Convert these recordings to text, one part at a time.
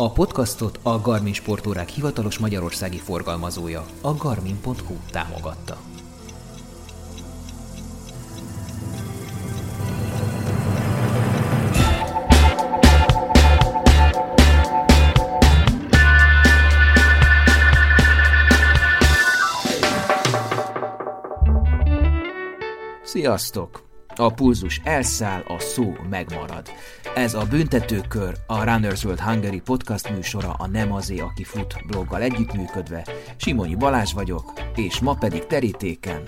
A podcastot a Garmin sportórák hivatalos magyarországi forgalmazója, a garmin.hu támogatta. Sziasztok! A pulzus elszáll, a szó megmarad. Ez a Büntetőkör, a Runners World Hungary podcast műsora a Nem azé, aki fut bloggal együttműködve. Simonyi Balázs vagyok, és ma pedig terítéken.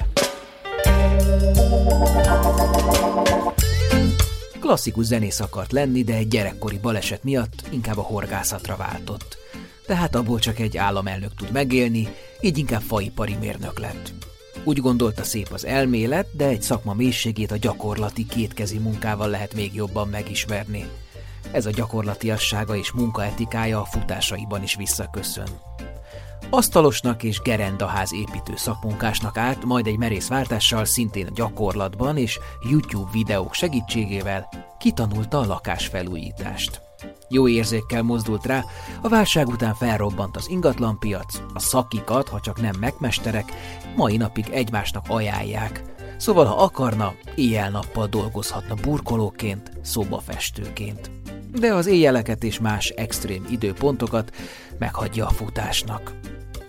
Klasszikus zenész akart lenni, de egy gyerekkori baleset miatt inkább a horgászatra váltott. Tehát abból csak egy államelnök tud megélni, így inkább faipari mérnök lett. Úgy gondolta szép az elmélet, de egy szakma mélységét a gyakorlati kétkezi munkával lehet még jobban megismerni. Ez a gyakorlatiassága és munkaetikája a futásaiban is visszaköszön. Asztalosnak és gerendaház építő szakmunkásnak állt, majd egy merész váltással szintén a gyakorlatban és YouTube videók segítségével kitanulta a lakásfelújítást. Jó érzékkel mozdult rá, a válság után felrobbant az ingatlanpiac, a szakikat, ha csak nem megmesterek, mai napig egymásnak ajánlják. Szóval, ha akarna, éjjel-nappal dolgozhatna burkolóként, szobafestőként. De az éjjeleket és más extrém időpontokat meghagyja a futásnak.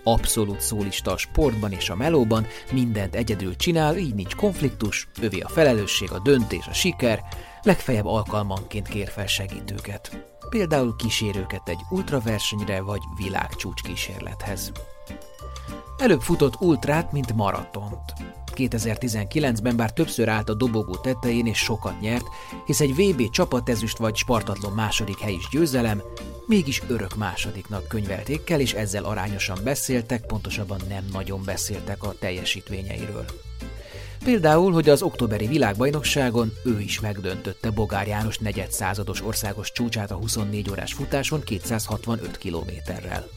Abszolút szólista a sportban és a melóban, mindent egyedül csinál, így nincs konfliktus, övé a felelősség, a döntés, a siker, legfeljebb alkalmanként kér fel segítőket például kísérőket egy ultraversenyre vagy világcsúcs kísérlethez. Előbb futott ultrát, mint maratont. 2019-ben bár többször állt a dobogó tetején és sokat nyert, hisz egy VB csapatezüst vagy Spartatlon második hely is győzelem, mégis örök másodiknak könyvelték el, és ezzel arányosan beszéltek, pontosabban nem nagyon beszéltek a teljesítményeiről. Például, hogy az októberi világbajnokságon ő is megdöntötte Bogár János negyed százados országos csúcsát a 24 órás futáson 265 kilométerrel.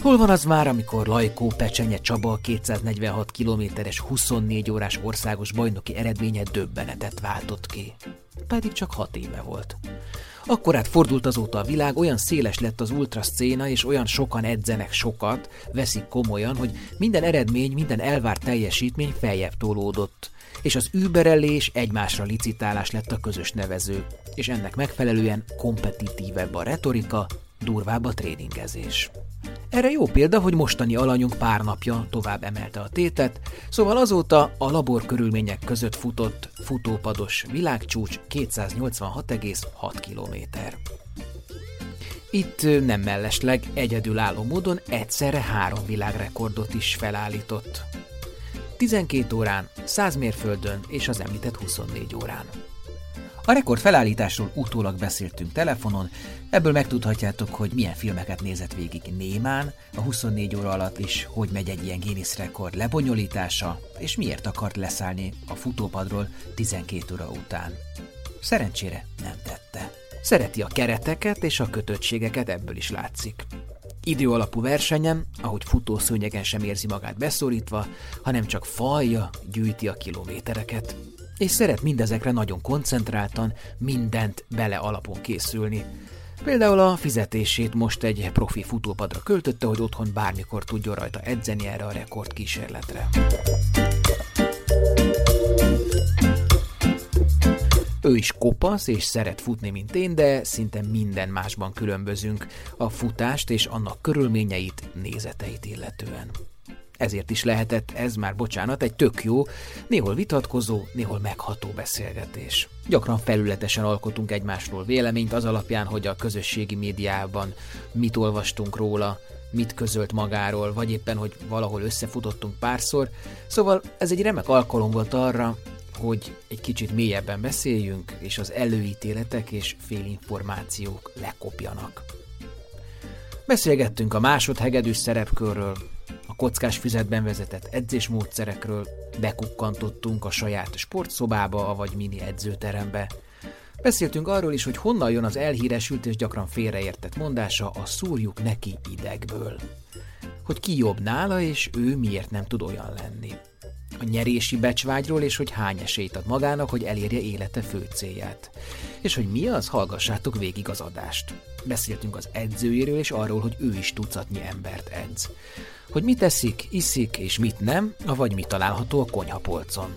Hol van az már, amikor Lajkó Pecsenye Csaba 246 kilométeres 24 órás országos bajnoki eredménye döbbenetet váltott ki? Pedig csak 6 éve volt. Akkor át fordult azóta a világ, olyan széles lett az ultraszcéna, és olyan sokan edzenek sokat, veszik komolyan, hogy minden eredmény, minden elvárt teljesítmény feljebb tolódott, és az überelés, egymásra licitálás lett a közös nevező, és ennek megfelelően kompetitívebb a retorika, durvább a tréningezés. Erre jó példa, hogy mostani alanyunk pár napja tovább emelte a tétet, szóval azóta a labor körülmények között futott futópados világcsúcs 286,6 km. Itt nem mellesleg egyedülálló módon egyszerre három világrekordot is felállított. 12 órán, 100 mérföldön és az említett 24 órán. A rekord felállításról utólag beszéltünk telefonon, ebből megtudhatjátok, hogy milyen filmeket nézett végig Némán a 24 óra alatt is, hogy megy egy ilyen Guinness rekord lebonyolítása, és miért akart leszállni a futópadról 12 óra után. Szerencsére nem tette. Szereti a kereteket és a kötöttségeket, ebből is látszik. Idő alapú versenyem, ahogy futószőnyegen sem érzi magát beszorítva, hanem csak falja, gyűjti a kilométereket és szeret mindezekre nagyon koncentráltan, mindent bele alapon készülni. Például a fizetését most egy profi futópadra költötte, hogy otthon bármikor tudjon rajta edzeni erre a rekord kísérletre. Ő is kopasz és szeret futni, mint én, de szinte minden másban különbözünk, a futást és annak körülményeit, nézeteit illetően. Ezért is lehetett ez már, bocsánat, egy tök jó, néhol vitatkozó, néhol megható beszélgetés. Gyakran felületesen alkotunk egymásról véleményt az alapján, hogy a közösségi médiában mit olvastunk róla, mit közölt magáról, vagy éppen, hogy valahol összefutottunk párszor. Szóval ez egy remek alkalom volt arra, hogy egy kicsit mélyebben beszéljünk, és az előítéletek és félinformációk lekopjanak. Beszélgettünk a másodhegedűs szerepkörről, a kockás füzetben vezetett edzésmódszerekről, bekukkantottunk a saját sportszobába, vagy mini edzőterembe. Beszéltünk arról is, hogy honnan jön az elhíresült és gyakran félreértett mondása a szúrjuk neki idegből. Hogy ki jobb nála, és ő miért nem tud olyan lenni. a nyerési becsvágyról, és hogy hány esélyt ad magának, hogy elérje élete fő célját. És hogy mi az, hallgassátok végig az adást. Beszéltünk az edzőjéről, és arról, hogy ő is tucatnyi embert edz. Hogy mit teszik, iszik, és mit nem, vagy mi található a konyhapolcon.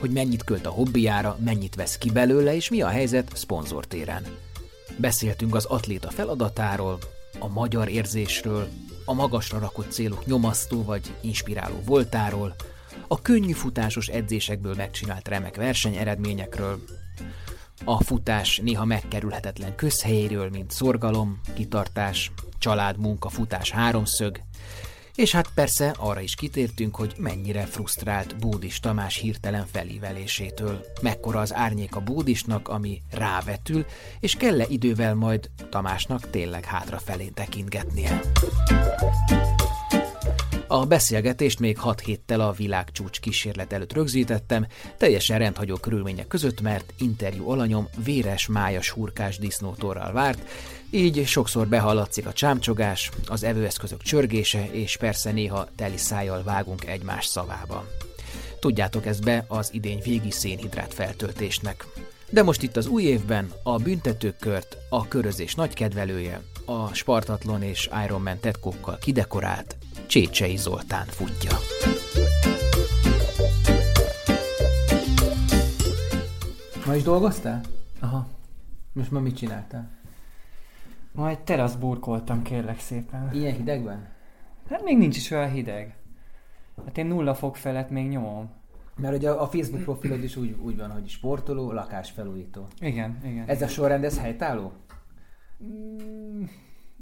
Hogy mennyit költ a hobbiára, mennyit vesz ki belőle, és mi a helyzet szponzortéren. Beszéltünk az atléta feladatáról, a magyar érzésről, a magasra rakott célok nyomasztó vagy inspiráló voltáról, a könnyű futásos edzésekből megcsinált remek versenyeredményekről, a futás néha megkerülhetetlen közhelyéről, mint szorgalom, kitartás, család, munka, futás háromszög, és hát persze arra is kitértünk, hogy mennyire frusztrált Bódis Tamás hirtelen felívelésétől. Mekkora az árnyék a Bódisnak, ami rávetül, és kell-e idővel majd Tamásnak tényleg hátrafelé tekintgetnie. A beszélgetést még 6 héttel a világcsúcs kísérlet előtt rögzítettem, teljesen rendhagyó körülmények között, mert interjú alanyom véres májas hurkás disznótorral várt, így sokszor behallatszik a csámcsogás, az evőeszközök csörgése, és persze néha teli szájjal vágunk egymás szavába. Tudjátok ezt be az idény végi szénhidrát feltöltésnek. De most itt az új évben a büntetőkört a körözés nagy kedvelője, a Spartatlon és Ironman tetkókkal kidekorált Csécsei Zoltán futja. Ma is dolgoztál? Aha. Most ma mit csináltál? Majd terasz burkoltam, kérlek szépen. Ilyen hidegben? Hát még nincs is olyan hideg. Hát én nulla fok felett még nyomom. Mert ugye a Facebook profilod is úgy, úgy van, hogy sportoló, lakásfelújító. Igen, igen. Ez a sorrend, ez helytálló? Mm,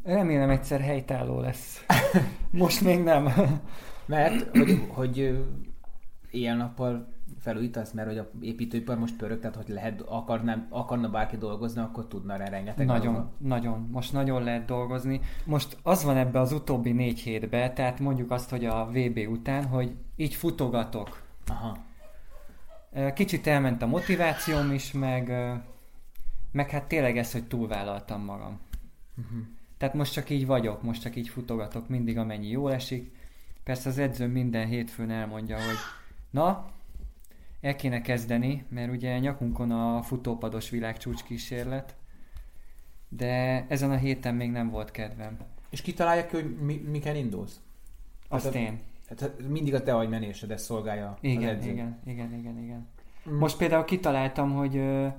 remélem egyszer helytálló lesz. Most még nem. Mert, hogy, hogy éjjel-nappal felújítasz, mert hogy a építőipar most pörög, tehát hogy lehet, akarna, akarna bárki dolgozni, akkor tudna rá rengeteg. Nagyon, dolga. nagyon. Most nagyon lehet dolgozni. Most az van ebbe az utóbbi négy hétben, tehát mondjuk azt, hogy a VB után, hogy így futogatok. Aha. Kicsit elment a motivációm is, meg, meg hát tényleg ez, hogy túlvállaltam magam. Uh-huh. Tehát most csak így vagyok, most csak így futogatok mindig, amennyi jól esik. Persze az edző minden hétfőn elmondja, hogy na, el kéne kezdeni, mert ugye nyakunkon a futópados világcsúcs kísérlet, de ezen a héten még nem volt kedvem. És kitalálja ki, hogy mi, miken indulsz? Azt hát, én. Hát mindig a te agymenésedet szolgálja igen, az Igen, igen, igen, igen. Mm. Most például kitaláltam, hogy uh,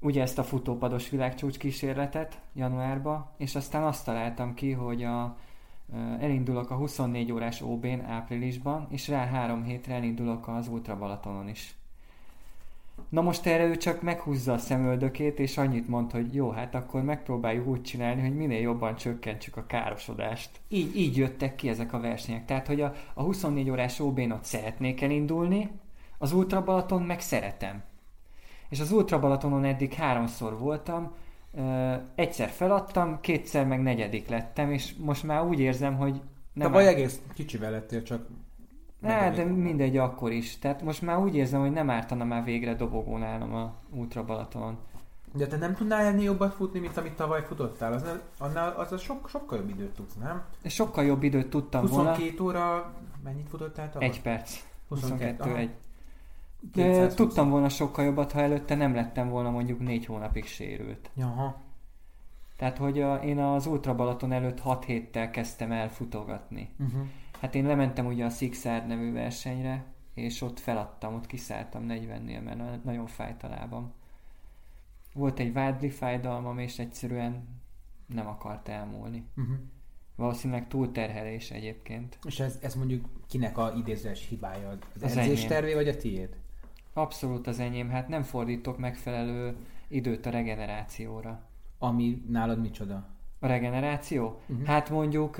ugye ezt a futópados világcsúcs kísérletet januárban, és aztán azt találtam ki, hogy a, elindulok a 24 órás OB-n áprilisban, és rá három hétre elindulok az Ultra Balatonon is. Na most erre ő csak meghúzza a szemöldökét, és annyit mond, hogy jó, hát akkor megpróbáljuk úgy csinálni, hogy minél jobban csökkentsük a károsodást. Így, így jöttek ki ezek a versenyek. Tehát, hogy a, a 24 órás ob ott szeretnék elindulni, az Ultra Balaton meg szeretem. És az Ultra Balatonon eddig háromszor voltam, egyszer feladtam, kétszer meg negyedik lettem, és most már úgy érzem, hogy nem... De vagy egész kicsivel lettél, csak ne, de mindegy akkor is. Tehát most már úgy érzem, hogy nem ártana már végre dobogón állnom a Ultra Balatonon. De te nem tudnál ennél jobbat futni, mint amit tavaly futottál? Az, annál, az, az sok, sokkal jobb időt tudsz, nem? Sokkal jobb időt tudtam 22 volna. 22 óra, mennyit futottál tavaly? Egy perc. 22, 22 egy. De tudtam volna sokkal jobbat, ha előtte nem lettem volna mondjuk négy hónapig sérült. Jaha. Tehát, hogy a, én az Ultra Balaton előtt 6 héttel kezdtem el futogatni. Uh-huh. Hát én lementem ugye a Sixard nevű versenyre, és ott feladtam, ott kiszálltam 40-nél, mert nagyon fájt a lábam. Volt egy vádli fájdalmam, és egyszerűen nem akart elmúlni. Uh-huh. Valószínűleg túlterhelés egyébként. És ez, ez mondjuk kinek a idézős hibája? Az, az edzéstervé vagy a tiéd? Abszolút az enyém. Hát nem fordítok megfelelő időt a regenerációra. Ami nálad micsoda? A regeneráció? Uh-huh. Hát mondjuk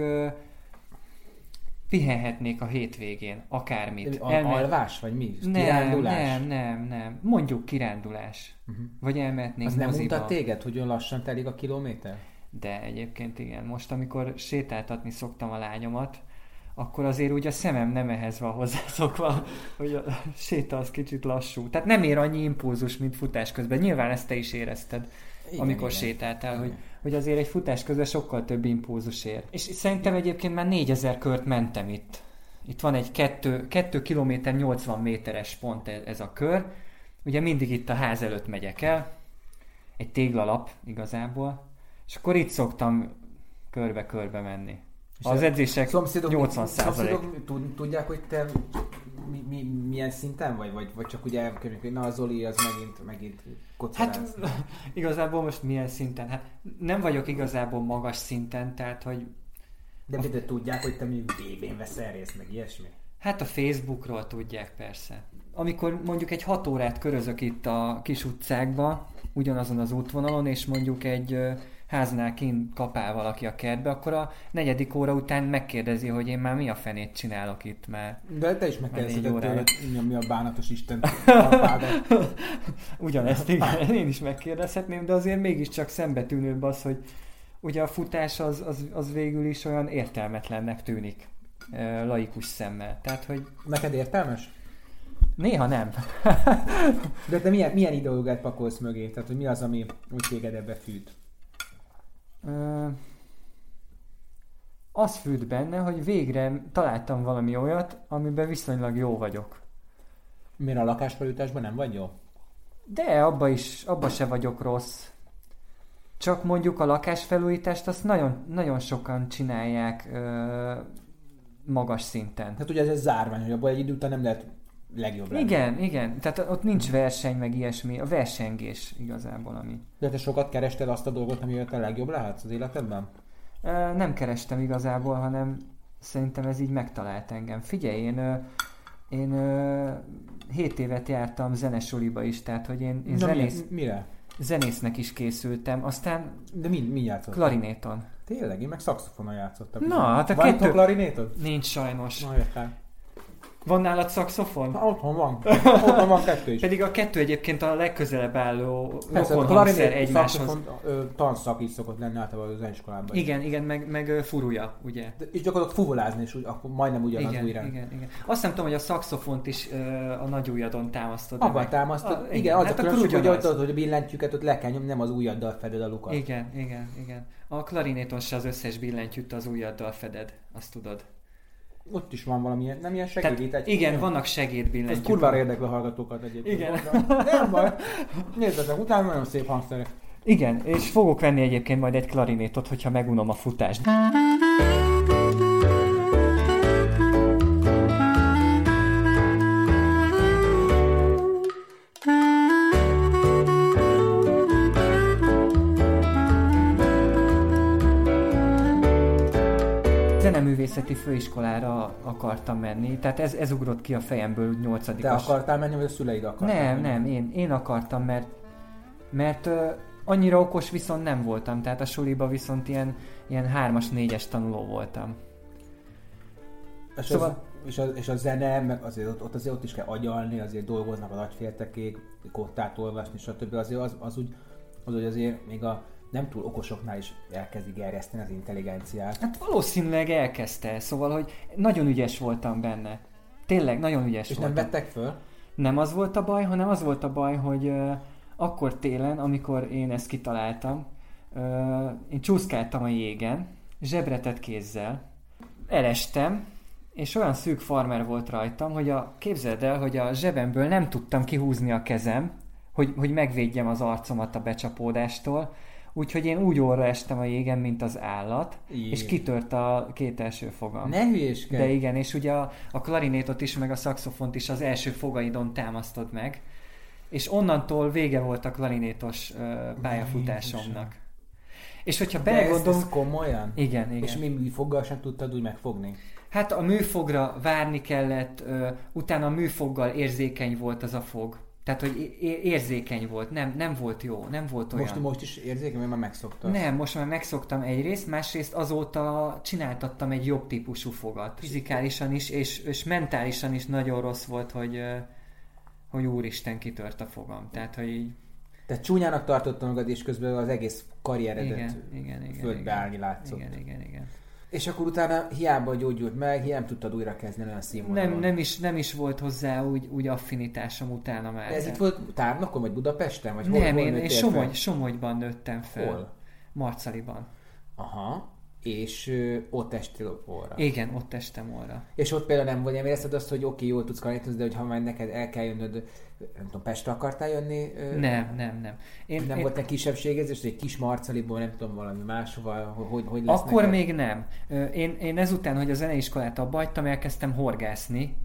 pihenhetnék a hétvégén, akármit. A, Elme... Alvás, vagy mi? Nem, kirándulás? Nem, nem, nem. Mondjuk kirándulás. Uh-huh. Vagy elmehetnénk Az moziba. nem mutat téged, hogy olyan lassan telik a kilométer? De egyébként igen. Most, amikor sétáltatni szoktam a lányomat, akkor azért úgy a szemem nem ehhez van hozzászokva, hogy a séta az kicsit lassú. Tehát nem ér annyi impulzus, mint futás közben. Nyilván ezt te is érezted, igen, amikor igen. sétáltál, igen. hogy hogy azért egy futás közben sokkal több impulzus ér. És szerintem egyébként már 4000 kört mentem itt. itt van egy 2, 2 km 80 méteres pont ez, ez a kör. Ugye mindig itt a ház előtt megyek el, egy téglalap igazából, és akkor itt szoktam körbe-körbe menni. Az edzések Szomszédok, 80 százalék. szomszédok tud- tudják, hogy te mi, mi, milyen szinten vagy? Vagy, vagy csak ugye elkönyvük, hogy na a Zoli az megint, megint koccarász. Hát igazából most milyen szinten? Hát nem vagyok igazából magas szinten, tehát hogy De, de, de tudják, hogy te mondjuk BB-n veszel részt, meg ilyesmi? Hát a Facebookról tudják persze. Amikor mondjuk egy hat órát körözök itt a kis utcákba, ugyanazon az útvonalon, és mondjuk egy háznál kint kapál valaki a kertbe, akkor a negyedik óra után megkérdezi, hogy én már mi a fenét csinálok itt, mert De te is megkérdezted tőled, mi a bánatos Isten ugyanezt igen, én is megkérdezhetném, de azért mégiscsak szembetűnőbb az, hogy ugye a futás az, az, az végül is olyan értelmetlennek tűnik laikus szemmel. Tehát, hogy Neked értelmes? néha nem. De te milyen, milyen ideológiát pakolsz mögé? Tehát, hogy mi az, ami úgy téged ebbe fűt? Az fűt benne, hogy végre találtam valami olyat, amiben viszonylag jó vagyok. Miért a lakásfelújításban nem vagy jó? De abba is, abba se vagyok rossz. Csak mondjuk a lakásfelújítást azt nagyon, nagyon sokan csinálják ö, magas szinten. Hát ugye ez egy zárvány, hogy abból egy idő után nem lehet legjobb lenni. Igen, igen. Tehát ott nincs verseny, meg ilyesmi. A versengés igazából, ami. De te sokat kerested azt a dolgot, amivel te legjobb lehetsz az életedben? Nem kerestem igazából, hanem szerintem ez így megtalált engem. Figyelj, én, én ö, 7 évet jártam zenesuliba is, tehát hogy én, én Na, zenész, mi, mire? zenésznek is készültem, aztán De mi, mi játszott? klarinéton. Tényleg, én meg szaxofonon játszottam. Na, hát a Van kettő- kettő... klarinétod? Nincs sajnos. Na, értem. Van nálad szaxofon? Na, otthon van. Otthon van kettő is. Pedig a kettő egyébként a legközelebb álló Persze, a rokon hangszer klarinét egymáshoz. ö, tanszak is szokott lenni általában az zeneiskolában. Igen, igen, meg, meg furúja, ugye? De, és gyakorlatilag fuvolázni is úgy, akkor majdnem ugyanaz Igen, újra. igen, igen. Azt nem tudom, hogy a szaxofont is ö, a nagy ujjadon támasztod. Abban támasztod. Ah, igen, igen, az hát a különbség, hogy ott, hogy a billentyűket ott le kell nyomni, nem az ujjaddal feded a lukat. Igen, igen, igen. A klarinéton se az összes billentyűt az ujjaddal feded, azt tudod. Ott is van valami, nem ilyen Tehát, segédít. igen, vannak segédbillentyűk. Ez kurvára érdekli a hallgatókat egyébként. Igen. Nem baj. Nézzetek, utána nagyon szép hangszerek. Igen, és fogok venni egyébként majd egy klarinétot, hogyha megunom a futást. Főiskolára akartam menni, tehát ez, ez ugrott ki a fejemből úgy Te nyolcadikas. akartál menni, vagy a szüleid akartak Nem, menni? nem, én, én akartam, mert, mert ö, annyira okos viszont nem voltam, tehát a suliba viszont ilyen, ilyen hármas, négyes tanuló voltam. És, Szóval- az, és, a, és a zene, meg azért ott, ott azért ott is kell agyalni, azért dolgoznak az agyféltekék, kottát olvasni, stb. Azért az, az úgy, az úgy azért még a nem túl okosoknál is elkezdi gerjeszteni az intelligenciát. Hát valószínűleg elkezdte, szóval, hogy nagyon ügyes voltam benne. Tényleg, nagyon ügyes És nem voltam. vettek föl? Nem az volt a baj, hanem az volt a baj, hogy ö, akkor télen, amikor én ezt kitaláltam, ö, én csúszkáltam a jégen, zsebretett kézzel, elestem, és olyan szűk farmer volt rajtam, hogy a, képzeld el, hogy a zsebemből nem tudtam kihúzni a kezem, hogy, hogy megvédjem az arcomat a becsapódástól, úgyhogy én úgy orra estem a jégen, mint az állat, Jé. és kitört a két első fogam. Ne hülyéskedj! De igen, és ugye a, a klarinétot is, meg a szaxofont is az első fogaidon támasztod meg, és onnantól vége volt a klarinétos ö, pályafutásomnak. És hogyha De ez, ez komolyan? Igen, igen. És mi műfoggal sem tudtad úgy megfogni? Hát a műfogra várni kellett, ö, utána a műfoggal érzékeny volt az a fog. Tehát, hogy érzékeny volt, nem, nem volt jó, nem volt olyan. Most, most is érzékeny, mert már megszokta. Nem, most már megszoktam egyrészt, másrészt azóta csináltattam egy jobb típusú fogat. Fizikálisan is, és, és mentálisan is nagyon rossz volt, hogy, hogy úristen kitört a fogam. Tehát, hogy így, Te csúnyának tartottad magad, és közben az egész karrieredet igen, igen, igen. földbe igen, állni látszott. Igen, igen, igen. És akkor utána hiába gyógyult meg, hiába nem tudtad újra kezdeni olyan színvonalon. Nem, nem, is, nem is volt hozzá úgy, úgy affinitásom utána már. De ez de- itt volt Tárnokon, vagy Budapesten? Vagy hol, nem, hol én, én Somogy? Somogyban nőttem fel. Hol? Marcaliban. Aha. És ö, ott estél orra. Igen, ott estem orra. És ott például nem, vagy nem érezted azt, hogy oké, okay, jól tudsz kanítozni, de hogy ha majd neked el kell jönnöd, nem tudom, Pestre akartál jönni? Ö, Nem, nem, nem. Én, nem én, volt egy kisebbségezés, egy kis marcaliból, nem tudom, valami máshova, hogy, hogy lesz Akkor neked? még nem. Én, én ezután, hogy a zeneiskolát abba hagytam, elkezdtem horgászni.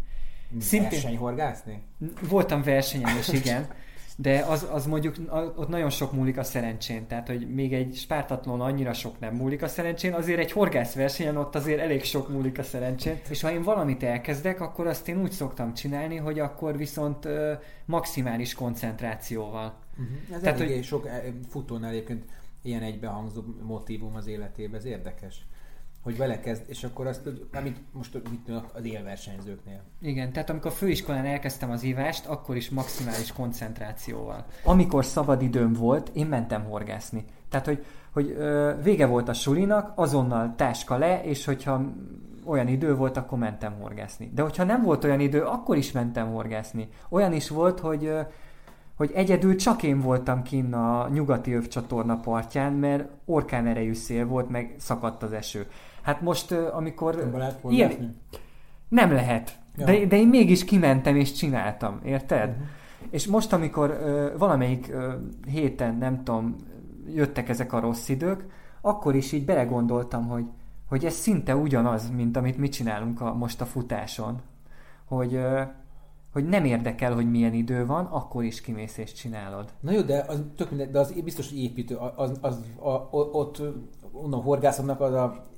Szintén Versenyhorgászni? voltam versenyen is, igen, de az, az mondjuk, ott nagyon sok múlik a szerencsén, tehát hogy még egy spártatlon annyira sok nem múlik a szerencsén, azért egy horgászversenyen ott azért elég sok múlik a szerencsén, és ha én valamit elkezdek, akkor azt én úgy szoktam csinálni, hogy akkor viszont ö, maximális koncentrációval. Uh-huh. Ez Tehát, eléggé hogy- sok eh, futónál egyébként ilyen egybehangzó motívum az életében, ez érdekes. Hogy vele kezd, és akkor azt, hogy- amit most mit tudom, az élversenyzőknél. Igen, tehát amikor főiskolán elkezdtem az ívást, akkor is maximális koncentrációval. Amikor szabad időm volt, én mentem horgászni. Tehát, hogy, hogy ö, vége volt a sulinak, azonnal táska le, és hogyha olyan idő volt, akkor mentem horgászni. De hogyha nem volt olyan idő, akkor is mentem horgászni. Olyan is volt, hogy ö, hogy egyedül csak én voltam kinn a nyugati övcsatorna partján, mert orkán erejű szél volt, meg szakadt az eső. Hát most, amikor... Nem lehet ilyen, nem lehet. Ja. De, de én mégis kimentem és csináltam, érted? Mhm. És most, amikor ö, valamelyik ö, héten, nem tudom, jöttek ezek a rossz idők, akkor is így belegondoltam, hogy, hogy ez szinte ugyanaz, mint amit mi csinálunk a, most a futáson. Hogy, ö, hogy nem érdekel, hogy milyen idő van, akkor is kimész és csinálod. Na jó, de az tök minden, de az biztos, hogy építő, az, az a, o- ott onnan horgászatnak az a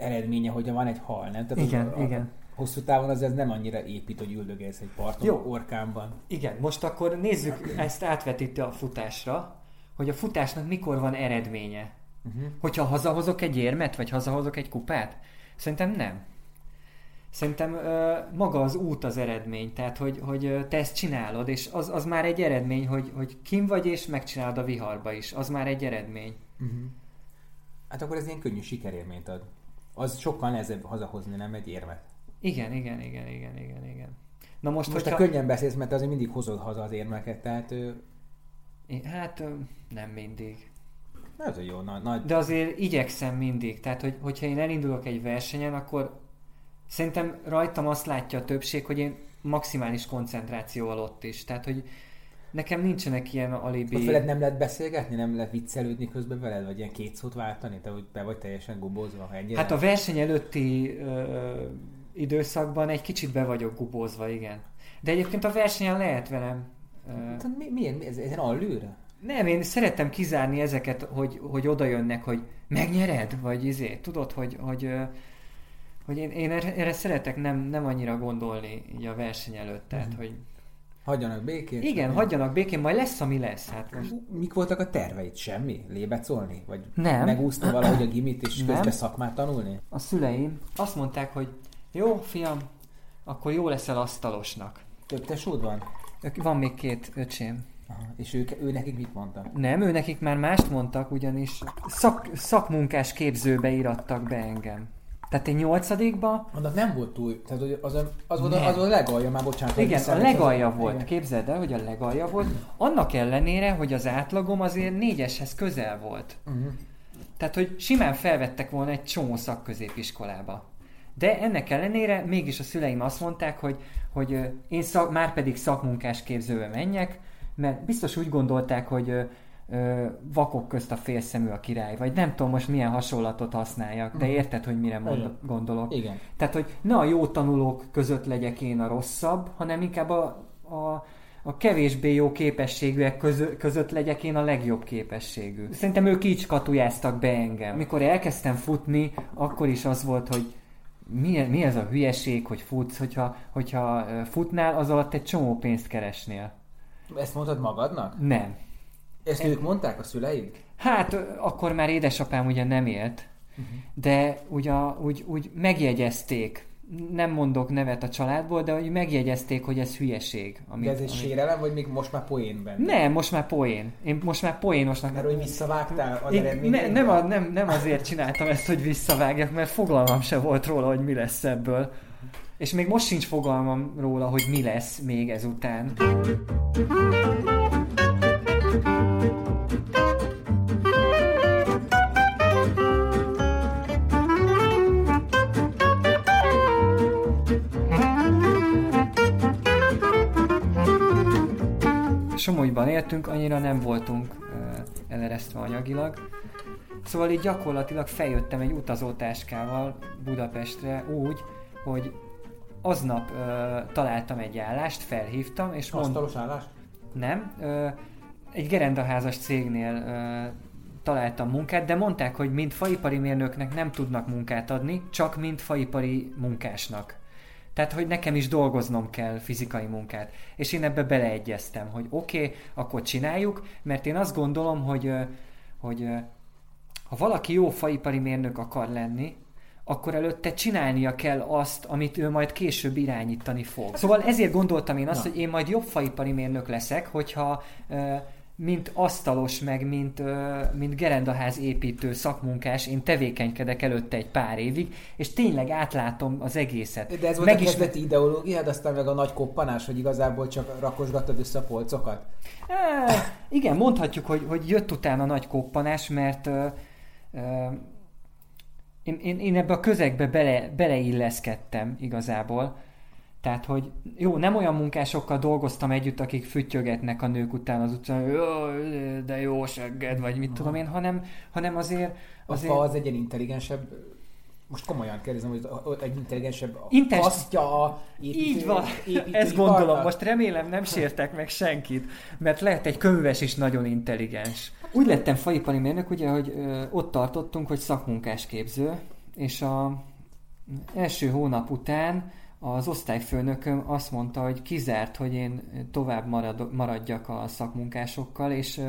eredménye, hogy van egy hal, nem? Tehát Igen, az, igen. A, hosszú távon az ez nem annyira épít, hogy üldögélsz egy parton, Jó. orkánban. Igen, most akkor nézzük ezt átvetítve a futásra, hogy a futásnak mikor van eredménye. Uh-huh. Hogyha hazahozok egy érmet, vagy hazahozok egy kupát? Szerintem nem. Szerintem ö, maga az út az eredmény, tehát hogy, hogy te ezt csinálod, és az, az már egy eredmény, hogy, hogy kim vagy, és megcsinálod a viharba is. Az már egy eredmény. Uh-huh. Hát akkor ez ilyen könnyű sikerélményt ad. Az sokkal nehezebb hazahozni, nem egy érmet. Igen, igen, igen, igen, igen, igen. Na most, Most hogyha... a könnyen beszélsz, mert azért mindig hozod haza az érmeket, tehát Hát nem mindig. ez a jó nagy, nagy De azért igyekszem mindig. Tehát, hogy, hogyha én elindulok egy versenyen, akkor szerintem rajtam azt látja a többség, hogy én maximális koncentrációval ott is. Tehát, hogy nekem nincsenek ilyen alibi... Ott veled nem lehet beszélgetni, nem lehet viccelődni közben veled, vagy ilyen két szót váltani, te be vagy teljesen gubózva, ha ennyire? Hát a verseny előtti ö, időszakban egy kicsit be vagyok gubózva, igen. De egyébként a versenyen lehet velem... Ö, Hát mi, milyen, mi ez, ez allőre? nem, én szerettem kizárni ezeket, hogy, hogy oda jönnek, hogy megnyered, vagy izé, tudod, hogy, hogy, hogy én, én erre, szeretek nem, nem annyira gondolni így a verseny előtt, tehát, Mhm. hogy Hagyjanak békén? igen, hagyjanak békén, majd lesz, ami lesz, hát most. Mik voltak a terveid? Semmi? Lébecolni? Vagy Nem. megúszni valahogy a gimit és Nem. közben szakmát tanulni? A szüleim azt mondták, hogy jó, fiam, akkor jó leszel asztalosnak. Több tesód van? Van még két öcsém. Aha. És ők, ő nekik mit mondtak? Nem, ő nekik már mást mondtak, ugyanis szak, szakmunkás képzőbe irattak be engem. Tehát én nyolcadikba, Annak nem volt túl, tehát az, a- az, volt, az volt a legalja, már bocsánat. igen, a legalja az- volt. igen. Képzeld el, hogy a legalja volt. Annak ellenére, hogy az átlagom azért négyeshez közel volt. Uh-huh. Tehát, hogy simán felvettek volna egy csomó szakközépiskolába. De ennek ellenére mégis a szüleim azt mondták, hogy, hogy én szak, már pedig szakmunkás képzőbe menjek, mert biztos úgy gondolták, hogy ö, vakok közt a félszemű a király, vagy nem tudom most milyen hasonlatot használjak, de Mhm. érted, hogy mire mond, Igen. gondolok. Igen. Tehát, hogy ne a jó tanulók között legyek én a rosszabb, hanem inkább a, a, a kevésbé jó képességűek közö, között legyek én a legjobb képességű. Szerintem ők így skatujáztak be engem. Mikor elkezdtem futni, akkor is az volt, hogy mi, mi ez a hülyeség, hogy futsz, hogyha, hogyha futnál, az alatt egy csomó pénzt keresnél. Ezt mondtad magadnak? Nem. Ezt ők mondták a szüleid? Hát akkor már édesapám ugye nem élt, de ugye, úgy, úgy megjegyezték, nem mondok nevet a családból, de úgy megjegyezték, hogy ez hülyeség. Amit, De ez egy amit- sérelem, vagy még most már poén benne? Nem, most már poén. Én most már poénosnak... Mert hogy visszavágtál az Én, ne, nem, a, nem, nem azért csináltam ezt, hogy visszavágjak, mert fogalmam se volt róla, hogy mi lesz ebből. És még most sincs fogalmam róla, hogy mi lesz még ezután. Somogyban éltünk, annyira nem voltunk eleresztve anyagilag. Szóval így gyakorlatilag feljöttem egy utazótáskával Budapestre úgy, hogy aznap ö, találtam egy állást, felhívtam, és mondtam: Asztalos állást? Nem. Ö, egy gerendaházas cégnél ö, találtam munkát, de mondták, hogy mint faipari mérnöknek nem tudnak munkát adni, csak mint faipari munkásnak. Tehát, hogy nekem is dolgoznom kell fizikai munkát. És én ebbe beleegyeztem, hogy oké, okay, akkor csináljuk, mert én azt gondolom, hogy, hogy ha valaki jó faipari mérnök akar lenni, akkor előtte csinálnia kell azt, amit ő majd később irányítani fog. Szóval ezért gondoltam én azt, Na. hogy én majd jobb faipari mérnök leszek, hogyha mint asztalos, meg mint, mint gerendaház építő szakmunkás, én tevékenykedek előtte egy pár évig, és tényleg átlátom az egészet. De ez volt meg a kezdeti is... ideológiád, aztán meg a nagy koppanás, hogy igazából csak rakosgattad össze a polcokat? E, igen, mondhatjuk, hogy, hogy jött utána a nagy koppanás, mert ö, ö, én, én, én ebbe a közegbe bele, beleilleszkedtem igazából, tehát, hogy jó, nem olyan munkásokkal dolgoztam együtt, akik füttyögetnek a nők után az utcán, jó, de jó segged, vagy mit Aha. tudom én, hanem, hanem azért... azért... Ha az egy intelligensebb most komolyan kérdezem, hogy egy intelligensebb Intes... kasztja a építő, Így van, ezt gondolom. Most remélem nem sértek meg senkit, mert lehet egy könyves is nagyon intelligens. Úgy lettem faipari mérnök, ugye, hogy ö, ott tartottunk, hogy szakmunkásképző, és a első hónap után az osztályfőnököm azt mondta, hogy kizárt, hogy én tovább marad, maradjak a szakmunkásokkal, és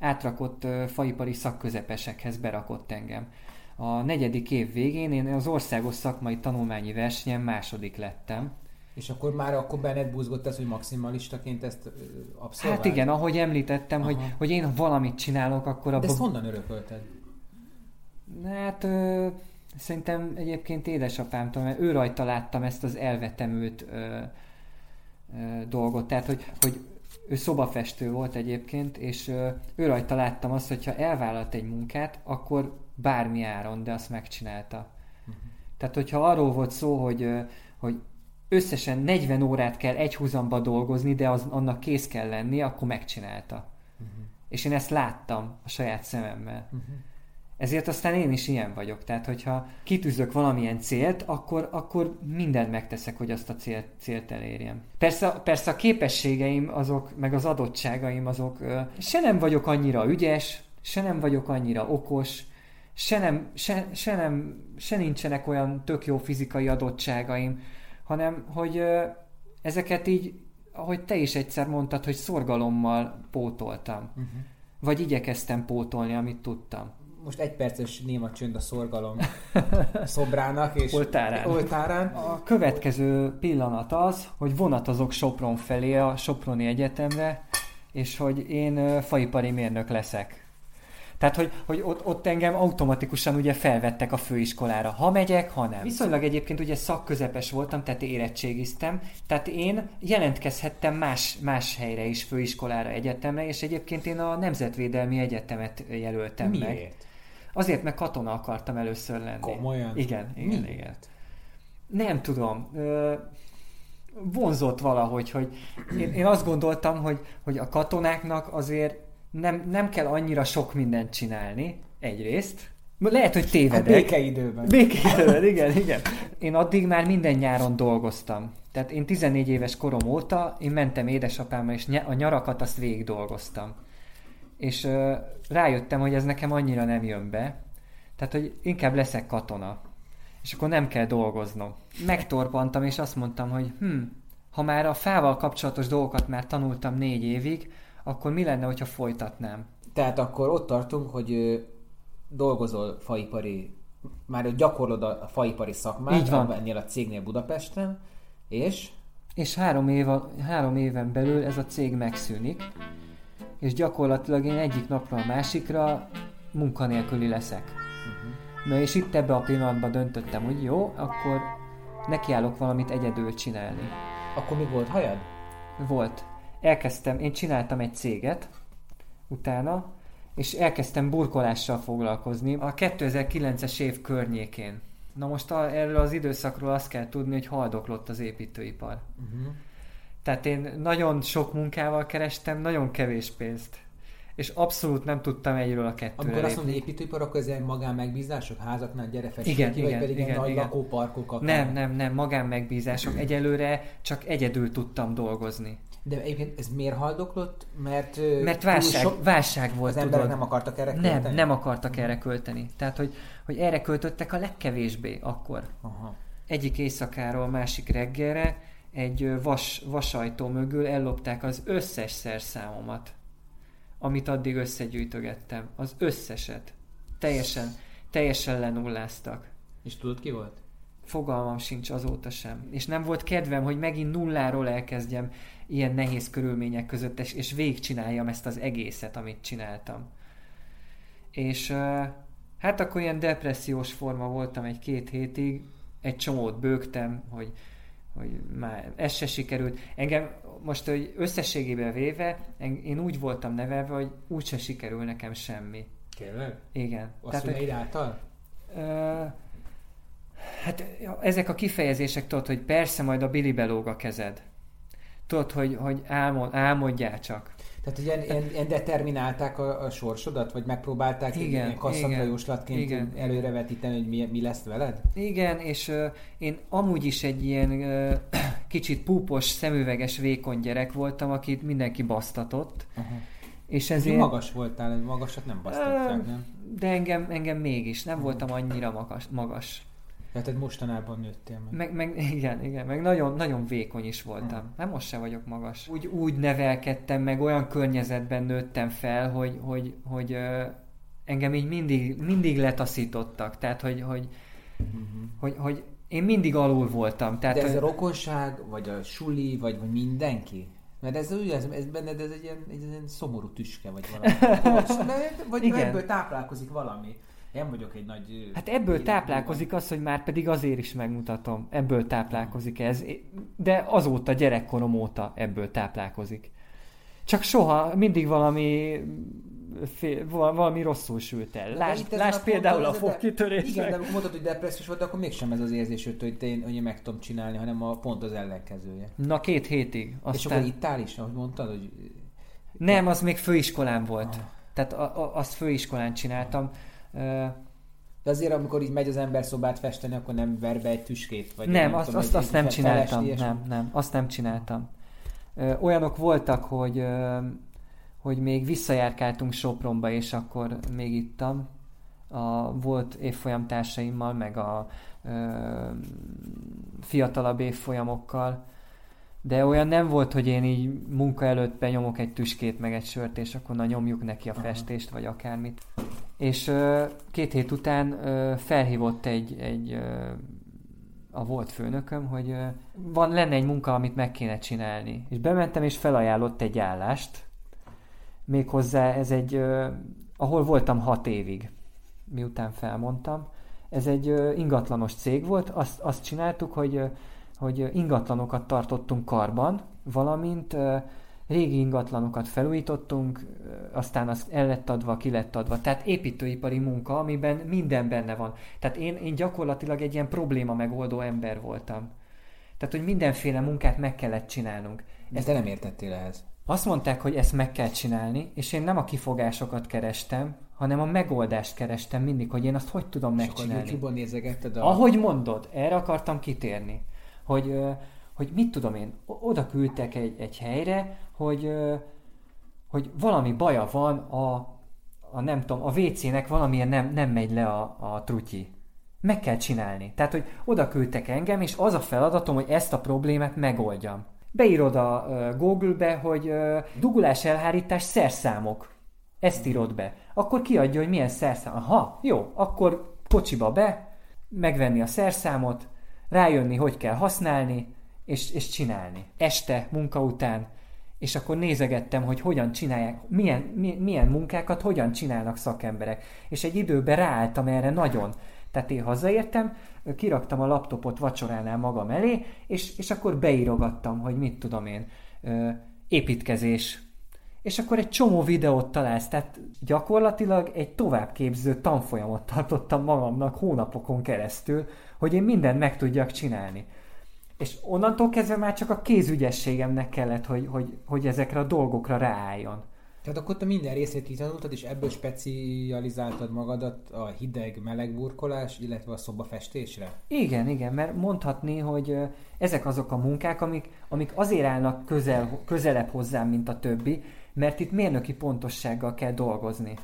átrakott faipari szakközepesekhez berakott engem. A negyedik év végén én az országos szakmai tanulmányi versenyen második lettem. És akkor már akkor benned búzgott ez, hogy maximalistaként ezt abszolvált? Hát igen, ahogy említettem, hogy, hogy én valamit csinálok, akkor abban... De ezt honnan örökölted? Hát... Ö Szerintem egyébként édesapámtól, mert ő rajta láttam ezt az elvetemült ö, ö, dolgot. Tehát, hogy, hogy ő szobafestő volt egyébként, és ö, ő rajta láttam azt, hogyha elvállalt egy munkát, akkor bármi áron, de azt megcsinálta. Uh-huh. Tehát, hogyha arról volt szó, hogy, ö, hogy összesen 40 órát kell egy húzamba dolgozni, de az, annak kész kell lenni, akkor megcsinálta. Uh-huh. És én ezt láttam a saját szememmel. Uh-huh. Ezért aztán én is ilyen vagyok. Tehát, hogyha kitűzök valamilyen célt, akkor, akkor mindent megteszek, hogy azt a célt, célt elérjem. Persze, persze a képességeim azok, meg az adottságaim azok, se nem vagyok annyira ügyes, se nem vagyok annyira okos, se, nem, se, se, nem, se nincsenek olyan tök jó fizikai adottságaim, hanem hogy ezeket így, ahogy te is egyszer mondtad, hogy szorgalommal pótoltam. Uh-huh. Vagy igyekeztem pótolni, amit tudtam most egy perces néma csönd a szorgalom szobrának és oltárán. oltárán. A következő pillanat az, hogy vonatozok Sopron felé a Soproni Egyetemre, és hogy én faipari mérnök leszek. Tehát, hogy, hogy ott, ott engem automatikusan ugye felvettek a főiskolára. Ha megyek, ha nem. Viszonylag egyébként ugye szakközepes voltam, tehát érettségiztem, tehát én jelentkezhettem más, más helyre is, főiskolára, egyetemre, és egyébként én a Nemzetvédelmi Egyetemet jelöltem Miért? meg. Azért, mert katona akartam először lenni. Komolyan? Igen, igen, Miért? igen. Nem tudom. Ö, vonzott valahogy, hogy én, én azt gondoltam, hogy, hogy a katonáknak azért nem, nem kell annyira sok mindent csinálni, egyrészt. Lehet, hogy tévedek. Hát békeidőben. Békeidőben, igen, igen. Én addig már minden nyáron dolgoztam. Tehát én 14 éves korom óta, én mentem édesapámmal, és a nyarakat azt végig dolgoztam és ö, rájöttem, hogy ez nekem annyira nem jön be, tehát, hogy inkább leszek katona, és akkor nem kell dolgoznom. Megtorpantam, és azt mondtam, hogy hm, ha már a fával kapcsolatos dolgokat már tanultam négy évig, akkor mi lenne, hogyha folytatnám? Tehát akkor ott tartunk, hogy ö, dolgozol faipari, már gyakorlod a faipari szakmát, Így van. ennél a cégnél Budapesten, és? És három, év, három éven belül ez a cég megszűnik, és gyakorlatilag én egyik napra a másikra munkanélküli leszek. Uh-huh. Na és itt ebbe a pillanatban döntöttem, hogy jó, akkor nekiállok valamit egyedül csinálni. Akkor mi volt hajad? Volt. Elkezdtem, én csináltam egy céget utána, és elkezdtem burkolással foglalkozni a 2009-es év környékén. Na most a, erről az időszakról azt kell tudni, hogy haldoklott az építőipar. Uh-huh. Tehát én nagyon sok munkával kerestem, nagyon kevés pénzt. És abszolút nem tudtam egyről a kettőre Amikor azt mondod építőipar, akkor ezek magán megbízások, házaknál gyerefesték Igen, ki, vagy igen, pedig igen, nagy igen. lakóparkok akár. Nem, nem, nem, magán megbízások. Egyelőre csak egyedül tudtam dolgozni. De egyébként ez miért haldoklott? Mert, Mert válság, sok- válság volt, az emberek tudod. nem akartak erre Nem, költeni? nem akartak erre költeni. Tehát, hogy, hogy erre költöttek a legkevésbé akkor. Aha. Egyik éjszakáról másik reggelre egy vas, vasajtó mögül ellopták az összes szerszámomat, amit addig összegyűjtögettem. Az összeset. Teljesen, teljesen lenulláztak. És tudod ki volt? Fogalmam sincs azóta sem. És nem volt kedvem, hogy megint nulláról elkezdjem ilyen nehéz körülmények között, és, és végigcsináljam ezt az egészet, amit csináltam. És hát akkor ilyen depressziós forma voltam egy-két hétig, egy csomót bőgtem, hogy, hogy már ez se sikerült. Engem most, hogy összességében véve, én úgy voltam nevelve, hogy úgyse sikerül nekem semmi. Tényleg? Igen. A hogy- szüleid által? Ö, hát ezek a kifejezések, tudod, hogy persze majd a Billy belóg a kezed. Tudod, hogy, hogy álmod, álmodjál csak. Tehát ilyen, ilyen, ilyen determinálták a, a sorsodat, vagy megpróbálták Igen, ilyen kasszatra igen, előrevetíteni, hogy mi, mi lesz veled? Igen, és ö, én amúgy is egy ilyen ö, kicsit púpos, szemüveges, vékony gyerek voltam, akit mindenki basztatott. Aha. És Ezért... Magas voltál, magasat nem basztatták, nem? De engem, engem mégis, nem voltam annyira magas. magas. Ja, tehát mostanában nőttél meg. Meg, meg, igen, igen, meg nagyon, nagyon vékony is voltam. Nem most se vagyok magas. Úgy, úgy nevelkedtem, meg olyan környezetben nőttem fel, hogy, hogy, hogy ö, engem így mindig, mindig letaszítottak. Tehát, hogy, hogy, Uh-huh. hogy, hogy én mindig alul voltam. Tehát, De ez a rokonság, vagy a suli, vagy, vagy mindenki? Mert ez, ugye, ez, ez benned ez egy ilyen, egy ilyen szomorú tüske, vagy valami. Vagy Igen. ebből táplálkozik valami. Én vagyok egy nagy... Hát ebből táplálkozik az, hogy már pedig azért is megmutatom. Ebből táplálkozik ez. De azóta, gyerekkorom óta ebből táplálkozik. Csak soha, mindig valami fél, val- valami rosszul sült el. Lásd, lásd például a de- Igen, de mondtad, hogy depressziós volt, de akkor mégsem ez az érzés jött, hogy, én, hogy én meg tudom csinálni, hanem a pont az ellenkezője. Na két hétig. És Aztán... akkor itt áll is, ahogy mondtad, hogy... Nem, az még főiskolán volt. Ah. Tehát a, a, azt főiskolán csináltam. Ö, De azért, amikor így megy az ember szobát festeni, akkor nem ver be egy tüskét? Vagy nem, azt, tudom, azt, azt nem csináltam. és- Nem, nem, azt nem csináltam. Ö, olyanok voltak, hogy, ö, hogy még visszajárkáltunk Sopronba, és akkor még ittam. A volt évfolyam társaimmal, meg a ö, fiatalabb évfolyamokkal. De olyan nem volt, hogy én így munka előtt benyomok egy tüskét, meg egy sört, és akkor na nyomjuk neki a Aha. festést, vagy akármit. És két hét után felhívott egy, egy a volt főnököm, hogy van lenne egy munka, amit meg kéne csinálni. És bementem, és felajánlott egy állást. Méghozzá ez egy, ahol voltam hat évig, miután felmondtam. Ez egy ingatlanos cég volt, azt, azt csináltuk, hogy, hogy ingatlanokat tartottunk karban, valamint régi ingatlanokat felújítottunk, aztán az el lett adva, ki lett adva. Tehát építőipari munka, amiben minden benne van. Tehát én, én gyakorlatilag egy ilyen probléma megoldó ember voltam. Tehát, hogy mindenféle munkát meg kellett csinálnunk. De te nem értettél ehhez. Azt mondták, hogy ezt meg kell csinálni, és én nem a kifogásokat kerestem, hanem a megoldást kerestem mindig, hogy én azt hogy tudom És akkor megcsinálni. YouTube-on nézegetted a... Ahogy mondod, erre akartam kitérni, hogy, hogy mit tudom én, oda küldtek egy, egy helyre, hogy, hogy valami baja van a, a nem tudom, a WC-nek valamilyen nem, nem megy le a, a trutyi. Meg kell csinálni. Tehát, hogy oda küldtek engem, és az a feladatom, hogy ezt a problémát megoldjam. Beírod a Google-be, hogy dugulás elhárítás szerszámok. Ezt írod be. Akkor kiadja, hogy milyen szerszám. Aha, jó, akkor kocsiba be, megvenni a szerszámot, rájönni, hogy kell használni, és, és csinálni. Este, munka után, és akkor nézegettem, hogy hogyan csinálják, milyen, mi, milyen munkákat hogyan csinálnak szakemberek. És egy időben ráálltam erre nagyon. Tehát én hazaértem, kiraktam a laptopot vacsoránál magam elé, és, és akkor beírogattam, hogy mit tudom én, építkezés, és akkor egy csomó videót találsz, tehát gyakorlatilag egy továbbképző tanfolyamot tartottam magamnak hónapokon keresztül, hogy én mindent meg tudjak csinálni. És onnantól kezdve már csak a kézügyességemnek kellett, hogy, hogy, hogy ezekre a dolgokra ráálljon. Tehát akkor te minden részét kitanultad, és ebből specializáltad magadat a hideg-meleg burkolás, illetve a szobafestésre? Igen, igen, mert mondhatni, hogy ezek azok a munkák, amik, amik azért állnak közel, közelebb hozzám, mint a többi, mert itt mérnöki pontossággal kell dolgozni.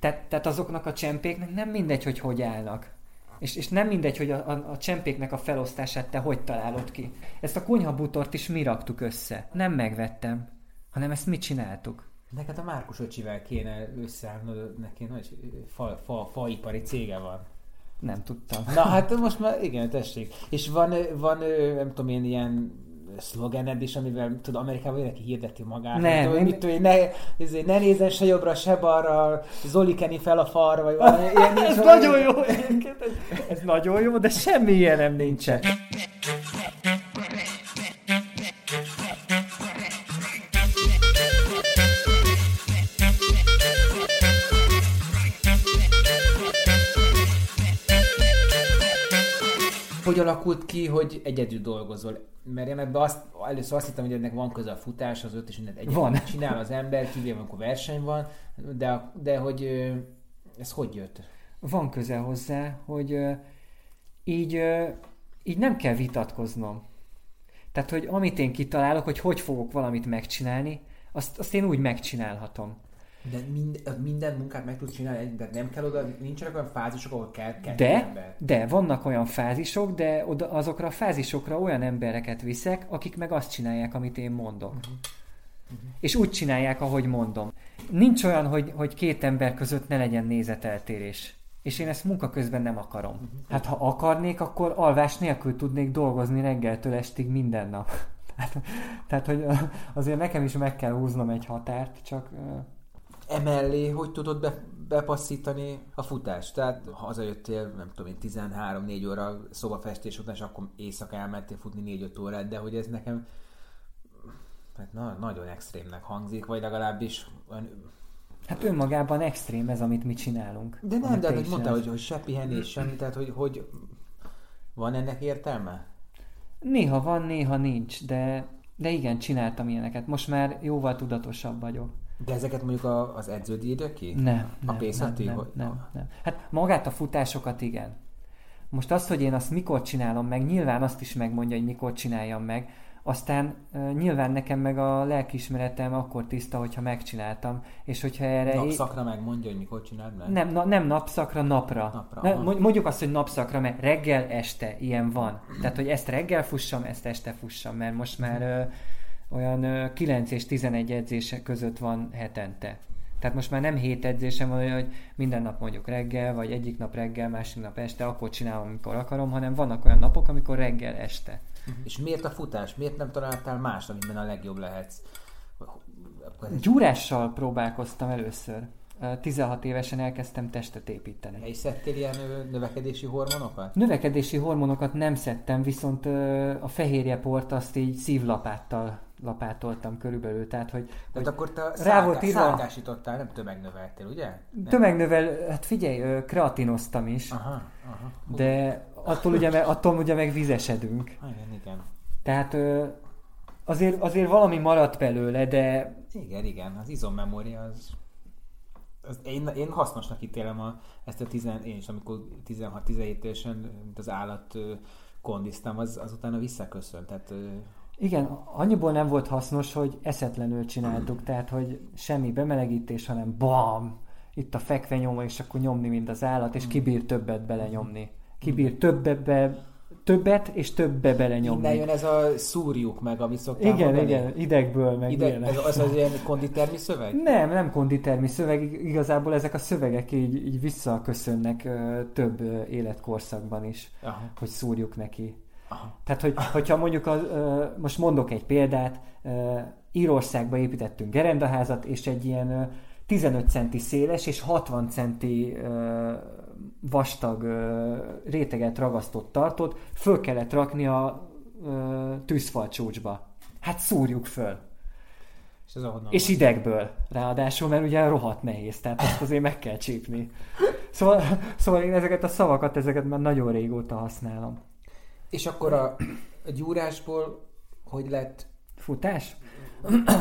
Tehát, tehát azoknak a csempéknek nem mindegy, hogy hogy állnak. És, és nem mindegy, hogy a, a, a csempéknek a felosztását te hogy találod ki. Ezt a konyhabutort is mi raktuk össze. Nem megvettem, hanem ezt mi csináltuk. Neked a Márkus öcsivel kéne összeállnod, neki nagy fa, fa, faipari cége van. Nem tudtam. Na hát most már igen, tessék. És van, van nem tudom én, ilyen szlogened is, amivel tud Amerikában mindenki hirdeti magát. Nem, tudom, mit tudom, ne, ezért, ne nézzen se jobbra, se balra, Zoli keni fel a farra, vagy valami ilyen ez nagyon jó, ez, ez nagyon jó, de semmi ilyen nem nincsen. hogy alakult ki, hogy egyedül dolgozol? Mert én ebben azt, először azt hittem, hogy ennek van köze a futás, az öt és mindent egyedül van. csinál az ember, kivéve amikor verseny van, de, de hogy ez hogy jött? Van köze hozzá, hogy így, így nem kell vitatkoznom. Tehát, hogy amit én kitalálok, hogy hogy fogok valamit megcsinálni, azt, azt én úgy megcsinálhatom. De mind, minden munkát meg tudsz csinálni, de nem kell oda, nincsenek olyan fázisok, ahol kell, kell de, ember. De, vannak olyan fázisok, de oda, azokra a fázisokra olyan embereket viszek, akik meg azt csinálják, amit én mondok. Uh-huh. Uh-huh. És úgy csinálják, ahogy mondom. Nincs olyan, hogy, hogy két ember között ne legyen nézeteltérés. És én ezt munka közben nem akarom. Uh-huh. Hát ha akarnék, akkor alvás nélkül tudnék dolgozni reggeltől estig minden nap. tehát, tehát, hogy azért nekem is meg kell húznom egy határt, csak emellé hogy tudod be, bepasszítani a futást? Tehát ha hazajöttél, nem tudom én, 13-4 óra szobafestés után, és akkor éjszaka elmentél futni 4-5 órát, de hogy ez nekem hát na, nagyon extrémnek hangzik, vagy legalábbis olyan, Hát önmagában extrém ez, amit mi csinálunk. De nem, de hogy mondta, hogy, hogy se pihenés, semmi, tehát hogy, hogy van ennek értelme? Néha van, néha nincs, de, de igen, csináltam ilyeneket. Most már jóval tudatosabb vagyok. De ezeket mondjuk a, az edződ írja ki? Nem. A nem, Pészati? Nem, nem, nem, nem. Hát magát a futásokat igen. Most azt, hogy én azt mikor csinálom meg, nyilván azt is megmondja, hogy mikor csináljam meg, aztán uh, nyilván nekem meg a lelkismeretem akkor tiszta, hogyha megcsináltam, és hogyha erre... Napszakra megmondja, hogy mikor csináld meg? Nem, na, nem napszakra, napra. napra ne, mondjuk azt, hogy napszakra, mert reggel, este ilyen van. Tehát, hogy ezt reggel fussam, ezt este fussam, mert most már uh, olyan 9 és 11 edzése között van hetente. Tehát most már nem hét edzésem van, hogy minden nap mondjuk reggel, vagy egyik nap reggel, másik nap este, akkor csinálom, amikor akarom, hanem vannak olyan napok, amikor reggel, este. Uh-huh. És miért a futás? Miért nem találtál más, amiben a legjobb lehetsz? Gyúrással próbálkoztam először. 16 évesen elkezdtem testet építeni. És szedtél ilyen növekedési hormonokat? Növekedési hormonokat nem szedtem, viszont a fehérjeport azt így szívlapáttal lapátoltam körülbelül, tehát hogy... Tehát hogy akkor te rá volt írva... szálkásítottál, nem tömegnöveltél, ugye? Nem. Tömegnövel, hát figyelj, kreatinoztam is, aha, aha. de attól ugye, attól ugye meg vizesedünk. Igen, igen. Tehát azért, azért valami maradt belőle, de... Igen, igen, az izommemória az az, én, én hasznosnak ítélem a, ezt a tizen, én is, amikor 16-17 évesen az állat kondiztam, az, az utána visszaköszön. Tehát, igen, annyiból nem volt hasznos, hogy eszetlenül csináltuk, tehát hogy semmi bemelegítés, hanem bam, itt a fekvenyoma, és akkor nyomni, mint az állat, és kibír többet belenyomni. Kibír többet be, többet és többbe belenyomni. Innen jön ez a szúrjuk meg, ami szoktam Igen, mondani. igen, idegből meg Ide, ez, az az ilyen konditermi szöveg? Nem, nem konditermi szöveg, igazából ezek a szövegek így, így visszaköszönnek ö, több életkorszakban is, Aha. hogy szúrjuk neki. Aha. Tehát, hogy, hogyha mondjuk, az, most mondok egy példát, Írországba építettünk gerendaházat, és egy ilyen ö, 15 centi széles és 60 centi vastag réteget ragasztott tartott, föl kellett rakni a ö, tűzfalcsúcsba. Hát szúrjuk föl. És, ez és idegből ráadásul, mert ugye rohadt nehéz, tehát azt azért meg kell csípni. Szóval, szóval én ezeket a szavakat, ezeket már nagyon régóta használom. És akkor a, a gyúrásból hogy lett? Futás?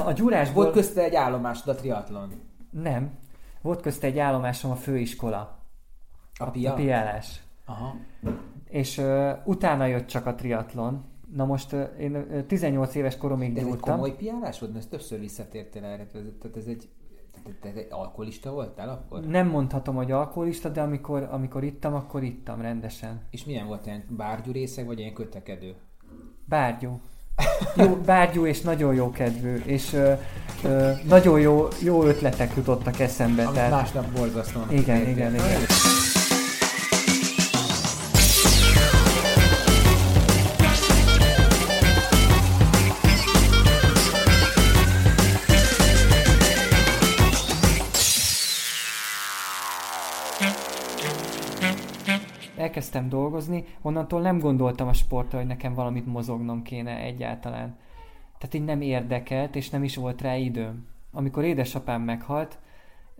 A gyúrásból... Volt közte egy állomásod a triatlon? Nem. Volt közte egy állomásom a főiskola. A pia? A piálás. Aha. És uh, utána jött csak a triatlon. Na most uh, én uh, 18 éves koromig De ez egy gyúrtam. komoly piálás volt? Mert többször visszatértél erre. Tehát ez egy... Te alkoholista voltál akkor? Nem mondhatom, hogy alkoholista, de amikor, amikor ittam, akkor ittam rendesen. És milyen volt ilyen bárgyú részeg, vagy ilyen kötekedő? Bárgyú. Jó, bárgyú és nagyon jó kedvű, és ö, ö, nagyon jó, jó ötletek jutottak eszembe. Amit Tehát, másnap borzasztóan. igen, kitértél. igen, igen. Elkezdtem dolgozni, onnantól nem gondoltam a sportra, hogy nekem valamit mozognom kéne egyáltalán. Tehát így nem érdekelt, és nem is volt rá időm. Amikor édesapám meghalt,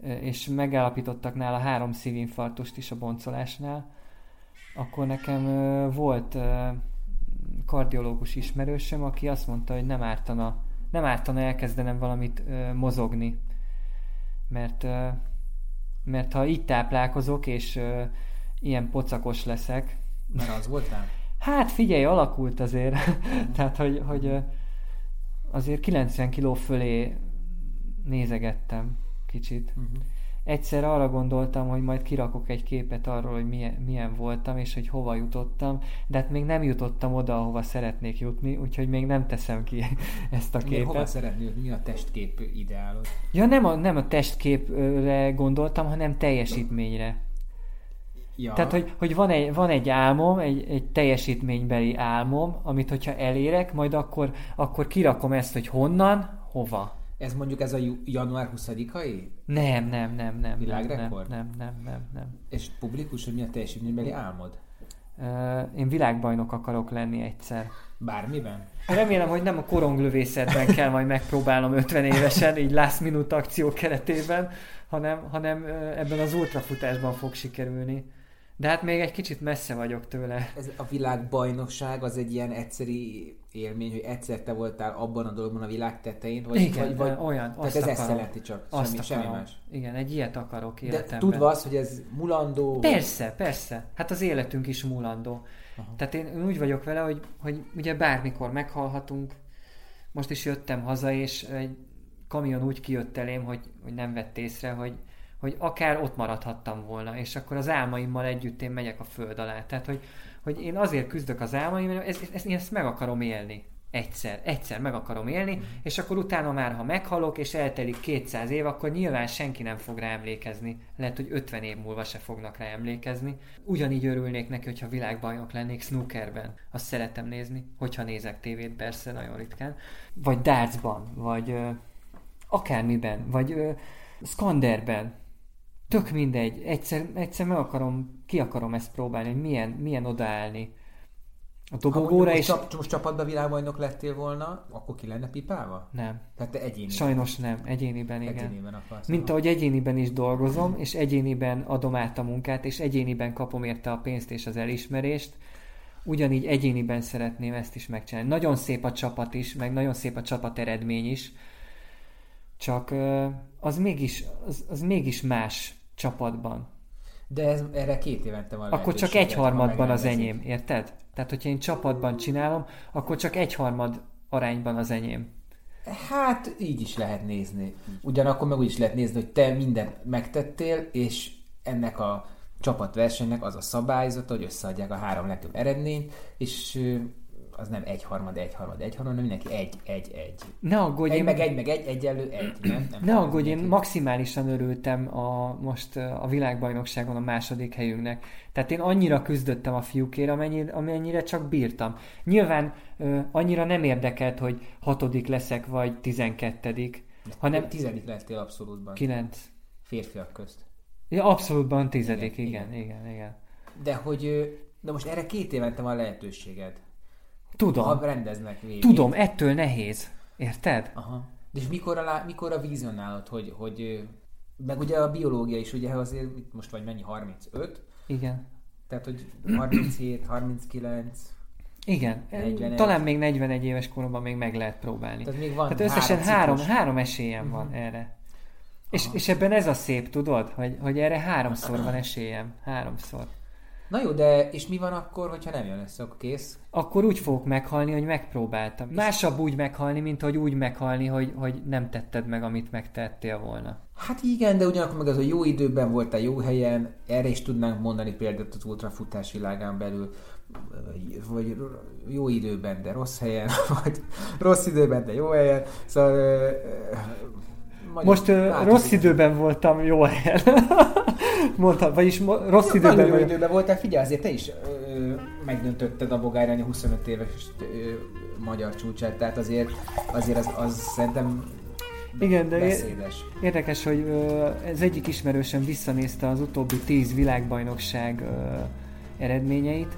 és megállapítottak nála három szívinfarktust is a boncolásnál, akkor nekem volt kardiológus ismerősöm, aki azt mondta, hogy nem ártana, nem ártana elkezdenem valamit mozogni. Mert, mert ha így táplálkozok, és ilyen pocakos leszek, Mert az voltál? Hát figyelj, alakult azért. Tehát, hogy, hogy azért 90 kiló fölé nézegettem kicsit. Uh-huh. Egyszer arra gondoltam, hogy majd kirakok egy képet arról, hogy milyen, milyen voltam, és hogy hova jutottam, de hát még nem jutottam oda, ahova szeretnék jutni, úgyhogy még nem teszem ki ezt a Miért, hova képet. szeretnél, mi a testkép ideálod? Ja, nem a, nem a testképre gondoltam, hanem teljesítményre. Ja. Tehát, hogy, hogy van, egy, van egy álmom, egy, egy teljesítménybeli álmom, amit hogyha elérek, majd akkor, akkor kirakom ezt, hogy honnan, hova. Ez mondjuk ez a január 20-ai? Nem, nem, nem, nem. Világrekord? nem, nem, nem, nem, nem. És publikus, hogy mi a teljesítménybeli álmod? Ö, Én világbajnok akarok lenni egyszer. Bármiben? Remélem, hogy nem a koronglövészetben kell majd megpróbálnom 50 évesen, így last minute akció keretében, hanem, hanem ebben az ultrafutásban fog sikerülni. De hát még egy kicsit messze vagyok tőle. Ez a világbajnokság az egy ilyen egyszeri élmény, hogy egyszer te voltál abban a dologban a világ tetején, vagy, Igen, vagy, vagy olyan, tehát azt ez ezt akarom. jelenti csak, Azt semmi, semmi más. Igen, egy ilyet akarok De életemben. tudva az, hogy ez mulandó, Persze, persze. Hát az életünk is múlandó. Aha. Tehát én úgy vagyok vele, hogy, hogy ugye bármikor meghalhatunk. Most is jöttem haza, és egy kamion úgy kijött elém, hogy, hogy nem vett észre, hogy, hogy akár ott maradhattam volna, és akkor az álmaimmal együtt én megyek a föld alá. Tehát, hogy, hogy én azért küzdök az álmaim, ez, ez, én ezt meg akarom élni. Egyszer, egyszer meg akarom élni, és akkor utána már, ha meghalok, és eltelik 200 év, akkor nyilván senki nem fog rá emlékezni. Lehet, hogy 50 év múlva se fognak rá emlékezni. Ugyanígy örülnék neki, hogyha világbajnok lennék snookerben. Azt szeretem nézni, hogyha nézek tévét, persze, nagyon ritkán. Vagy dartsban, vagy ö, akármiben, vagy ö, skanderben. Tök mindegy. Egyszer, egyszer meg akarom, ki akarom ezt próbálni, hogy milyen, milyen odaállni. A ha dobogóra és... most, csap, most csapatban világbajnok lettél volna, akkor ki lenne pipálva? Nem. Tehát te egyéni. Sajnos nem. Egyéniben igen. Egyéniben akarsz. Mint ahogy egyéniben is dolgozom, és egyéniben adom át a munkát, és egyéniben kapom érte a pénzt és az elismerést, ugyanígy egyéniben szeretném ezt is megcsinálni. Nagyon szép a csapat is, meg nagyon szép a csapat eredmény is, csak az mégis, az, az mégis más csapatban. De ez, erre két évente van Akkor csak lehetőséged, egy ha harmadban az enyém, érted? Tehát, hogyha én csapatban csinálom, akkor csak egy harmad arányban az enyém. Hát így is lehet nézni. Ugyanakkor meg úgy is lehet nézni, hogy te mindent megtettél, és ennek a csapatversenynek az a szabályzata, hogy összeadják a három legjobb eredményt, és az nem egy harmad, egy harmad, egy harmad, hanem mindenki egy, egy, egy. Ne aggódj, Egy én- meg egy, meg egy, egyenlő egy. Nem, nem Ne aggódj, én maximálisan örültem a, most a világbajnokságon a második helyünknek. Tehát én annyira küzdöttem a fiúkért, amennyire, amennyire csak bírtam. Nyilván annyira nem érdekelt, hogy hatodik leszek, vagy tizenkettedik, hanem Tizedik lettél abszolútban. kilenc. Férfiak közt. Ja, abszolútban tizedik, Igen, igen, igen, igen. igen. De hogy, de most erre két évente van lehetőséged. Tudom, Ha rendeznek végig. tudom, ettől nehéz. Érted? Aha. De és mikor a, mikor a vizionálod, hogy, hogy meg ugye a biológia is, ugye azért most vagy mennyi, 35? Igen. Tehát, hogy 37, 39, Igen, 41. talán még 41 éves koromban még meg lehet próbálni. Tehát még van Tehát összesen három három, ciklus. három esélyem van Mhm. erre. És, Aha. és ebben ez a szép, tudod, hogy, hogy erre háromszor van esélyem. Háromszor. Na jó, de és mi van akkor, hogyha nem jön össze, akkor kész? Akkor úgy fogok meghalni, hogy megpróbáltam. Másabb úgy meghalni, mint hogy úgy meghalni, hogy, hogy nem tetted meg, amit megtettél volna. Hát igen, de ugyanakkor meg az, hogy jó időben voltál, jó helyen, erre is tudnánk mondani példát az ultrafutás világán belül, vagy- vagy jó időben, de rossz helyen, vagy rossz időben, de jó helyen. Szóval... magyar- Most ö, rossz időben voltam jó helyen. Mondtam, vagyis mo- rossz Jó, időben Nagyon jó időben voltál, figyelj, azért te is ö, megdöntötted a Bogárány 25 éves ö, magyar csúcsát, tehát azért, azért az, az szerintem Igen, de beszédes. Érdekes, hogy ez egyik ismerősen visszanézte az utóbbi 10 világbajnokság ö, eredményeit,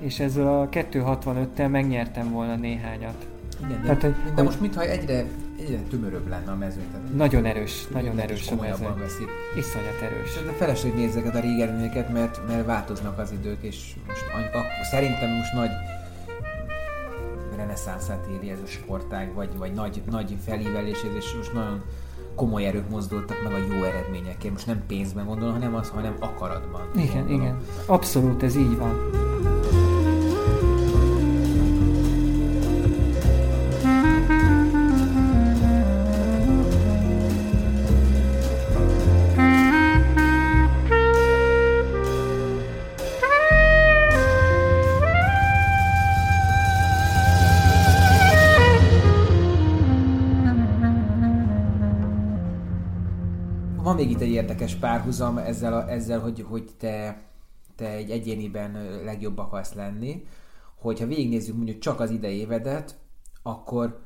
és ezzel a 265-tel megnyertem volna néhányat. Igen, de, Tehát, hogy- de hogy- most mintha egyre, egyre tömöröbb lenne a mezőny. Tehát Nagyon erős, nagyon erős a mezőny. veszik. Iszonyat erős. De feleség nézzeket a régi eredményeket, mert, mert változnak az idők, és most any- ak- szerintem most nagy reneszánszát éri ez a sportág, vagy, vagy nagy, nagy felívelés, ez, és most nagyon komoly erők mozdultak meg a jó eredményekért. Most nem pénzben gondolom, hanem az, hanem akaratban. Igen, gondolom. igen. Abszolút ez így van. Itt egy érdekes párhuzam ezzel, a, ezzel hogy, hogy te, te egy egyéniben legjobb akarsz lenni, hogyha végignézzük mondjuk csak az idei évedet, akkor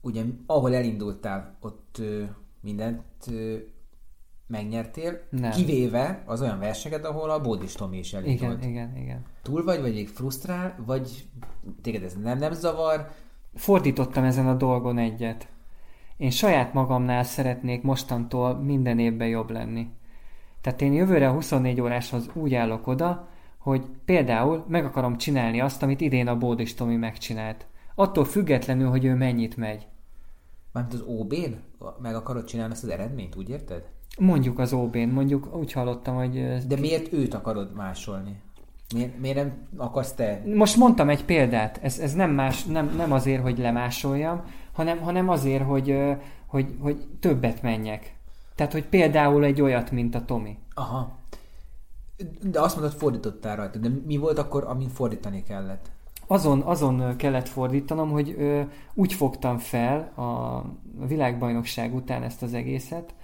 ugye ahol elindultál, ott ö, mindent ö, megnyertél, Nem. kivéve az olyan versenyeket, ahol a Bódis Tomi is elindult. Igen, igen, igen. Túl vagy, vagy még frusztrál, vagy téged ez nem, nem zavar, Fordítottam ezen a dolgon egyet. Én saját magamnál szeretnék mostantól minden évben jobb lenni. Tehát én jövőre a 24 óráshoz úgy állok oda, hogy például meg akarom csinálni azt, amit idén a Bódis Tomi megcsinált. Attól függetlenül, hogy ő mennyit megy. mármint az OB-n meg akarod csinálni ezt az eredményt, úgy érted? Mondjuk az OB-n, mondjuk úgy hallottam, hogy... De miért őt akarod másolni? Miért, miért nem akarsz te? Most mondtam egy példát, ez, ez nem, más, nem, nem azért, hogy lemásoljam, hanem, hanem azért, hogy, hogy, hogy többet menjek. Tehát, hogy például egy olyat, mint a Tomi. Aha. De azt mondod, fordítottál rajta. De mi volt akkor, amin fordítani kellett? Azon, azon kellett fordítanom, hogy ö, úgy fogtam fel a világbajnokság után ezt az egészet,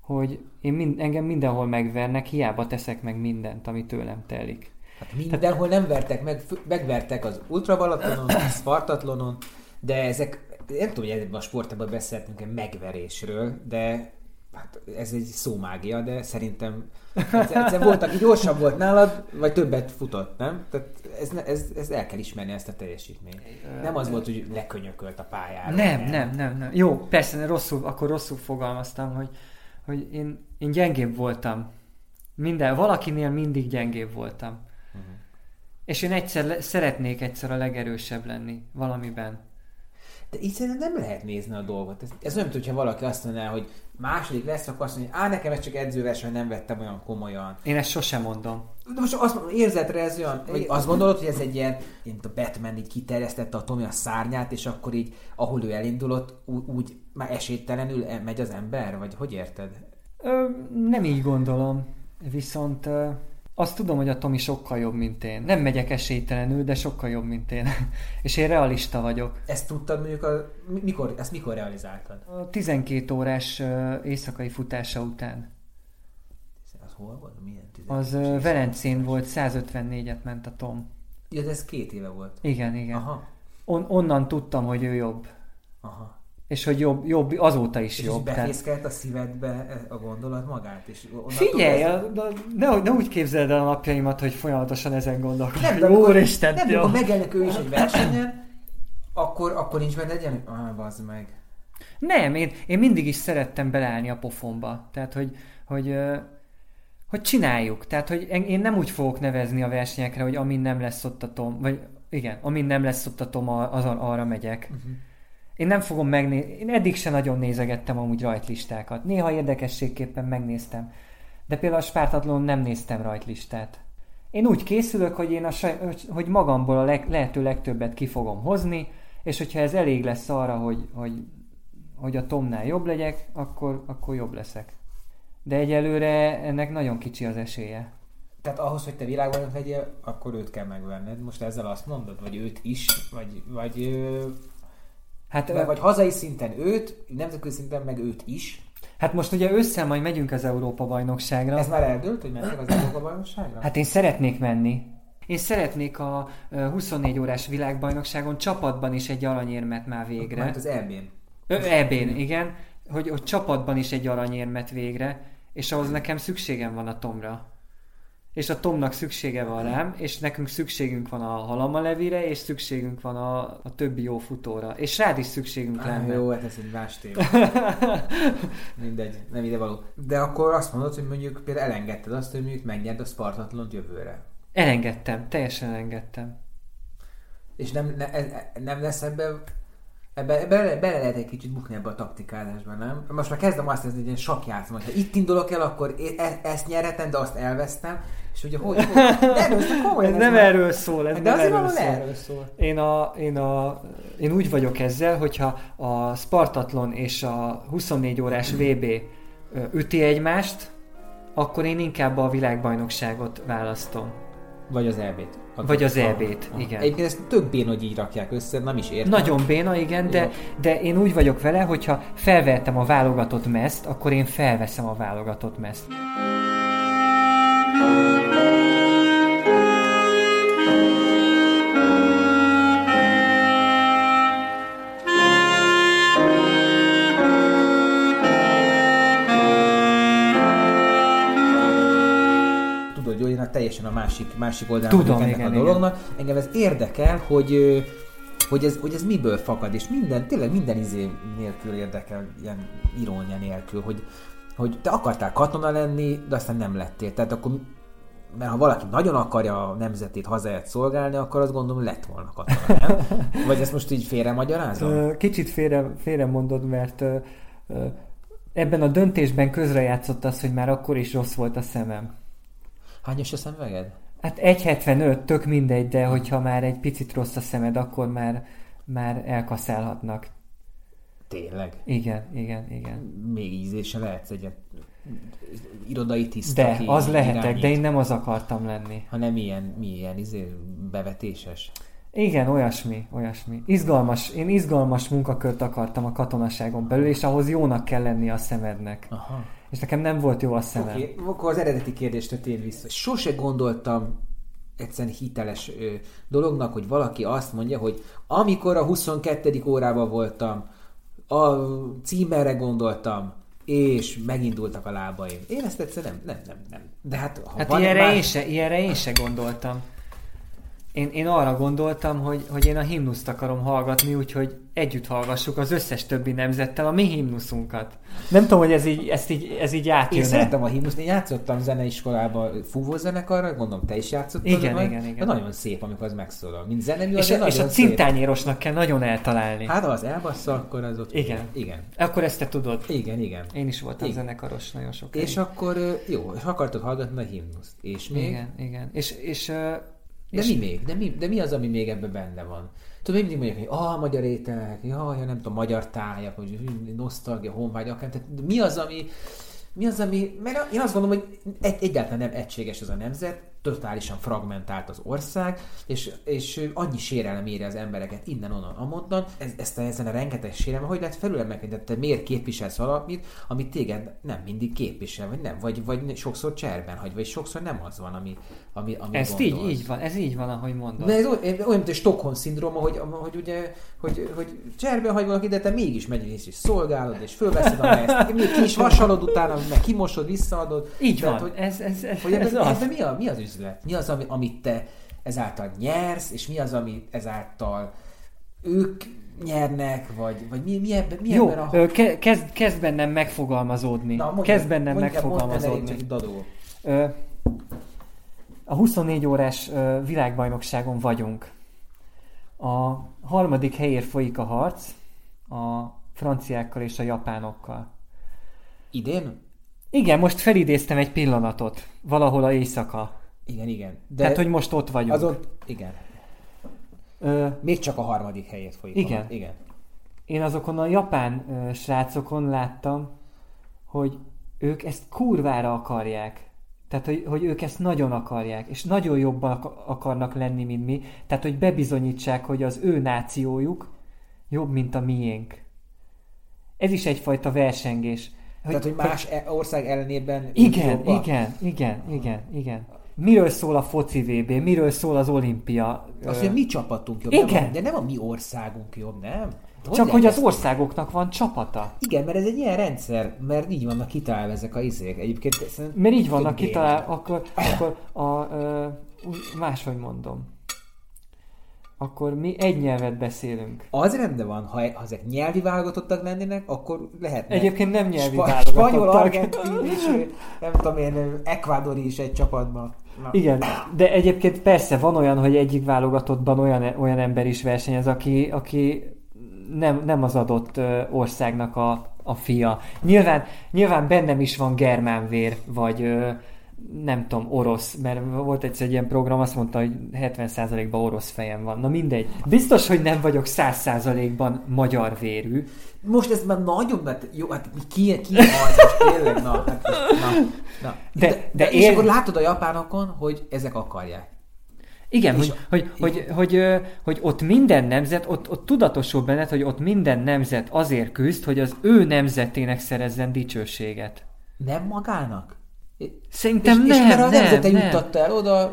hogy én mind, engem mindenhol megvernek, hiába teszek meg mindent, ami tőlem telik. Hát mindenhol nem vertek meg, megvertek az ultrabalatonon, a Spartatlonon, de ezek, nem tudom, hogy ebben a sportban beszéltünk egy megverésről, de hát ez egy szómágia, de szerintem egyszer, egyszer volt, aki gyorsabb volt nálad, vagy többet futott, nem? Tehát ez, ez, ez el kell ismerni ezt a teljesítményt. Nem az volt, hogy lekönyökölt a pályára. Nem, nem, nem, nem. Jó, persze, rosszul, akkor rosszul fogalmaztam, hogy, hogy én, én gyengébb voltam. Minden, valakinél mindig gyengébb voltam. Mhm. És én egyszer le, szeretnék egyszer a legerősebb lenni valamiben. De így szerintem nem lehet nézni a dolgot. Ez, ez olyan, mintha valaki azt mondaná, hogy második lesz, akkor azt mondja, á, nekem ez csak edzőverseny, nem vettem olyan komolyan. Én ezt sosem mondom. De most azt mondom, érzetre ez olyan, hogy azt gondolod, hogy ez egy ilyen, mint a Batman így kiterjesztette a Tomi a szárnyát, és akkor így, ahol ő elindulott, úgy, úgy már esélytelenül e- megy az ember? Vagy hogy érted? Ö, nem így gondolom. Viszont azt tudom, hogy a Tomi sokkal jobb, mint én. Nem megyek esélytelenül, de sokkal jobb, mint én. És én realista vagyok. Ezt tudtad mondjuk, a, mi- mikor, ezt mikor realizáltad? A 12 órás éjszakai futása után. Az hol volt? Milyen Az ö, Velencén volt, 154-et ment a Tom. Ja, de ez két éve volt. Igen, igen. Aha, On, onnan tudtam, hogy ő jobb. aha. És hogy jobb, jobb azóta is És jobb. Tehát... befészkelt a szívedbe a gondolat magát? És Figyelj, ez- ne, ne úgy képzeld el a napjaimat, hogy folyamatosan ezen gondolkodom. Nem, de Úristen, nem, amikor megjelenik ő is egy versenyen, akkor, akkor nincs benne egy ilyen, ah, bazd meg. Nem, én, én mindig is szerettem beleállni a pofomba. Tehát, hogy, hogy, hogy csináljuk. Tehát, hogy én nem úgy fogok nevezni a versenyekre, hogy amin nem lesz ott a Tom, vagy Igen, amin nem lesz ott a tom, azon arra megyek. Uh-huh. Én nem fogom megnézni, én eddig se nagyon nézegettem amúgy rajtlistákat. Néha érdekességképpen megnéztem. De például a Spártatlon nem néztem rajtlistát. Én úgy készülök, hogy én a saj, hogy magamból a leg, lehető legtöbbet ki fogom hozni, és hogyha ez elég lesz arra, hogy, hogy, hogy a Tomnál jobb legyek, akkor, akkor jobb leszek. De egyelőre ennek nagyon kicsi az esélye. Tehát ahhoz, hogy te világbajnok legyél, akkor őt kell megvenned. Most ezzel azt mondod? Vagy őt is? Vagy, vagy, hát, vagy, vagy hazai szinten őt, nemzetközi szinten meg őt is? Hát most ugye össze majd megyünk az Európa-bajnokságra. Ez már eldőlt, hogy mennek az Európa-bajnokságra? Hát én szeretnék menni. Én szeretnék a 24 órás világbajnokságon csapatban is egy aranyérmet már végre. Mert az EB-n. EB-n, igen. Hogy, hogy csapatban is egy aranyérmet végre, és ahhoz nekem szükségem van a Tomra és a Tomnak szüksége van rám, és nekünk szükségünk van a Halama Levire, és szükségünk van a, a többi jó futóra. És rád is szükségünk ah, lenne. Jó, hát ez egy más téma. Mindegy, nem ide való. De akkor azt mondod, hogy mondjuk például elengedted azt, hogy mondjuk megnyerd a Spartatlont jövőre. Elengedtem, teljesen elengedtem. És nem, ne, nem lesz ebben Ebbe, bele, bele lehet egy kicsit bukni ebbe a taktikálásban, nem? Most már kezdem azt nézni, hogy ilyen sakjátszom, ha itt indulok el, akkor e, ezt nyerhetem, de azt elvesztem, és ugye hogy, hogy komolyan, ez nem már... erről szól, ez de nem erről szól. erről szól. Én, a, én, a, én úgy vagyok ezzel, hogyha a Spartatlon és a 24 órás VB üti egymást, akkor én inkább a világbajnokságot választom. Vagy az EB-t. Vagy az EB-t, igen. Egyébként ezt tök béna, hogy így rakják össze, nem is értem. Nagyon béna, igen, de, de én úgy vagyok vele, hogyha felvettem a válogatott meszt, akkor én felveszem a válogatott meszt. Teljesen a másik, másik oldalán Tudom, ennek igen, a dolognak. Igen. Engem ez érdekel, hogy hogy ez, hogy ez miből fakad, és minden, tényleg minden izé nélkül érdekel, ilyen irónia nélkül, hogy, hogy te akartál katona lenni, de aztán nem lettél. Tehát akkor, mert ha valaki nagyon akarja a nemzetét, hazáját szolgálni, akkor azt gondolom lett volna katona, nem? Vagy ezt most így félre magyarázom? Kicsit félre, félre mondod, mert ebben a döntésben közrejátszott az, hogy már akkor is rossz volt a szemem. Hányos a szemüveged? Hát 1,75, tök mindegy, de hogyha már egy picit rossz a szemed, akkor már, már elkaszálhatnak. Tényleg? Igen, igen, igen. Még ízése lehetsz egy irodai tiszta. De, az lehetek, irányít. de én nem az akartam lenni. Hanem ilyen, milyen izé, bevetéses. Igen, olyasmi, olyasmi. Izgalmas, én izgalmas munkakört akartam a katonaságon belül, és ahhoz jónak kell lenni a szemednek. Aha és nekem nem volt jó a szemem. Oké, okay, akkor az eredeti kérdést tér vissza. Sose gondoltam egyszerűen hiteles ö, dolognak, hogy valaki azt mondja, hogy amikor a 22. órában voltam, a címerre gondoltam, és megindultak a lábaim. Én ezt egyszerűen nem, nem, nem, nem. De hát, ha hát ilyenre, más... én se, ilyenre én se gondoltam. Én, én arra gondoltam, hogy, hogy én a himnuszt akarom hallgatni, úgyhogy együtt hallgassuk az összes többi nemzettel a mi himnuszunkat. Nem tudom, hogy ez így, ezt így, ez így átjön. Én szeretem a himnuszt, én játszottam zeneiskolában fúvózenekarra, gondolom te is játszottad. Igen, majd, igen, igen. nagyon szép, amikor az megszólal. Mint zenemű, és, a, és a cintányérosnak kell nagyon eltalálni. Hát ha az elbassza, akkor az ott... Igen. igen. Akkor ezt te tudod. Igen, igen. Én is voltam igen. zenekaros nagyon sok. És akkor jó, és akartad hallgatni a himnuszt. És még? Igen, igen. És, és de és... mi még? De mi, de mi az, ami még ebben benne van? Tudod, mindig mondják, hogy ah, magyar ételek, jaj, nem tudom, magyar tájak, vagy nosztalgia, honvágy, akár. Tehát mi az, ami, mi az, ami, mert én azt gondolom, hogy egy, egyáltalán nem egységes ez a nemzet, totálisan fragmentált az ország, és, és annyi sérelem éri az embereket innen, onnan, amonnan, ez, ezt a, ezen a rengeteg sérelem, hogy lehet felülemelkedni, tehát te miért képviselsz valamit, amit téged nem mindig képvisel, vagy nem, vagy, vagy sokszor cserben hagy, vagy sokszor nem az van, ami, ami, ami Ez így, így van, ez így van, ahogy mondod. De ez olyan, mint egy Stockholm szindróma, hogy, hogy ugye, hogy, hogy cserben hagy valaki, de te mégis megy és szolgálod, és fölveszed a mezt, még ki is vasalod utána, meg kimosod, visszaadod. Így Tehát, van, hogy, ez, ez, ez, hogy ez, ez, az. mi, a, mi az üzlet? Mi az, ami, amit te ezáltal nyersz, és mi az, ami ezáltal ők nyernek, vagy, vagy mi, mi, ebben, mi Jó, ebben a... Ke, kezd, kezd bennem megfogalmazódni. Na, mondja, kezd bennem mondja, megfogalmazódni. Mondja, a 24 órás világbajnokságon vagyunk. A harmadik helyért folyik a harc a franciákkal és a japánokkal. Idén? Igen, most felidéztem egy pillanatot. Valahol a éjszaka. Igen, igen. De Tehát, hogy most ott vagyunk. Az ott, igen. Ö... Még csak a harmadik helyét folyik. Igen. A, igen. Én azokon a japán ö, srácokon láttam, hogy ők ezt kurvára akarják. Tehát, hogy, hogy ők ezt nagyon akarják, és nagyon jobban akarnak lenni, mint mi. Tehát, hogy bebizonyítsák, hogy az ő nációjuk jobb, mint a miénk. Ez is egyfajta versengés. Hogy, Tehát, hogy más hogy... E- ország ellenében Igen, igen, igen, igen, igen. Miről szól a foci VB, miről szól az olimpia? Azt, hogy mi csapatunk jobb, igen. Nem a, de nem a mi országunk jobb, nem? Hogy Csak hogy az országoknak van csapata. Igen, mert ez egy ilyen rendszer, mert így vannak kitalálva ezek a izék. Egyébként Mert így vannak kitalálva, akkor, akkor a, ö, máshogy mondom akkor mi egy nyelvet beszélünk. Az rendben van, ha, ha ezek nyelvi válogatottak lennének, akkor lehet. Egyébként nem nyelvi Spa- válogatottak. Spanyol, argentin és nem tudom én, ekvádori is egy csapatban. Na. Igen, de egyébként persze van olyan, hogy egyik válogatottban olyan, olyan ember is versenyez, aki, aki nem, nem az adott országnak a, a fia. Nyilván, nyilván bennem is van germán vér, vagy nem tudom, orosz, mert volt egyszer egy ilyen program, azt mondta, hogy 70%-ban orosz fejem van. Na mindegy. Biztos, hogy nem vagyok 100%-ban magyar vérű. Most ez már nagyon, mert jó, hát ki, ki az, tényleg, na, hát, na, na. De, de, de, és ér... akkor látod a japánokon, hogy ezek akarják. Igen, hogy, hogy, hogy, hogy, hogy ott minden nemzet, ott, ott tudatosul benned, hogy ott minden nemzet azért küzd, hogy az ő nemzetének szerezzen dicsőséget. Nem magának? Szerintem és, nem, és mert a nemzete nem. juttatta el oda,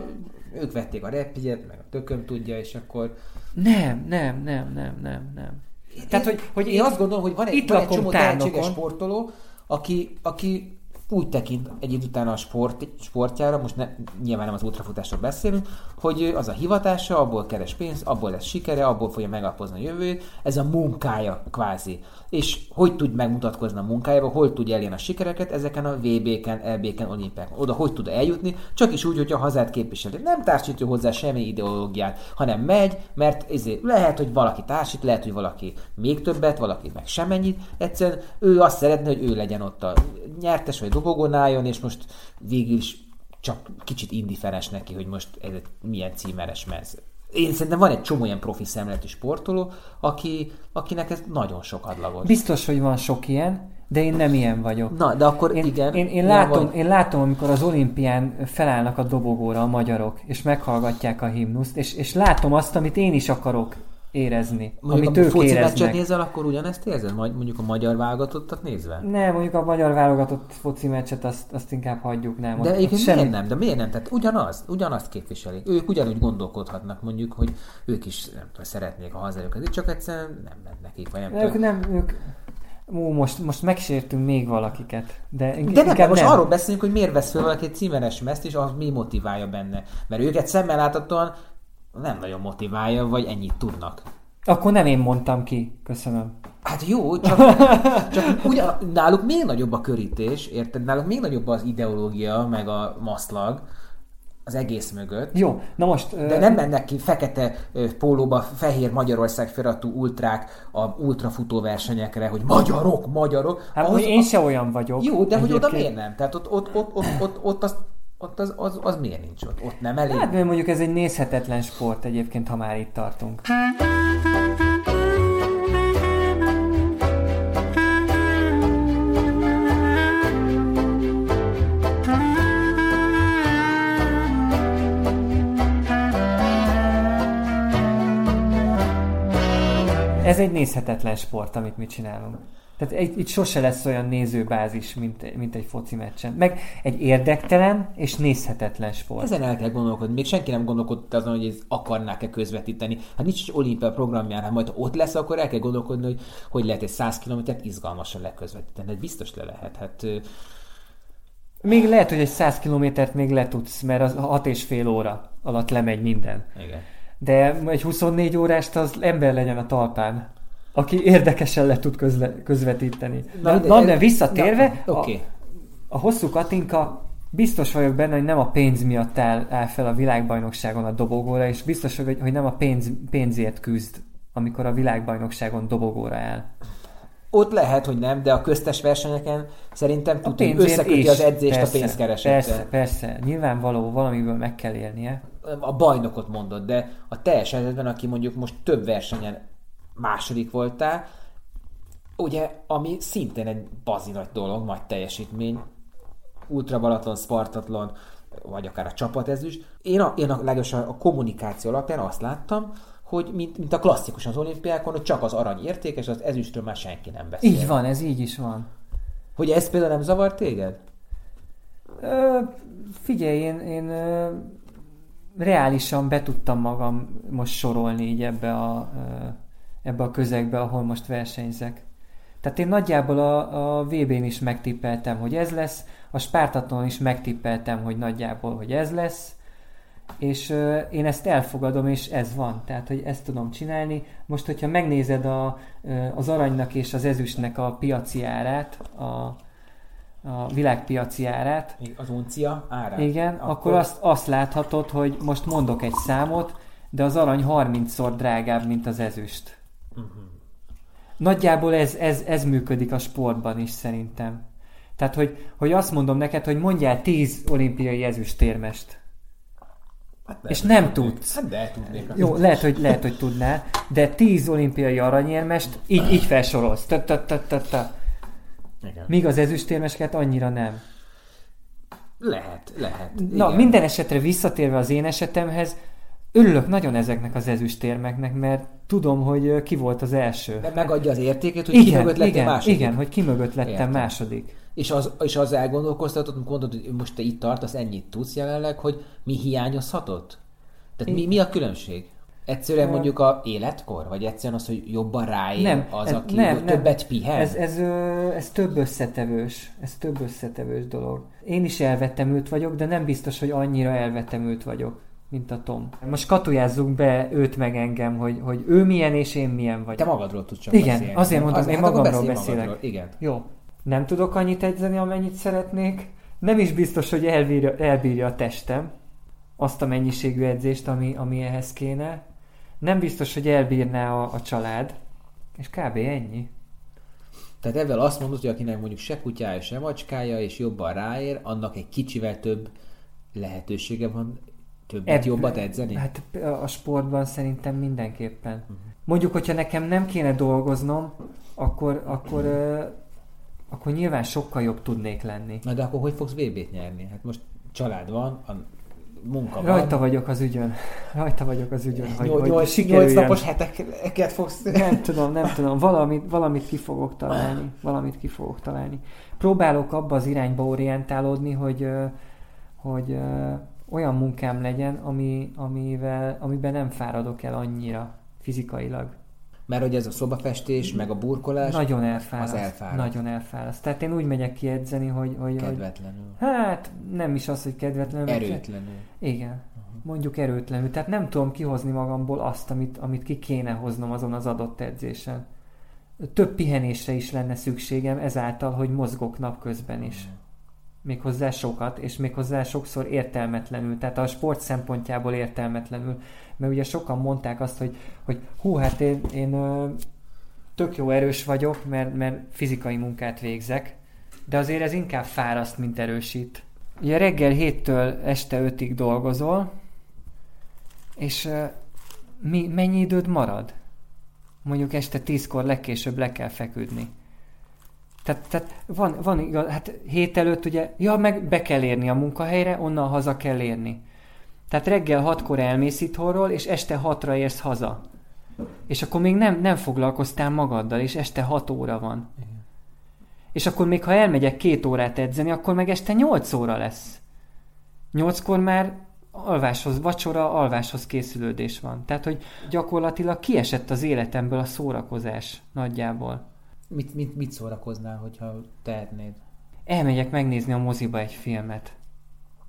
ők vették a repjegyet, meg a tököm tudja, és akkor... Nem, nem, nem, nem, nem, nem. Én, Tehát, hogy, hogy én, én azt gondolom, hogy van egy, van egy csomó tehetséges sportoló, aki, aki úgy tekint egy idő után a sport, sportjára, most ne, nyilván nem az ultrafutásról beszélünk, hogy az a hivatása, abból keres pénzt, abból lesz sikere, abból fogja megalapozni a jövőt, ez a munkája kvázi. És hogy tud megmutatkozni a munkájában, hol tud elérni a sikereket ezeken a VB-ken, LB-ken, olimpiákon. Oda hogy tud eljutni, csak is úgy, hogy a hazát képviseli. Nem társítja hozzá semmi ideológiát, hanem megy, mert ezért lehet, hogy valaki társít, lehet, hogy valaki még többet, valaki meg semennyit. Egyszerűen ő azt szeretne, hogy ő legyen ott a nyertes vagy dobogon álljon, és most végül is csak kicsit indiferens neki, hogy most ez milyen címeres mez. Én szerintem van egy csomó ilyen profi szemletű sportoló, aki, akinek ez nagyon sok adlagos. Biztos, hogy van sok ilyen, de én nem ilyen vagyok. Na, de akkor én, igen. Én, én, látom, vagy... én látom, amikor az olimpián felállnak a dobogóra a magyarok, és meghallgatják a himnuszt, és, és látom azt, amit én is akarok érezni. Mondjuk amit a ők foci éreznek. nézel, akkor ugyanezt érzed? Mondjuk a magyar válogatottat nézve? Nem, mondjuk a magyar válogatott foci meccset azt, azt inkább hagyjuk, nem. De egyébként semmi... miért nem? De miért nem? Tehát ugyanaz, ugyanazt képviselik. Ők ugyanúgy gondolkodhatnak mondjuk, hogy ők is nem tudom, szeretnék a hazájukat, csak egyszerűen nem ment nekik, vagy nem Ők nem, ők, Ó, most, most megsértünk még valakiket. De, de nem, most nem. arról beszélünk, hogy miért vesz fel valaki egy címeres mezt, és az mi motiválja benne. Mert őket szemmel láthatóan nem nagyon motiválja, vagy ennyit tudnak. Akkor nem én mondtam ki. Köszönöm. Hát jó, csak, csak ugyan, náluk még nagyobb a körítés, érted? Náluk még nagyobb az ideológia, meg a maszlag az egész mögött. Jó, na most... De nem mennek ki fekete pólóba, fehér Magyarország felatú ultrák a ultrafutó versenyekre, hogy magyarok, magyarok. Hát, az, hogy én se olyan vagyok. Jó, de hogy oda miért nem? Tehát ott, ott, ott, ott, ott, ott azt ott az, az, az miért nincs ott? Ott nem elég? Hát mert mondjuk ez egy nézhetetlen sport egyébként, ha már itt tartunk. Ez egy nézhetetlen sport, amit mi csinálunk. Tehát egy, itt sose lesz olyan nézőbázis, mint, mint egy foci meccsen. Meg egy érdektelen és nézhetetlen sport. Ezen el kell gondolkodni. Még senki nem gondolkodott azon, hogy ezt akarnák-e közvetíteni. Hát nincs egy olimpia programján, hát majd ha ott lesz, akkor el kell gondolkodni, hogy hogy lehet egy 100 kilométert izgalmasan leközvetíteni. Hát biztos le lehet. Hát, még lehet, hogy egy 100 kilométert még letudsz, mert az 6 és fél óra alatt lemegy minden. Igen. De egy 24 órást az ember legyen a talpán aki érdekesen le tud közle, közvetíteni. Na, de, na, de visszatérve, na, okay. a, a hosszú Katinka biztos vagyok benne, hogy nem a pénz miatt áll, áll fel a világbajnokságon a dobogóra, és biztos vagyok, hogy nem a pénz, pénzért küzd, amikor a világbajnokságon dobogóra áll. Ott lehet, hogy nem, de a köztes versenyeken szerintem hogy összeköti az edzést persze, a pénzkeresettel. Persze, persze. Nyilvánvaló, valamiből meg kell élnie. A bajnokot mondod, de a teljes helyzetben, aki mondjuk most több versenyen második voltál, ugye, ami szintén egy bazi nagy dolog, nagy teljesítmény, Ultra Balaton, Spartatlon, vagy akár a csapatezüst. Én a, én a, legalábbis a kommunikáció alapján azt láttam, hogy mint, mint a klasszikus az olimpiákon, hogy csak az arany értékes, az ezüstről már senki nem beszél. Így van, ez így is van. Hogy ez például nem zavar téged? Ö, figyelj, én, én ö, reálisan be tudtam magam most sorolni így ebbe a, ö, ebbe a közegbe, ahol most versenyzek. Tehát én nagyjából a, a VB-n is megtippeltem, hogy ez lesz, a Spártaton is megtippeltem, hogy nagyjából, hogy ez lesz, és uh, én ezt elfogadom, és ez van. Tehát, hogy ezt tudom csinálni. Most, hogyha megnézed a, az aranynak és az ezüstnek a piaci árát, a, a világpiaci árát. Az uncia árát. Igen, akkor, akkor azt, azt láthatod, hogy most mondok egy számot, de az arany 30-szor drágább, mint az ezüst. Uh-huh. Nagyjából ez, ez, ez működik a sportban is szerintem. Tehát, hogy, hogy azt mondom neked, hogy mondjál 10 olimpiai ezüstérmest Hát és nem tudsz. Hát de tudnék. Jó, lehet hogy, lehet, hogy tudnál, de tíz olimpiai aranyérmest így, így felsorolsz. Míg az ezüstérmeseket annyira nem. Lehet, lehet. Na, igen. minden esetre visszatérve az én esetemhez, örülök nagyon ezeknek az ezüstérmeknek, mert tudom, hogy ki volt az első. De megadja az értéket, hogy igen, ki mögött lettem igen, második. Igen, hogy ki mögött lettem Értem. második. És az, és az elgondolkoztatott, mondod, hogy most te itt tartasz, ennyit tudsz jelenleg, hogy mi hiányozhatott? Tehát mi, mi a különbség? Egyszerűen mondjuk a életkor? Vagy egyszerűen az, hogy jobban ráér nem, az, aki nem, többet nem. pihen? Ez, ez, ez több összetevős. Ez több összetevős dolog. Én is elvettemült vagyok, de nem biztos, hogy annyira elvettemült vagyok mint a Tom. Most katujázzunk be őt meg engem, hogy, hogy ő milyen és én milyen vagyok. Te magadról tudsz csak Igen, beszélni. azért mondom, az, én hát magamról beszélek. Magadról. Igen. Jó. Nem tudok annyit edzeni, amennyit szeretnék. Nem is biztos, hogy elbírja, elbírja a testem azt a mennyiségű edzést, ami, ami ehhez kéne. Nem biztos, hogy elbírná a, a család. És kb. ennyi. Tehát ebben azt mondod, hogy akinek mondjuk se kutyája, se macskája, és jobban ráér, annak egy kicsivel több lehetősége van többet, Ebb, jobbat edzeni? Hát a sportban szerintem mindenképpen. Uh-huh. Mondjuk, hogyha nekem nem kéne dolgoznom, akkor, akkor, uh, akkor nyilván sokkal jobb tudnék lenni. Na de akkor hogy fogsz VB-t nyerni? Hát most család van, a munka van. Rajta vagyok az ügyön. Rajta vagyok az ügyön, hogy, nyolc, hogy sikerüljön. Nyolc napos heteket fogsz... Nem tudom, nem tudom. Valamit, valamit ki fogok találni. Valamit ki fogok találni. Próbálok abba az irányba orientálódni, hogy, hogy olyan munkám legyen, ami, amivel, amiben nem fáradok el annyira fizikailag. Mert hogy ez a szobafestés, meg a burkolás, nagyon elfáraszt, az elfáraszt. Nagyon elfáraszt. Tehát én úgy megyek ki edzeni, hogy... hogy kedvetlenül. Hogy, hát nem is az, hogy kedvetlenül. Erőtlenül. Igen. Uh-huh. Mondjuk erőtlenül. Tehát nem tudom kihozni magamból azt, amit, amit ki kéne hoznom azon az adott edzésen. Több pihenésre is lenne szükségem ezáltal, hogy mozgok napközben is. Uh-huh méghozzá sokat, és méghozzá sokszor értelmetlenül, tehát a sport szempontjából értelmetlenül, mert ugye sokan mondták azt, hogy, hogy hú, hát én, én tök jó erős vagyok, mert, mert fizikai munkát végzek, de azért ez inkább fáraszt, mint erősít. Ugye reggel héttől este ötig dolgozol, és mi, mennyi időd marad? Mondjuk este tízkor legkésőbb le kell feküdni tehát, tehát van, van igaz, hát hét előtt ugye, ja, meg be kell érni a munkahelyre, onnan haza kell érni. Tehát reggel hatkor elmész itthonról, és este hatra érsz haza. És akkor még nem, nem foglalkoztál magaddal, és este hat óra van. Igen. És akkor még ha elmegyek két órát edzeni, akkor meg este nyolc óra lesz. Nyolckor már alváshoz vacsora, alváshoz készülődés van. Tehát, hogy gyakorlatilag kiesett az életemből a szórakozás nagyjából. Mit, mit, mit szórakoznál, hogyha tehetnéd? Elmegyek megnézni a moziba egy filmet.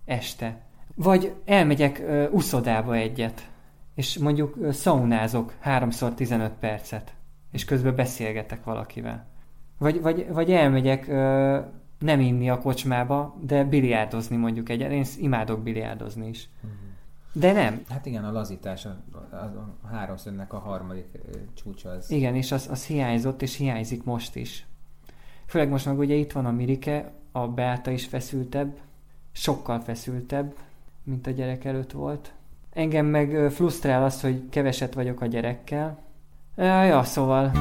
Este. Vagy elmegyek uh, uszodába egyet. És mondjuk uh, szaunázok háromszor 15 percet. És közben beszélgetek valakivel. Vagy, vagy, vagy elmegyek uh, nem inni a kocsmába, de biliárdozni mondjuk egy. Én imádok biliárdozni is. De nem. Hát igen, a lazítás, a, a, a háromszögnek a harmadik csúcsa az. Igen, és az, az hiányzott, és hiányzik most is. Főleg most meg ugye itt van a Mirike, a Beáta is feszültebb, sokkal feszültebb, mint a gyerek előtt volt. Engem meg frusztrál az, hogy keveset vagyok a gyerekkel. Ja, ja szóval...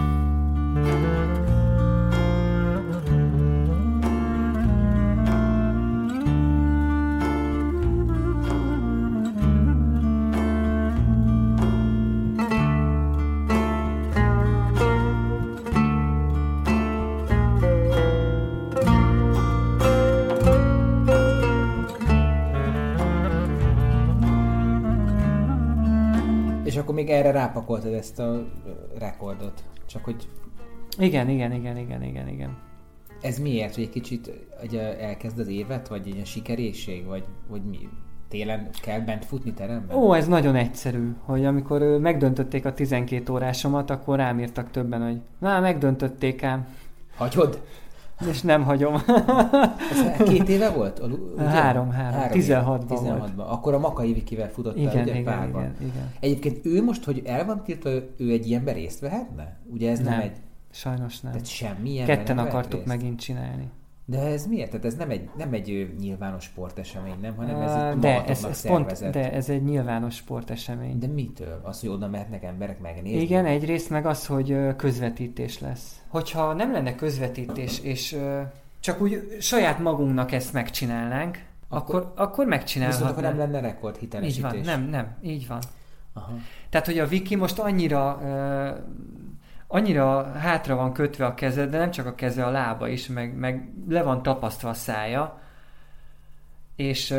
rápakoltad ezt a rekordot. Csak hogy... Igen, igen, igen, igen, igen, igen. Ez miért? Hogy egy kicsit hogy elkezd az évet? Vagy egy ilyen sikerészség? Vagy, vagy mi? Télen kell bent futni teremben? Ó, ez nagyon egyszerű, hogy amikor megdöntötték a 12 órásomat, akkor rám írtak többen, hogy na, megdöntötték ám. Hagyod? És nem hagyom. Ez két éve volt? Ugye? Három, három. három 16-ban 16 volt. Akkor a Makai Vikivel futottál, igen, ugye, igen, párban. Igen, igen. Egyébként ő most, hogy el van tiltva, ő egy ilyenben részt vehetne? Ugye ez nem, nem egy... Sajnos nem. Tehát semmi Ketten akartuk részt. megint csinálni. De ez miért? Tehát ez nem egy, nem egy nyilvános sportesemény, nem? Hanem ez egy de ez, ez pont, De ez egy nyilvános sportesemény. De mitől? Az, hogy oda mehetnek emberek megnézni? Igen, egyrészt meg az, hogy közvetítés lesz. Hogyha nem lenne közvetítés, és csak úgy saját magunknak ezt megcsinálnánk, akkor, akkor, akkor megcsinálhatnánk. Viszont akkor nem lenne rekord hitelesítés. Így van, nem, nem, így van. Aha. Tehát, hogy a Viki most annyira annyira hátra van kötve a keze, de nem csak a keze, a lába is, meg, meg le van tapasztva a szája, és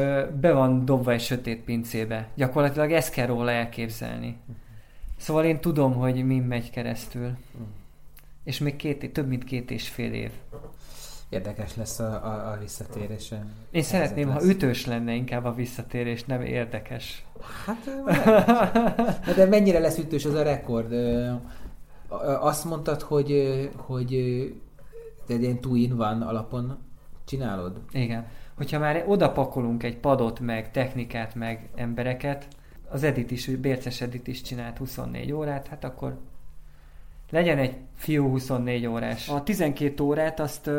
be van dobva egy sötét pincébe. Gyakorlatilag ezt kell róla elképzelni. Szóval én tudom, hogy mi megy keresztül. És még két, több mint két és fél év. Érdekes lesz a, a, a visszatérése. Én szeretném, lesz. ha ütős lenne inkább a visszatérés, nem érdekes. Hát, de mennyire lesz ütős az a rekord? Azt mondtad, hogy, hogy te ilyen two van alapon csinálod? Igen. Hogyha már oda pakolunk egy padot, meg technikát, meg embereket, az Edit is, Bérces Edit is csinált 24 órát, hát akkor legyen egy fiú 24 órás. A 12 órát azt,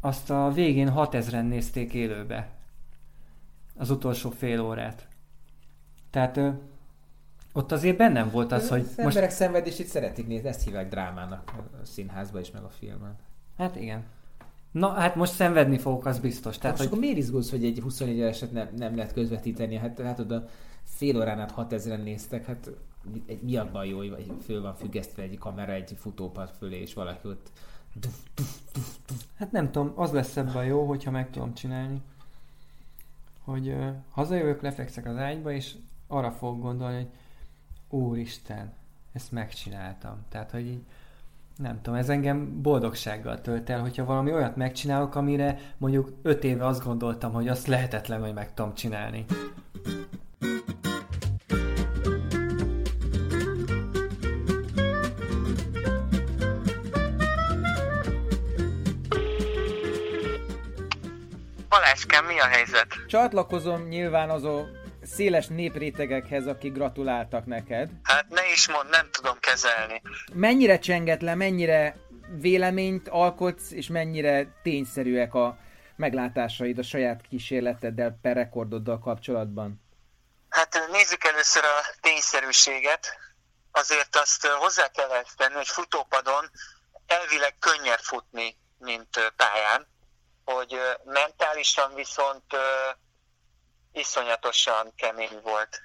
azt a végén 6000-en nézték élőbe. Az utolsó fél órát. Tehát ott azért bennem volt az, hogy... Az most... emberek szenvedését szeretik nézni, ezt hívják drámának a színházba is, meg a filmen. Hát igen. Na, hát most szenvedni fogok, az biztos. Tehát, hogy... akkor miért izgulsz, hogy egy 24 éveset nem, nem lehet közvetíteni? Hát, hát oda fél órán át 6000-en néztek, hát egy, mi abban jó, hogy föl van függesztve egy kamera egy futópad fölé, és valaki ott duf, duf, duf, duf. Hát nem tudom, az lesz ebben jó, hogyha meg tudom csinálni, hogy uh, hazajövök, lefekszek az ágyba, és arra fogok gondolni, hogy úristen, ezt megcsináltam. Tehát, hogy így, nem tudom, ez engem boldogsággal tölt el, hogyha valami olyat megcsinálok, amire mondjuk öt éve azt gondoltam, hogy azt lehetetlen, hogy meg tudom csinálni. Balázskám, mi a helyzet? Csatlakozom nyilván azon széles néprétegekhez, akik gratuláltak neked. Hát ne is mond, nem tudom kezelni. Mennyire csenget le, mennyire véleményt alkotsz, és mennyire tényszerűek a meglátásaid a saját kísérleteddel, per rekordoddal kapcsolatban? Hát nézzük először a tényszerűséget. Azért azt hozzá kell tenni, hogy futópadon elvileg könnyebb futni, mint pályán, hogy mentálisan viszont iszonyatosan kemény volt.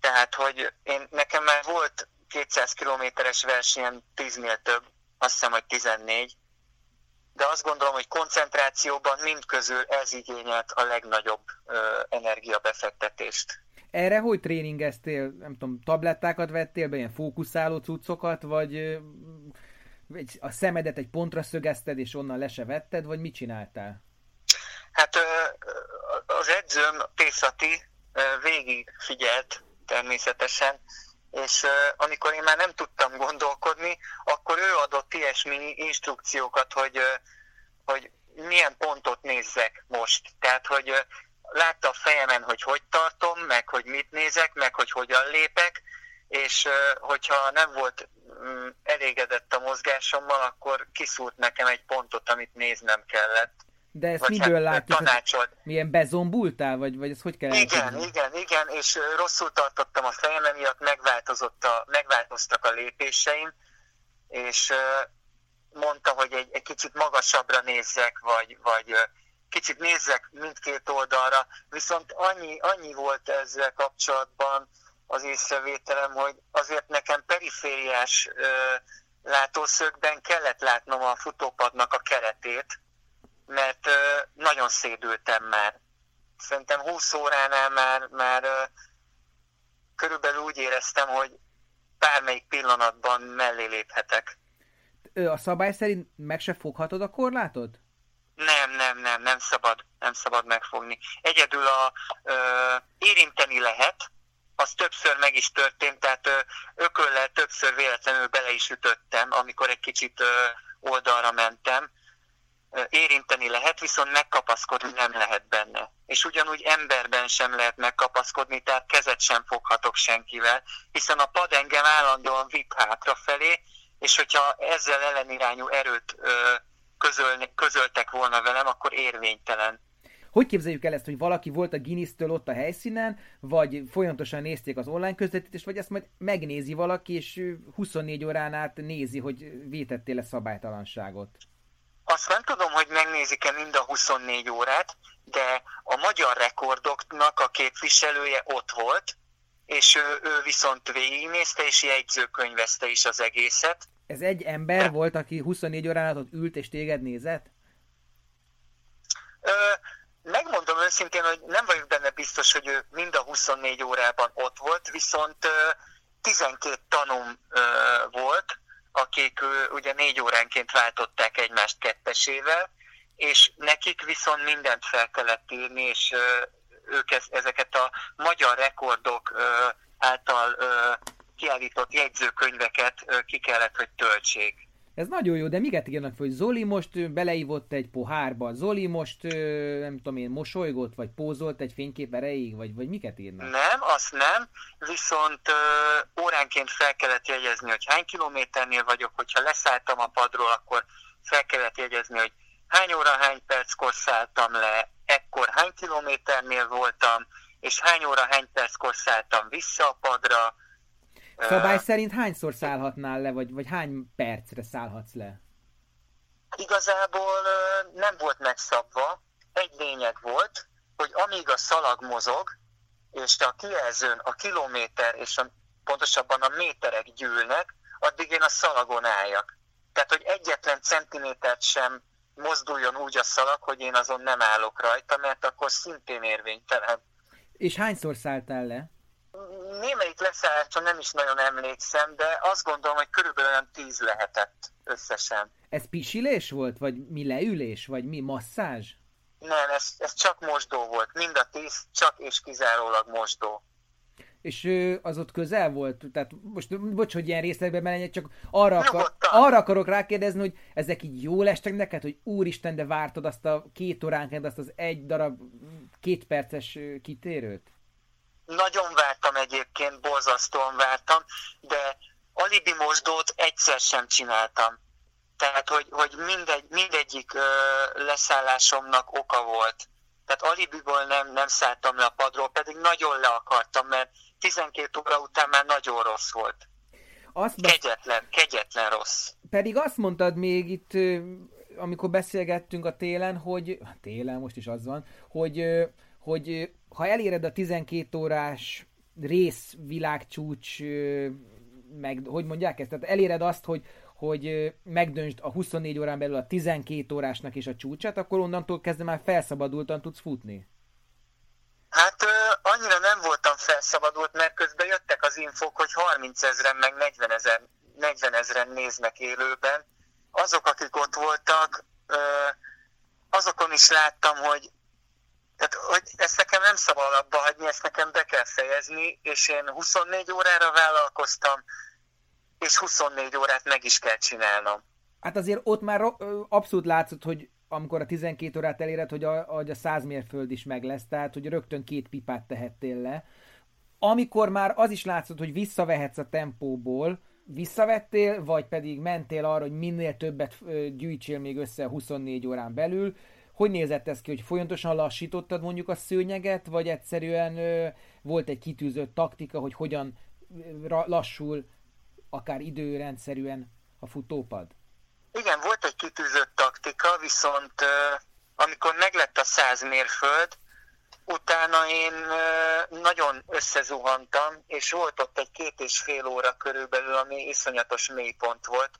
Tehát, hogy én, nekem már volt 200 kilométeres versenyem 10-nél több, azt hiszem, hogy 14, de azt gondolom, hogy koncentrációban mind közül ez igényelt a legnagyobb ö, energiabefektetést. Erre hogy tréningeztél? Nem tudom, tablettákat vettél be, ilyen fókuszáló cuccokat, vagy a szemedet egy pontra szögezted, és onnan le se vetted, vagy mit csináltál? Hát az edzőm, Pészati, végig figyelt természetesen, és amikor én már nem tudtam gondolkodni, akkor ő adott ilyesmi instrukciókat, hogy, hogy milyen pontot nézzek most. Tehát, hogy látta a fejemen, hogy hogy tartom, meg hogy mit nézek, meg hogy hogyan lépek, és hogyha nem volt mm, elégedett a mozgásommal, akkor kiszúrt nekem egy pontot, amit néznem kellett. De ezt vagy miből hát, látjuk? Tanácsolt. Milyen bezombultál, vagy, vagy ez hogy kell Igen, elkezdeni? igen, igen, és rosszul tartottam a fejem, emiatt megváltozott a, megváltoztak a lépéseim, és mondta, hogy egy, egy kicsit magasabbra nézzek, vagy, vagy kicsit nézzek mindkét oldalra, viszont annyi, annyi volt ezzel kapcsolatban az észrevételem, hogy azért nekem perifériás ö, látószögben kellett látnom a futópadnak a keretét, mert nagyon szédültem már. Szerintem 20 óránál már, már körülbelül úgy éreztem, hogy bármelyik pillanatban mellé léphetek. A szabály szerint meg se foghatod a korlátot? Nem, nem, nem, nem szabad, nem szabad megfogni. Egyedül a ö, érinteni lehet, az többször meg is történt, tehát ö, ököllel többször véletlenül bele is ütöttem, amikor egy kicsit ö, oldalra mentem. Érinteni lehet, viszont megkapaszkodni nem lehet benne. És ugyanúgy emberben sem lehet megkapaszkodni, tehát kezet sem foghatok senkivel, hiszen a pad engem állandóan vitt hátrafelé, és hogyha ezzel ellenirányú erőt közölni, közöltek volna velem, akkor érvénytelen. Hogy képzeljük el ezt, hogy valaki volt a Guinness-től ott a helyszínen, vagy folyamatosan nézték az online közvetítést, vagy ezt majd megnézi valaki, és 24 órán át nézi, hogy vétettél-e szabálytalanságot? Azt nem tudom, hogy megnézik-e mind a 24 órát, de a magyar rekordoknak a képviselője ott volt, és ő, ő viszont végignézte, és jegyzőkönyvezte is az egészet, ez egy ember volt, aki 24 órán át ült és téged nézett? Ö, megmondom őszintén, hogy nem vagyok benne biztos, hogy ő mind a 24 órában ott volt, viszont ö, 12 tanum ö, volt, akik ugye négy óránként váltották egymást kettesével, és nekik viszont mindent fel kellett írni, és ők ezeket a magyar rekordok által kiállított jegyzőkönyveket ki kellett, hogy töltsék. Ez nagyon jó, de miket írnak hogy Zoli most beleívott egy pohárba, Zoli most nem tudom én, mosolygott, vagy pózolt egy fénykép erejéig, vagy, vagy miket írnak? Nem, azt nem, viszont ö, óránként fel kellett jegyezni, hogy hány kilométernél vagyok, hogyha leszálltam a padról, akkor fel kellett jegyezni, hogy hány óra, hány perckor szálltam le, ekkor hány kilométernél voltam, és hány óra, hány perckor szálltam vissza a padra, Szabály szerint hányszor szállhatnál le, vagy, vagy hány percre szállhatsz le? Igazából nem volt megszabva. Egy lényeg volt, hogy amíg a szalag mozog, és a kijelzőn a kilométer és a, pontosabban a méterek gyűlnek, addig én a szalagon álljak. Tehát, hogy egyetlen centimétert sem mozduljon úgy a szalag, hogy én azon nem állok rajta, mert akkor szintén érvénytelen. És hányszor szálltál le? Némelyik leszállásra nem is nagyon emlékszem, de azt gondolom, hogy körülbelül olyan tíz lehetett összesen. Ez pisilés volt, vagy mi leülés, vagy mi masszázs? Nem, ez, ez csak mosdó volt. Mind a tíz csak és kizárólag mosdó. És az ott közel volt? Tehát most, bocs, hogy ilyen részletbe menjek, csak arra, akar, arra akarok rákérdezni, hogy ezek így jól estek neked, hogy úristen, de vártad azt a két óránként, azt az egy darab két perces kitérőt? Nagyon vártam egyébként, borzasztóan vártam, de alibi mosdót egyszer sem csináltam. Tehát, hogy, hogy mindegy, mindegyik ö, leszállásomnak oka volt. Tehát alibiból nem, nem szálltam le a padról, pedig nagyon le akartam, mert 12 óra után már nagyon rossz volt. Azt kegyetlen, kegyetlen rossz. Pedig azt mondtad még itt, amikor beszélgettünk a télen, hogy, télen most is az van, hogy, hogy ha eléred a 12 órás rész világcsúcs, meg, hogy mondják ezt, tehát eléred azt, hogy, hogy megdöntsd a 24 órán belül a 12 órásnak is a csúcsát, akkor onnantól kezdve már felszabadultan tudsz futni. Hát annyira nem voltam felszabadult, mert közben jöttek az infok, hogy 30 ezeren meg 40 ezer 40 ezeren néznek élőben. Azok, akik ott voltak, azokon is láttam, hogy tehát, hogy ezt nekem nem szabad abba hagyni, ezt nekem be kell fejezni, és én 24 órára vállalkoztam, és 24 órát meg is kell csinálnom. Hát azért ott már abszolút látszott, hogy amikor a 12 órát eléred, hogy a, hogy a 100 mérföld is meg lesz, tehát hogy rögtön két pipát tehettél le. Amikor már az is látszott, hogy visszavehetsz a tempóból, visszavettél, vagy pedig mentél arra, hogy minél többet gyűjtsél még össze a 24 órán belül. Hogy nézett ez ki, hogy folyamatosan lassítottad mondjuk a szőnyeget, vagy egyszerűen ö, volt egy kitűzött taktika, hogy hogyan lassul akár időrendszerűen a futópad? Igen, volt egy kitűzött taktika, viszont amikor meglett a száz mérföld, utána én nagyon összezuhantam, és volt ott egy két és fél óra körülbelül, ami iszonyatos mélypont volt.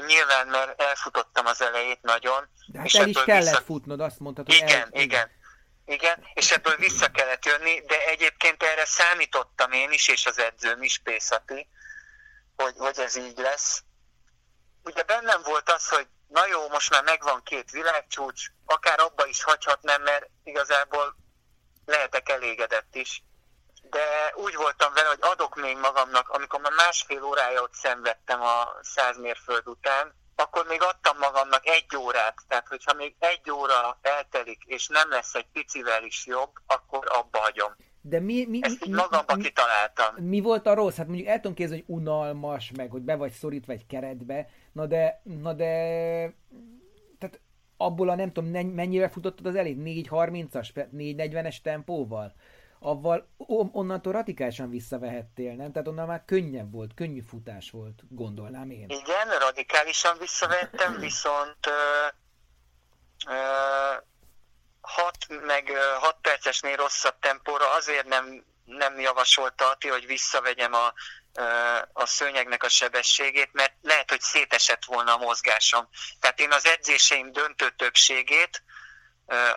Nyilván, mert elfutottam az elejét nagyon. De hát és el is kellett vissza... futnod, azt mondtad, hogy Igen, el... igen. Igen, és ebből vissza kellett jönni, de egyébként erre számítottam én is, és az edzőm is, Pészati, hogy, hogy ez így lesz. Ugye bennem volt az, hogy na jó, most már megvan két világcsúcs, akár abba is hagyhatnám, mert igazából lehetek elégedett is. De úgy voltam vele, hogy adok még magamnak, amikor már másfél órája ott szenvedtem a száz mérföld után, akkor még adtam magamnak egy órát. Tehát, hogyha még egy óra eltelik, és nem lesz egy picivel is jobb, akkor abba hagyom. De mi, mi, Ezt így mi, magamba mi, kitaláltam. Mi volt a rossz? Hát mondjuk el tudom képzelni, hogy unalmas, meg hogy be vagy szorítva egy keretbe, na de, na de tehát abból a nem tudom, mennyire futottad az elég? 4.30-as, 4.40-es tempóval? Avval onnantól radikálisan visszavehettél, nem? Tehát onnan már könnyebb volt, könnyű futás volt, gondolnám én. Igen, radikálisan visszavettem, viszont ö, ö, 6 meg 6 percesnél rosszabb tempóra azért nem, nem javasolta Ati, hogy visszavegyem a, a szőnyegnek a sebességét, mert lehet, hogy szétesett volna a mozgásom. Tehát én az edzéseim döntő többségét,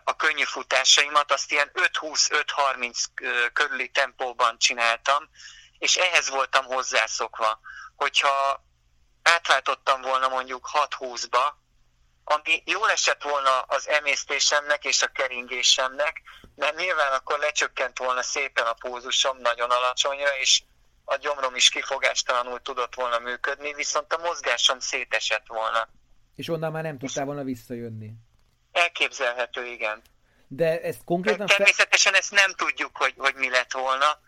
a könnyű futásaimat azt ilyen 5-20-5-30 körüli tempóban csináltam, és ehhez voltam hozzászokva. Hogyha átváltottam volna mondjuk 6-20-ba, ami jól esett volna az emésztésemnek és a keringésemnek, mert nyilván akkor lecsökkent volna szépen a pózusom nagyon alacsonyra, és a gyomrom is kifogástalanul tudott volna működni, viszont a mozgásom szétesett volna. És onnan már nem tudtál volna visszajönni. Elképzelhető, igen. De ezt konkrétan... Természetesen ezt nem tudjuk, hogy, hogy mi lett volna,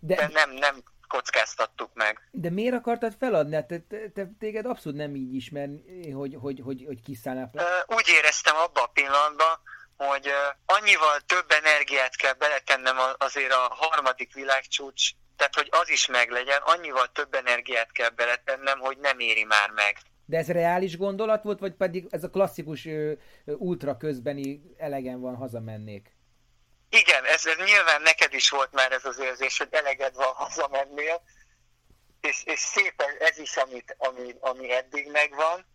de, de nem, nem kockáztattuk meg. De miért akartad feladni? Hát te, te, te, téged abszolút nem így ismer, hogy, hogy, hogy, hogy kiszállnál. Úgy éreztem abban a pillanatban, hogy annyival több energiát kell beletennem azért a harmadik világcsúcs, tehát hogy az is meglegyen, annyival több energiát kell beletennem, hogy nem éri már meg. De ez reális gondolat volt, vagy pedig ez a klasszikus ö, ultra közbeni elegen van, hazamennék? Igen, ez, ez nyilván neked is volt már ez az érzés, hogy eleged van, hazamennél, és, és szépen ez is, amit, ami, ami eddig megvan,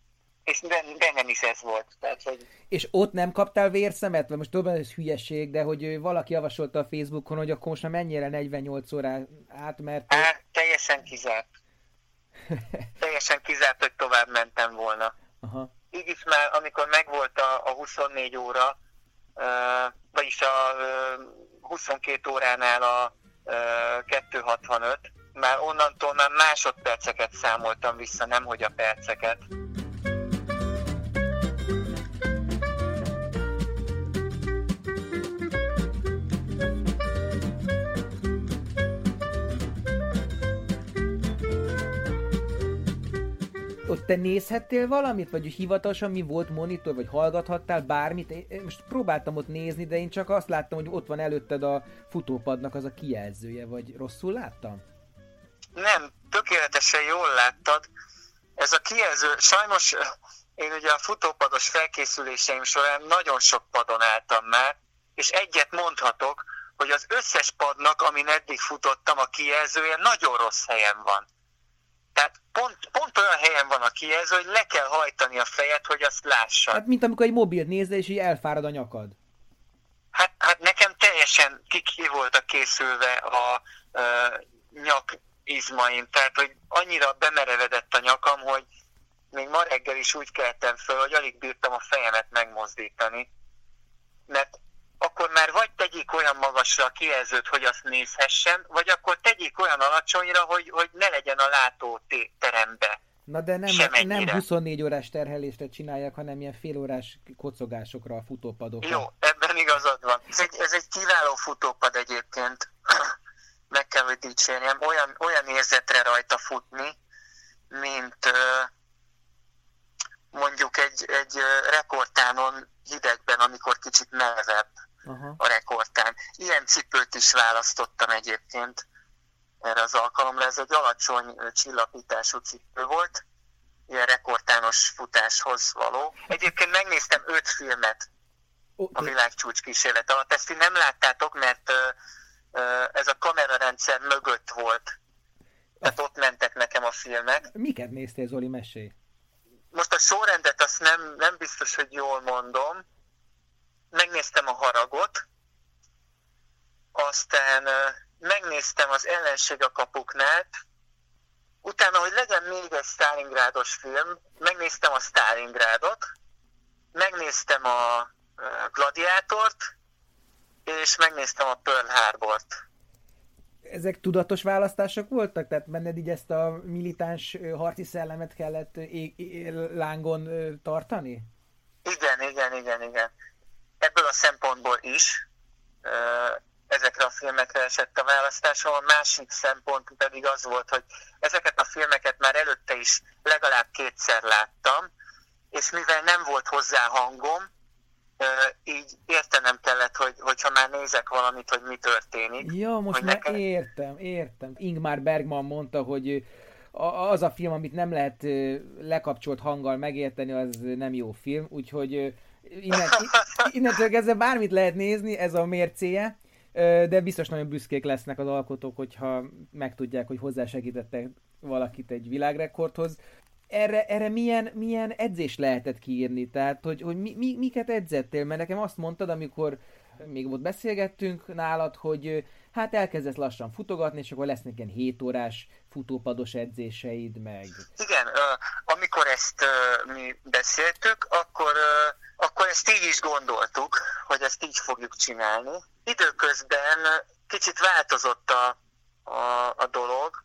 és bennem is ez volt. Tehát, hogy... És ott nem kaptál vérszemet? Most tudom, ez hülyeség, de hogy valaki javasolta a Facebookon, hogy akkor most már mennyire 48 órá át, mert... Á, teljesen kizárt. teljesen kizárt, hogy tovább mentem volna. Aha. Így is már, amikor megvolt a, a 24 óra, vagyis a 22 óránál a 265, már onnantól már másodperceket számoltam vissza, nemhogy a perceket. Te nézhettél valamit, vagy hivatalosan mi volt monitor, vagy hallgathattál bármit? Én most próbáltam ott nézni, de én csak azt láttam, hogy ott van előtted a futópadnak az a kijelzője, vagy rosszul láttam? Nem, tökéletesen jól láttad. Ez a kijelző, sajnos én ugye a futópados felkészüléseim során nagyon sok padon álltam már, és egyet mondhatok, hogy az összes padnak, amin eddig futottam, a kijelzője nagyon rossz helyen van. Pont, pont olyan helyen van a kijelző, hogy le kell hajtani a fejed, hogy azt lássad. Hát mint amikor egy mobilt nézze, és így elfárad a nyakad. Hát, hát nekem teljesen ki, ki voltak készülve a, a nyak izmaim, tehát hogy annyira bemerevedett a nyakam, hogy még ma reggel is úgy keltem föl, hogy alig bírtam a fejemet megmozdítani. Mert akkor már vagy tegyék olyan magasra a kijelzőt, hogy azt nézhessen, vagy akkor tegyék olyan alacsonyra, hogy, hogy ne legyen a látó terembe. Na de nem, nem 24 órás terhelésre csinálják, hanem ilyen fél órás kocogásokra a futópadokon. Jó, ebben igazad van. Ez egy, ez egy kiváló futópad egyébként. Meg kell, hogy dicsérjem. Olyan, olyan érzetre rajta futni, mint mondjuk egy, egy rekordtánon hidegben, amikor kicsit melegebb uh-huh. a rekordtán. Ilyen cipőt is választottam egyébként erre az alkalomra. Ez egy alacsony csillapítású cipő volt, ilyen rekordtános futáshoz való. Egyébként megnéztem öt filmet a világcsúcs kísérlet alatt. Ezt ti nem láttátok, mert ez a kamerarendszer mögött volt. Tehát ott mentek nekem a filmek. Miket néztél, Zoli, mesélj? Most a sorrendet azt nem, nem biztos, hogy jól mondom. Megnéztem a haragot, aztán megnéztem az ellenség a kapuknál, utána, hogy legyen még egy Stalingrádos film, megnéztem a Stalingrádot, megnéztem a Gladiátort, és megnéztem a Pearl Harbort. Ezek tudatos választások voltak? Tehát benned így ezt a militáns harci szellemet kellett lángon tartani? Igen, igen, igen, igen. Ebből a szempontból is ezekre a filmekre esett a választásom. A másik szempont pedig az volt, hogy ezeket a filmeket már előtte is legalább kétszer láttam, és mivel nem volt hozzá hangom, így értenem kellett, hogy, hogyha már nézek valamit, hogy mi történik. Ja, most már nekem... értem, értem. Ingmar Bergman mondta, hogy az a film, amit nem lehet lekapcsolt hanggal megérteni, az nem jó film, úgyhogy innen, innentől kezdve bármit lehet nézni, ez a mércéje de biztos nagyon büszkék lesznek az alkotók, hogyha megtudják, hogy hozzásegítettek valakit egy világrekordhoz. Erre, erre milyen, milyen edzés lehetett kiírni? Tehát, hogy, hogy mi, mi, miket edzettél? Mert nekem azt mondtad, amikor még ott beszélgettünk nálad, hogy hát elkezdesz lassan futogatni, és akkor lesznek ilyen 7 órás futópados edzéseid meg. Igen, amikor ezt mi beszéltük, akkor akkor ezt így is gondoltuk, hogy ezt így fogjuk csinálni. Időközben kicsit változott a, a, a dolog.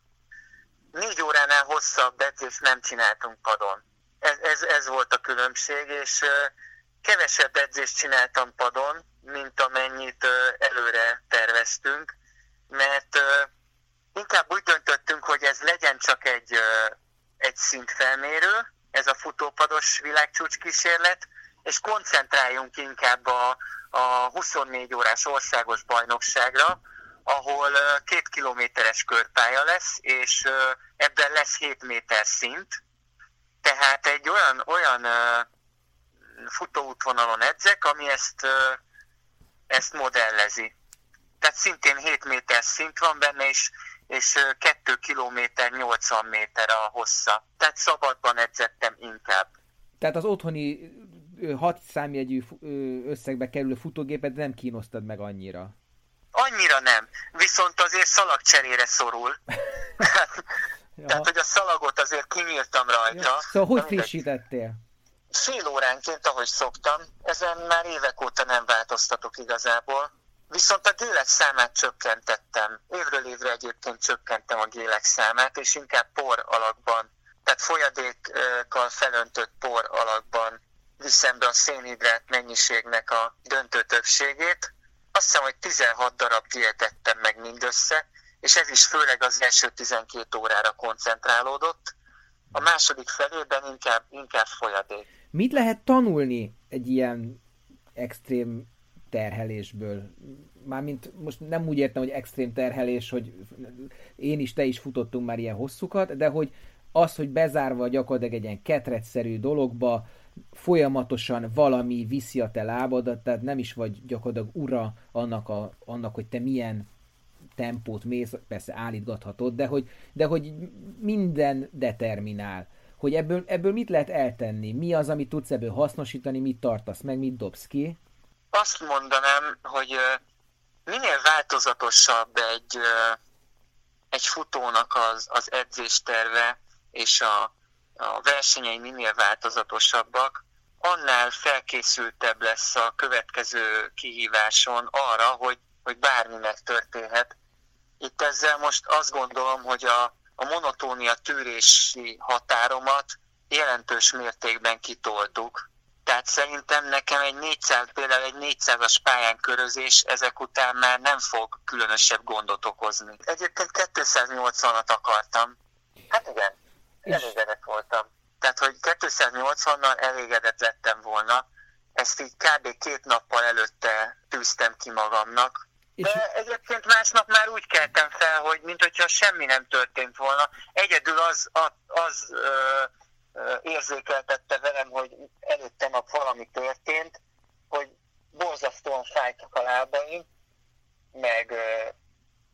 Négy óránál hosszabb edzést nem csináltunk padon. Ez, ez, ez volt a különbség, és kevesebb edzést csináltam padon, mint amennyit előre terveztünk, mert inkább úgy döntöttünk, hogy ez legyen csak egy, egy szintfelmérő, ez a futópados világcsúcs kísérlet, és koncentráljunk inkább a, a 24 órás országos bajnokságra, ahol két kilométeres körpálya lesz, és ebben lesz 7 méter szint, tehát egy olyan, olyan futóútvonalon edzek, ami ezt, ezt modellezi. Tehát szintén 7 méter szint van benne, és, és 2 kilométer 80 méter a hossza. Tehát szabadban edzettem inkább. Tehát az otthoni hat számjegyű összegbe kerülő futógépet nem kínosztad meg annyira. Annyira nem, viszont azért szalagcserére szorul. ja. Tehát, hogy a szalagot azért kinyírtam rajta. Ja. Szóval hogy frissítettél? Fél óránként, ahogy szoktam, ezen már évek óta nem változtatok igazából. Viszont a gélek számát csökkentettem. Évről évre egyébként csökkentem a gélek számát, és inkább por alakban, tehát folyadékkal felöntött por alakban viszem be a szénhidrát mennyiségnek a döntő többségét. Azt hiszem, hogy 16 darab dietettem meg mindössze, és ez is főleg az első 12 órára koncentrálódott. A második felében inkább, inkább folyadék. Mit lehet tanulni egy ilyen extrém terhelésből? Mármint most nem úgy értem, hogy extrém terhelés, hogy én is, te is futottunk már ilyen hosszukat, de hogy az, hogy bezárva gyakorlatilag egy ilyen ketrecszerű dologba, folyamatosan valami viszi a te lábadat, tehát nem is vagy gyakorlatilag ura annak, a, annak hogy te milyen tempót mész, persze állítgathatod, de hogy, de hogy minden determinál. Hogy ebből, ebből mit lehet eltenni? Mi az, amit tudsz ebből hasznosítani, mit tartasz meg, mit dobsz ki? Azt mondanám, hogy minél változatosabb egy, egy futónak az, az edzésterve és a, a versenyei minél változatosabbak, annál felkészültebb lesz a következő kihíváson arra, hogy, hogy bármi megtörténhet. Itt ezzel most azt gondolom, hogy a, a monotónia tűrési határomat jelentős mértékben kitoltuk. Tehát szerintem nekem egy 400, például egy 400-as pályán körözés ezek után már nem fog különösebb gondot okozni. Egyébként 280-at akartam. Hát igen, elégedett voltam. Tehát, hogy 280-nal elégedett lettem volna, ezt így kb. két nappal előtte tűztem ki magamnak. És... De egyébként másnap már úgy keltem fel, hogy mint hogyha semmi nem történt volna. Egyedül az, az, az ö, ö, érzékeltette velem, hogy előtte nap valami történt, hogy borzasztóan fájtak a lábaim, meg ö,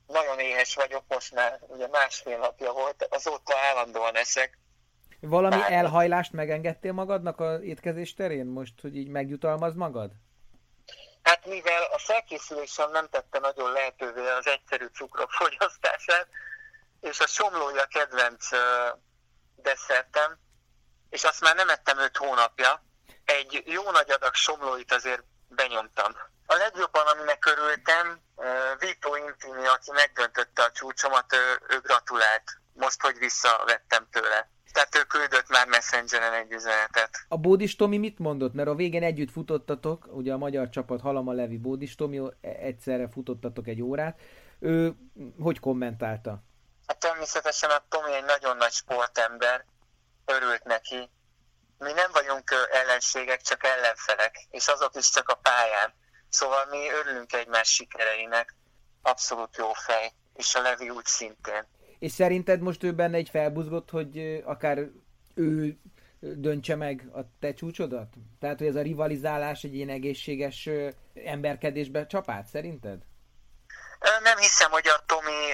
nagyon éhes vagyok, most már ugye másfél napja volt, azóta állandóan eszek, valami Bár... elhajlást megengedtél magadnak a étkezés terén most, hogy így megjutalmaz magad? Hát mivel a felkészülésem nem tette nagyon lehetővé az egyszerű cukrok fogyasztását, és a somlója kedvenc desszertem, és azt már nem ettem öt hónapja, egy jó nagy adag somlóit azért benyomtam. A legjobban, aminek örültem, Vito Intini, aki megdöntötte a csúcsomat, ő, ő gratulált, most, hogy visszavettem tőle. Tehát ő küldött már Messengeren egy üzenetet. A Bódis Tomi mit mondott? Mert a végén együtt futottatok, ugye a magyar csapat Halama Levi Bódis Tomi, e- egyszerre futottatok egy órát. Ő hogy kommentálta? Hát természetesen a Tomi egy nagyon nagy sportember, örült neki. Mi nem vagyunk ellenségek, csak ellenfelek, és azok is csak a pályán. Szóval mi örülünk egymás sikereinek. Abszolút jó fej, és a Levi úgy szintén. És szerinted most ő benne egy felbuzgott, hogy akár ő döntse meg a te csúcsodat? Tehát, hogy ez a rivalizálás egy ilyen egészséges emberkedésbe csapát, szerinted? Nem hiszem, hogy a Tomi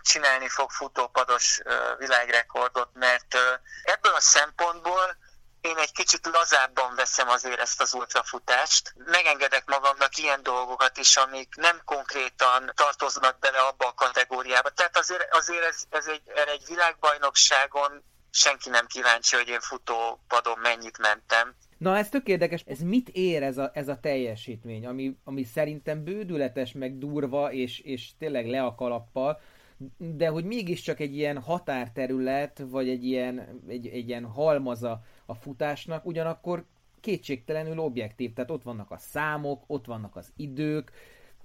csinálni fog futópados világrekordot, mert ebből a szempontból én egy kicsit lazábban veszem azért ezt az ultrafutást. Megengedek magamnak ilyen dolgokat is, amik nem konkrétan tartoznak bele abba a kategóriába. Tehát azért, azért ez, ez egy, egy világbajnokságon senki nem kíváncsi, hogy én futópadon mennyit mentem. Na ez tök érdekes, ez mit ér ez a, ez a teljesítmény, ami, ami szerintem bődületes, meg durva, és, és tényleg le a kalappal, de hogy mégiscsak egy ilyen határterület, vagy egy ilyen, egy, egy ilyen halmaza a futásnak, ugyanakkor kétségtelenül objektív, tehát ott vannak a számok, ott vannak az idők,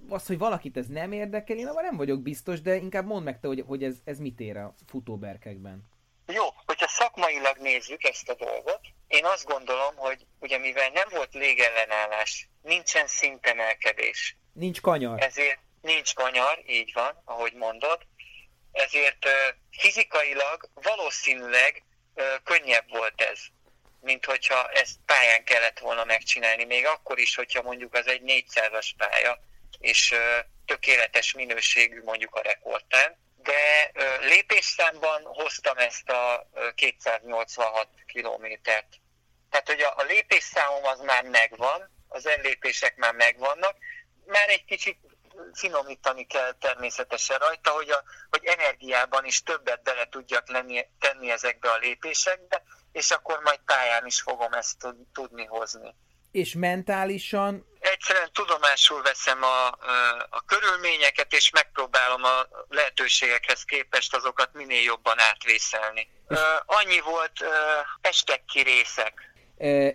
az, hogy valakit ez nem érdekel, én abban nem vagyok biztos, de inkább mondd meg te, hogy, hogy ez, ez mit ér a futóberkekben. Jó, hogyha szakmailag nézzük ezt a dolgot, én azt gondolom, hogy ugye mivel nem volt légellenállás, nincsen szintemelkedés. Nincs kanyar. Ezért nincs kanyar, így van, ahogy mondod, ezért fizikailag valószínűleg könnyebb volt ez mint hogyha ezt pályán kellett volna megcsinálni, még akkor is, hogyha mondjuk az egy 400-as pálya, és tökéletes minőségű mondjuk a rekordtán, de lépésszámban hoztam ezt a 286 kilométert. Tehát, hogy a lépésszámom az már megvan, az ellépések már megvannak, már egy kicsit finomítani kell természetesen rajta, hogy, a, hogy energiában is többet bele tudjak lenni, tenni ezekbe a lépésekbe, és akkor majd pályán is fogom ezt tudni hozni. És mentálisan? Egyszerűen tudomásul veszem a, a körülményeket, és megpróbálom a lehetőségekhez képest azokat minél jobban átvészelni. Annyi volt, estek ki részek.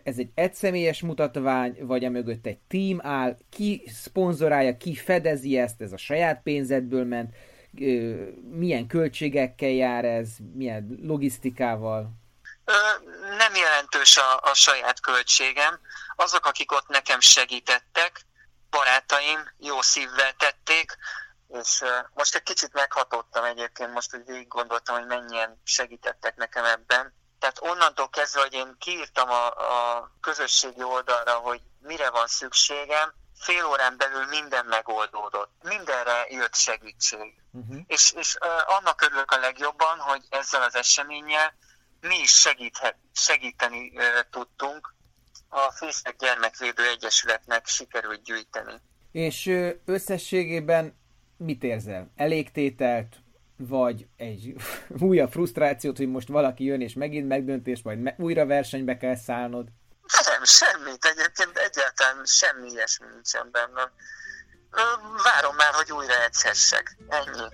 Ez egy egyszemélyes mutatvány, vagy mögött egy team áll, ki szponzorálja, ki fedezi ezt, ez a saját pénzedből ment, milyen költségekkel jár ez, milyen logisztikával? Nem jelentős a, a saját költségem. Azok, akik ott nekem segítettek, barátaim jó szívvel tették, és most egy kicsit meghatottam egyébként, most úgy végig gondoltam, hogy mennyien segítettek nekem ebben. Tehát onnantól kezdve, hogy én kiírtam a, a közösségi oldalra, hogy mire van szükségem, fél órán belül minden megoldódott. Mindenre jött segítség. Uh-huh. És, és uh, annak örülök a legjobban, hogy ezzel az eseménnyel mi is segíthet, segíteni uh, tudtunk. A Fészek Gyermekvédő Egyesületnek sikerült gyűjteni. És összességében mit érzel? Elégtételt, vagy egy újabb frusztrációt, hogy most valaki jön és megint megdöntés, majd me- újra versenybe kell szállnod? Nem, semmit. Egyébként egyáltalán semmi ilyesmi nincsen bennem. Várom már, hogy újra edzhessek. Ennyi.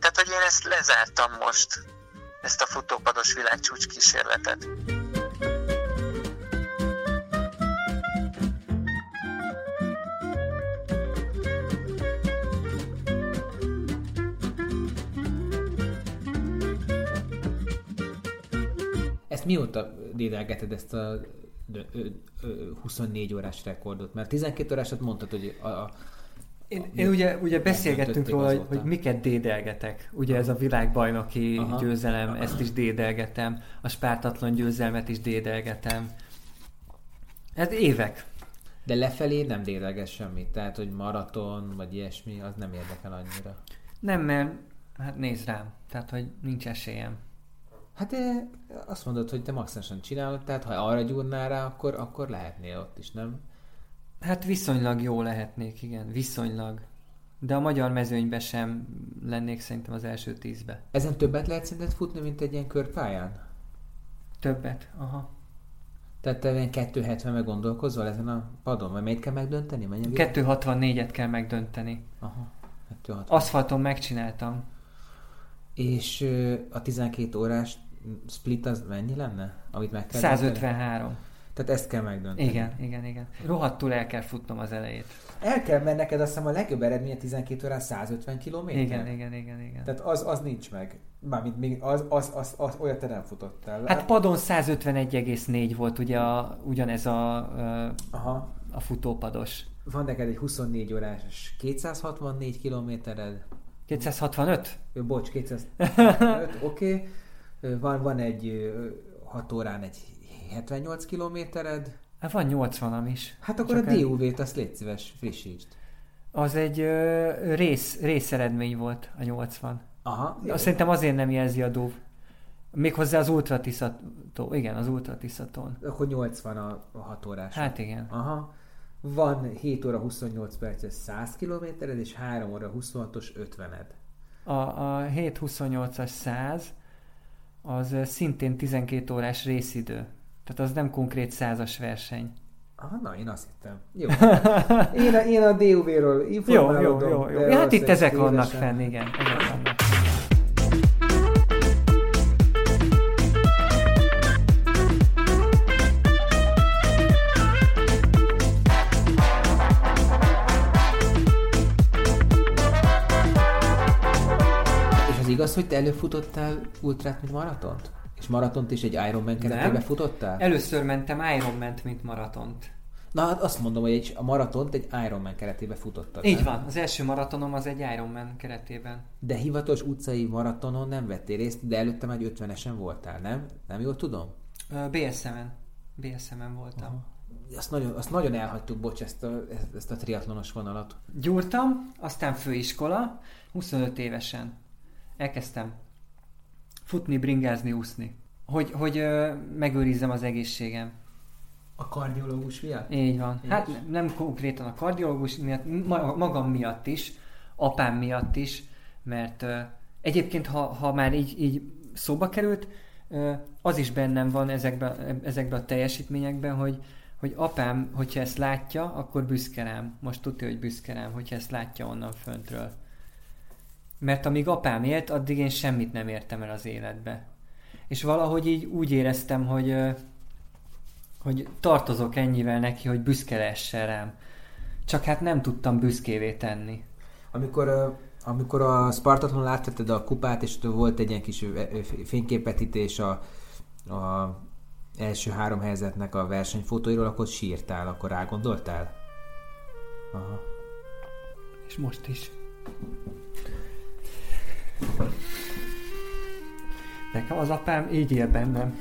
Tehát, hogy én ezt lezártam most. ezt a futópados világcsúcs kísérletet. Ezt mióta dédelgeted ezt a 24 órás rekordot? Mert 12 órásat mondtad, hogy a, a én, én ugye, ugye beszélgettünk róla, hogy, hogy miket dédelgetek. Ugye ez a világbajnoki Aha. győzelem, ezt is dédelgetem. A spártatlan győzelmet is dédelgetem. Ez évek. De lefelé nem dédelges semmit? Tehát, hogy maraton, vagy ilyesmi, az nem érdekel annyira? Nem, mert hát nézd rám. Tehát, hogy nincs esélyem. Hát de azt mondod, hogy te maximálisan csinálod, tehát ha arra gyúrnál rá, akkor, akkor lehetnél ott is, nem? Hát viszonylag jó lehetnék, igen, viszonylag. De a magyar mezőnybe sem lennék szerintem az első tízbe. Ezen többet lehet szerinted futni, mint egy ilyen körpályán? Többet, aha. Tehát te ilyen 270 meg gondolkozol ezen a padon? Vagy melyit kell megdönteni? 264-et kell megdönteni. Aha. 260. Aszfalton megcsináltam. És a 12 órás split az mennyi lenne? Amit meg kell 153. Dönteni? Tehát ezt kell megdönteni. Igen, igen, igen. Rohadtul el kell futnom az elejét. El kell, mert neked azt hiszem a legjobb eredmény a 12 órán 150 km. Igen, igen, igen, igen. Tehát az, az nincs meg. Mármint még az, az, az, az, olyat te nem futottál. Hát padon 151,4 volt ugye a, ugyanez a, a, Aha. a futópados. Van neked egy 24 órás 264 kilométered. 265? Jó, bocs, 265, oké. Okay. Van, van egy 6 órán egy 78 kilométered. Hát van 80 is. Hát akkor Csak a DUV-t azt légy szíves, frissítsd. Az egy ö, rész, részeredmény volt a 80. Aha. Jó. Szerintem azért nem jelzi a DUV. Méghozzá az Ultra Tiszató. Igen, az Ultra Tiszatón. Akkor 80 a, a 6 órás. Hát igen. Aha. Van 7 óra 28 perces 100 kilométered, és 3 óra 26-os 50-ed. A, a 7-28-as 100 az szintén 12 órás részidő. Tehát az nem konkrét százas verseny. Ah, na, én azt hittem. Jó. Én a, én a DUV-ról informálodom. Jó, jó, jó. jó. Ja, hát itt ezek vannak fenn, igen. Ezek vannak. Igaz, hogy te előfutottál ultrát, mint maratont? És maratont is egy Ironman keretében futottál? Először mentem ironman mint maratont. Na hát azt mondom, hogy egy, a maratont egy Ironman keretében futottad. Így nem? van, az első maratonom az egy Ironman keretében. De hivatalos utcai maratonon nem vettél részt, de előtte már 50-esen voltál, nem? Nem jól tudom? BSM-en. BSM-en voltam. Aha. Azt nagyon, azt nagyon elhagytuk, bocs, ezt a, ezt a triatlonos vonalat. Gyúrtam, aztán főiskola, 25 évesen. Elkezdtem futni, bringázni, úszni. Hogy, hogy ö, megőrizzem az egészségem. A kardiológus miatt? Így van. És? Hát nem konkrétan a kardiológus miatt, magam miatt is, apám miatt is, mert ö, egyébként, ha, ha már így, így szóba került, ö, az is bennem van ezekben, ezekben a teljesítményekben, hogy, hogy apám, hogyha ezt látja, akkor büszke rám. Most tudja, hogy büszke rám, hogyha ezt látja onnan föntről. Mert amíg apám élt, addig én semmit nem értem el az életbe. És valahogy így úgy éreztem, hogy, hogy tartozok ennyivel neki, hogy büszke lehessen rám. Csak hát nem tudtam büszkévé tenni. Amikor, amikor a Spartatlon láthatod a kupát, és volt egy ilyen kis fényképetítés a, a első három helyzetnek a versenyfotóiról, akkor sírtál, akkor rágondoltál? Aha. És most is. Nekem az apám így él bennem.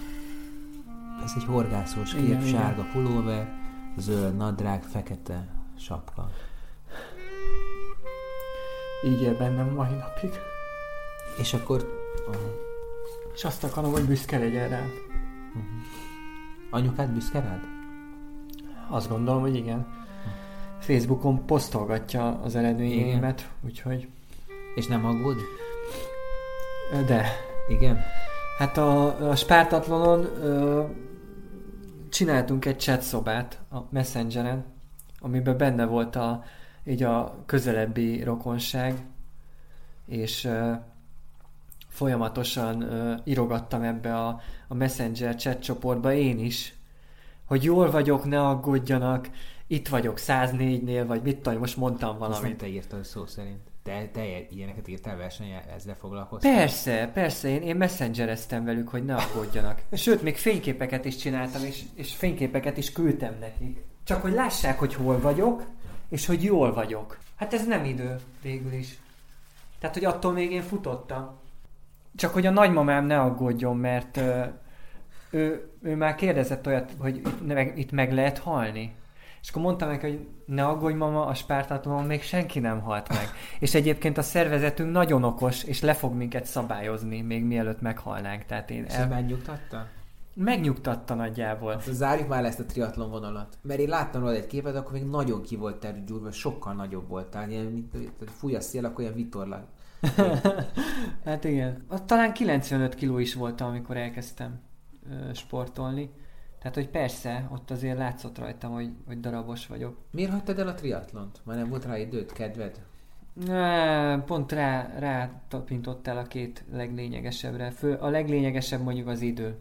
Ez egy horgászós kép, igen, sárga igen. pulóver, zöld nadrág, fekete sapka. Így él bennem mai napig. És akkor... Uh-huh. És azt akarom, hogy büszke legyen rám. Uh-huh. Anyukád büszke rád? Azt gondolom, hogy igen. Facebookon posztolgatja az eredményeimet, úgyhogy... És nem aggódik? De. Igen? Hát a, a Spártatlonon ö, csináltunk egy chat szobát a Messengeren, amiben benne volt a, így a közelebbi rokonság, és ö, folyamatosan ö, írogattam ebbe a, a Messenger chat csoportba én is, hogy jól vagyok, ne aggódjanak, itt vagyok 104-nél, vagy mit tudom, most mondtam Ezt nem valamit. te írtad szó szerint. Te, te ilyeneket írtál versenyen, ezzel foglalkoztál? Persze, persze, én, én messengereztem velük, hogy ne aggódjanak. Sőt, még fényképeket is csináltam, és, és fényképeket is küldtem nekik. Csak hogy lássák, hogy hol vagyok, és hogy jól vagyok. Hát ez nem idő, végül is. Tehát, hogy attól még én futottam. Csak hogy a nagymamám ne aggódjon, mert ő, ő már kérdezett olyat, hogy itt, meg, itt meg lehet halni. És akkor mondtam neki, hogy ne aggódj mama, a spártatomon még senki nem halt meg. És egyébként a szervezetünk nagyon okos, és le fog minket szabályozni, még mielőtt meghalnánk. Tehát én És el... megnyugtatta? megnyugtatta nagyjából. Akkor zárjuk már ezt a triatlon vonalat. Mert én láttam rólad egy képet, akkor még nagyon ki volt gyúrva, sokkal nagyobb voltál. Ilyen, mint, fúj a szél, akkor ilyen vitorlag. Hát igen. Talán 95 kiló is voltam, amikor elkezdtem sportolni. Tehát, hogy persze, ott azért látszott rajtam, hogy, hogy darabos vagyok. Miért hagytad el a triatlont? Már nem volt rá időd, kedved? Á, Pont rá, rá tapintottál a két leglényegesebbre. Fő, a leglényegesebb mondjuk az idő.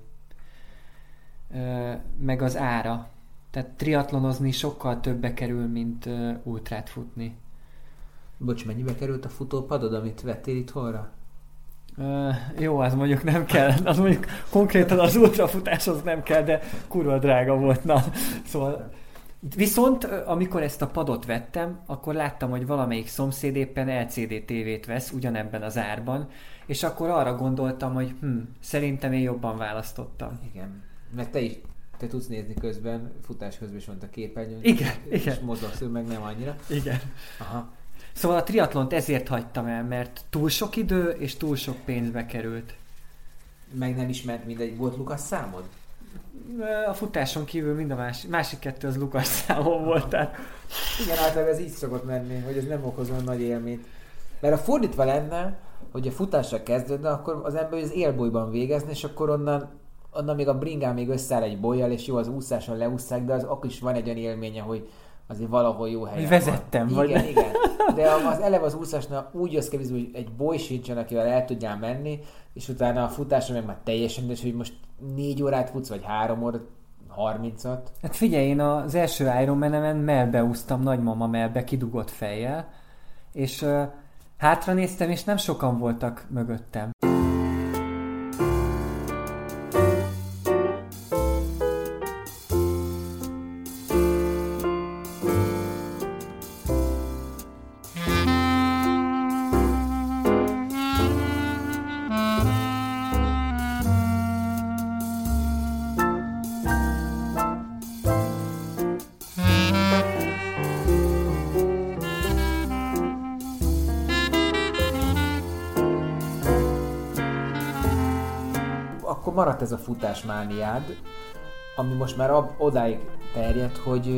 Ö, meg az ára. Tehát triatlonozni sokkal többe kerül, mint ö, ultrát futni. Bocs, mennyibe került a futópadod, amit vettél itthonra? Ö, jó, az mondjuk nem kell, az mondjuk konkrétan az ultrafutáshoz nem kell, de kurva drága volt, na. Szóval Viszont amikor ezt a padot vettem, akkor láttam, hogy valamelyik szomszéd éppen LCD tévét vesz ugyanebben az árban, és akkor arra gondoltam, hogy hm, szerintem én jobban választottam. Igen. Mert te is te tudsz nézni közben, futás közben is van a képernyőn. Igen, és igen. mozogsz, meg nem annyira. Igen. Aha. Szóval a triatlont ezért hagytam el, mert túl sok idő és túl sok pénzbe került. Meg nem ismert mindegy. Volt Lukasz számod? A futáson kívül mind a másik, másik kettő az Lukas számon volt, tehát Igen, általában ez így szokott menni, hogy ez nem okoz olyan nagy élményt. Mert a fordítva lenne, hogy a futásra kezdődne, akkor az ember az élbolyban végezni, és akkor onnan, onnan még a bringán még összeáll egy bolyjal, és jó, az úszáson leúszszák, de az akkor is van egy olyan élménye, hogy azért valahol jó helyen vezettem, van. vagy Igen, igen. De az eleve az úszásnál úgy jössz ki, hogy egy boly sincsen, akivel el tudjál menni, és utána a futásra meg már teljesen, de hogy most négy órát futsz, vagy három órát, 30-at. Hát figyelj, én az első Ironman-emen melbe úsztam, nagymama melbe, kidugott fejjel, és uh, hátra néztem, és nem sokan voltak mögöttem. Maradt ez a futásmániád, ami most már ab, odáig terjedt, hogy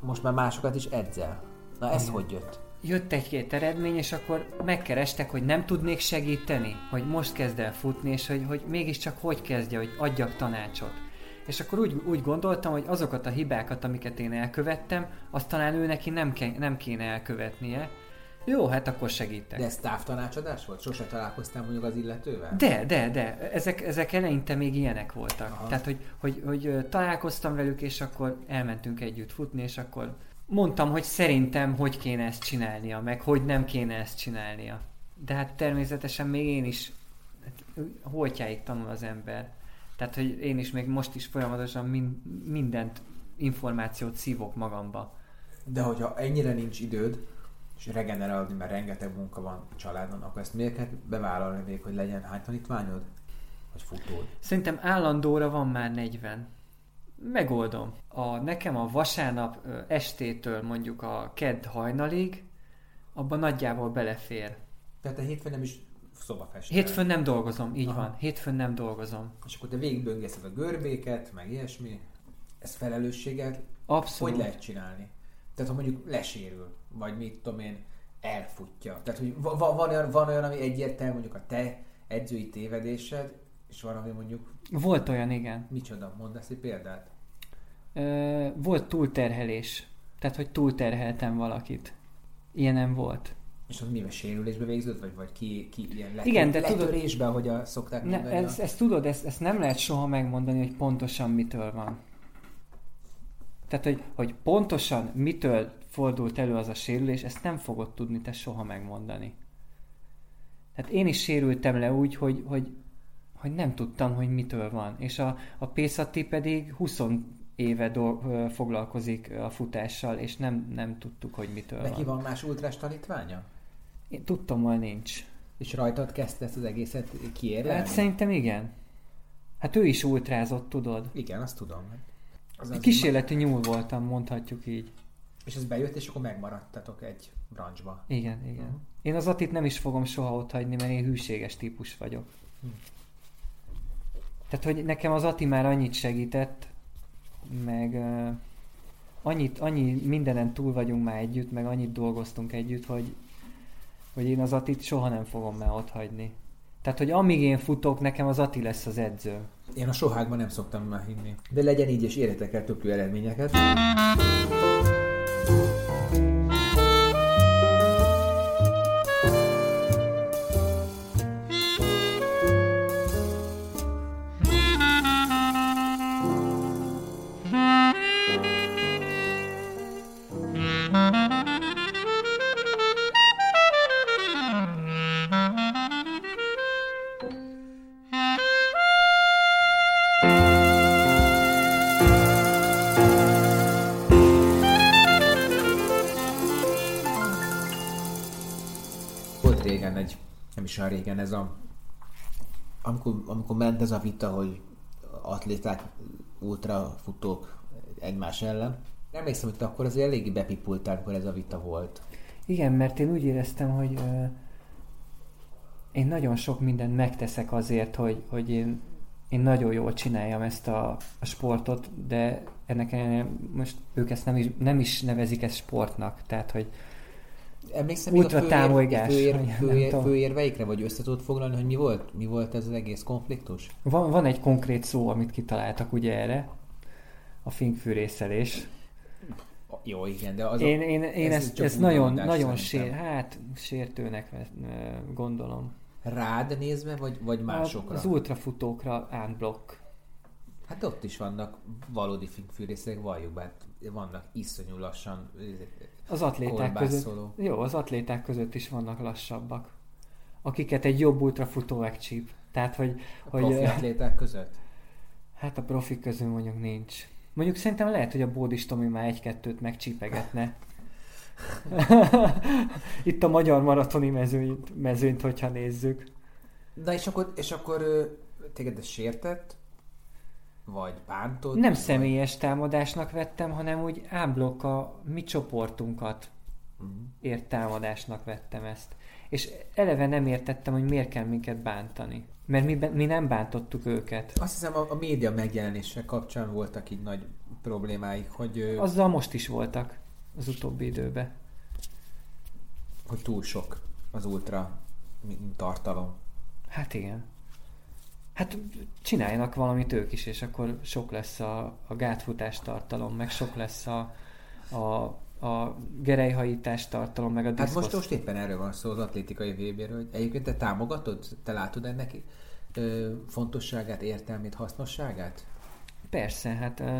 most már másokat is edzel. Na ez Igen. hogy jött? Jött egy-két eredmény, és akkor megkerestek, hogy nem tudnék segíteni, hogy most kezd el futni, és hogy, hogy mégiscsak hogy kezdje, hogy adjak tanácsot. És akkor úgy, úgy gondoltam, hogy azokat a hibákat, amiket én elkövettem, azt talán ő neki nem, ke, nem kéne elkövetnie. Jó, hát akkor segítek. De ez távtanácsadás volt? Sose találkoztál mondjuk az illetővel? De, de, de, ezek, ezek eleinte még ilyenek voltak. Aha. Tehát, hogy, hogy, hogy találkoztam velük, és akkor elmentünk együtt futni, és akkor mondtam, hogy szerintem hogy kéne ezt csinálnia, meg hogy nem kéne ezt csinálnia. De hát természetesen még én is, hát, holtjáig tanul az ember. Tehát, hogy én is még most is folyamatosan min, mindent, információt szívok magamba. De hogyha ennyire nincs időd, és regenerálni, mert rengeteg munka van családon, akkor ezt miért kell bevállalni még, hogy legyen hány tanítványod? Vagy futód? Szerintem állandóra van már 40. Megoldom. A, nekem a vasárnap estétől mondjuk a kedd hajnalig, abban nagyjából belefér. Tehát te hétfőn nem is szobafestel. Hétfőn nem dolgozom, így Aha. van. Hétfőn nem dolgozom. És akkor te végigböngészed a görbéket, meg ilyesmi. Ez felelősséget Abszolút. hogy lehet csinálni? Tehát, ha mondjuk lesérül, vagy mit tudom én, elfutja. Tehát, hogy va- va- van, olyan, van olyan, ami egyértelmű, mondjuk a te edzői tévedésed, és van, ami mondjuk, Volt olyan, igen. micsoda, mondasz egy példát? Ö, volt túlterhelés. Tehát, hogy túlterheltem valakit. Ilyenem volt. És az mivel sérülésbe végződött, vagy, vagy ki, ki ilyen letör, Igen, de tudod- letörésbe, hogy a szokták Ne, mondani? ez, ezt tudod, ezt, ezt nem lehet soha megmondani, hogy pontosan mitől van. Tehát, hogy, hogy pontosan mitől fordult elő az a sérülés, ezt nem fogod tudni te soha megmondani. Tehát én is sérültem le úgy, hogy, hogy, hogy nem tudtam, hogy mitől van. És a, a Pészati pedig 20 éve do, ö, foglalkozik a futással, és nem, nem tudtuk, hogy mitől Neki van. van más ultrás tanítványa? Én tudtam, hogy nincs. És rajtad kezdte ezt az egészet kiérlelni? Hát szerintem igen. Hát ő is ultrázott, tudod. Igen, azt tudom. Az, az Kísérleti nyúl voltam, mondhatjuk így. És ez bejött, és akkor megmaradtatok egy brancsba. Igen, igen. Mhm. Én az Atit nem is fogom soha ott hagyni, mert én hűséges típus vagyok. Hm. Tehát, hogy nekem az Ati már annyit segített, meg uh, annyit, annyi mindenen túl vagyunk már együtt, meg annyit dolgoztunk együtt, hogy, hogy én az Atit soha nem fogom már ott hagyni. Tehát, hogy amíg én futok, nekem az Ati lesz az edző. Én a sohákban nem szoktam már hinni. De legyen így, és érjetek el több eredményeket. Amikor ment ez a vita, hogy atléták, ultrafutók egymás ellen. Emlékszem, hogy te akkor azért eléggé bepipultál, amikor ez a vita volt. Igen, mert én úgy éreztem, hogy ö, én nagyon sok mindent megteszek azért, hogy, hogy én, én nagyon jól csináljam ezt a, a sportot, de ennek most ők ezt nem is, nem is nevezik ezt sportnak. Tehát, hogy Emlékszem még a Ultra főér, távolgás, főér, főér, tudom. főérveikre, vagy össze tudod foglalni, hogy mi volt, mi volt ez az egész konfliktus? van, van egy konkrét szó, amit kitaláltak ugye erre, a finkfűrészelés. Jó, igen, de az Én, a, én, én ez ezt, ezt nagyon, nagyon sér, hát sértőnek ö, gondolom. rád nézve, vagy, vagy másokra? Az ultrafutókra unblock. Hát ott is vannak valódi finkfűrészek, valljuk be, hát vannak iszonyú lassan Az atléták között, jó, az atléták között is vannak lassabbak, akiket egy jobb ultrafutó megcsíp. Tehát, hogy, A hogy profi atléták között? hát a profik közül mondjuk nincs. Mondjuk szerintem lehet, hogy a Bódis Tomi már egy-kettőt megcsípegetne. Itt a magyar maratoni mezőnyt, mezőnyt, hogyha nézzük. Na és akkor, és akkor téged ez sértett? Vagy bántod? Nem vagy... személyes támadásnak vettem, hanem úgy ámblok a mi csoportunkat Mhm. ért támadásnak vettem ezt. És eleve nem értettem, hogy miért kell minket bántani. Mert mi, mi nem bántottuk őket. Azt hiszem a, a média megjelenése kapcsán voltak így nagy problémáik, hogy, Azzal most is voltak az utóbbi időben. hogy túl sok az ultra tartalom. Hát igen. Hát csináljanak valamit ők is, és akkor sok lesz a, a gátfutás tartalom, meg sok lesz a, a, a gerelyhajítás tartalom, meg a Hát diszkosz. most, most éppen erről van szó az atlétikai VB-ről, hogy egyébként te támogatod? Te látod ennek ö, fontosságát, értelmét, hasznosságát? Persze, hát ö,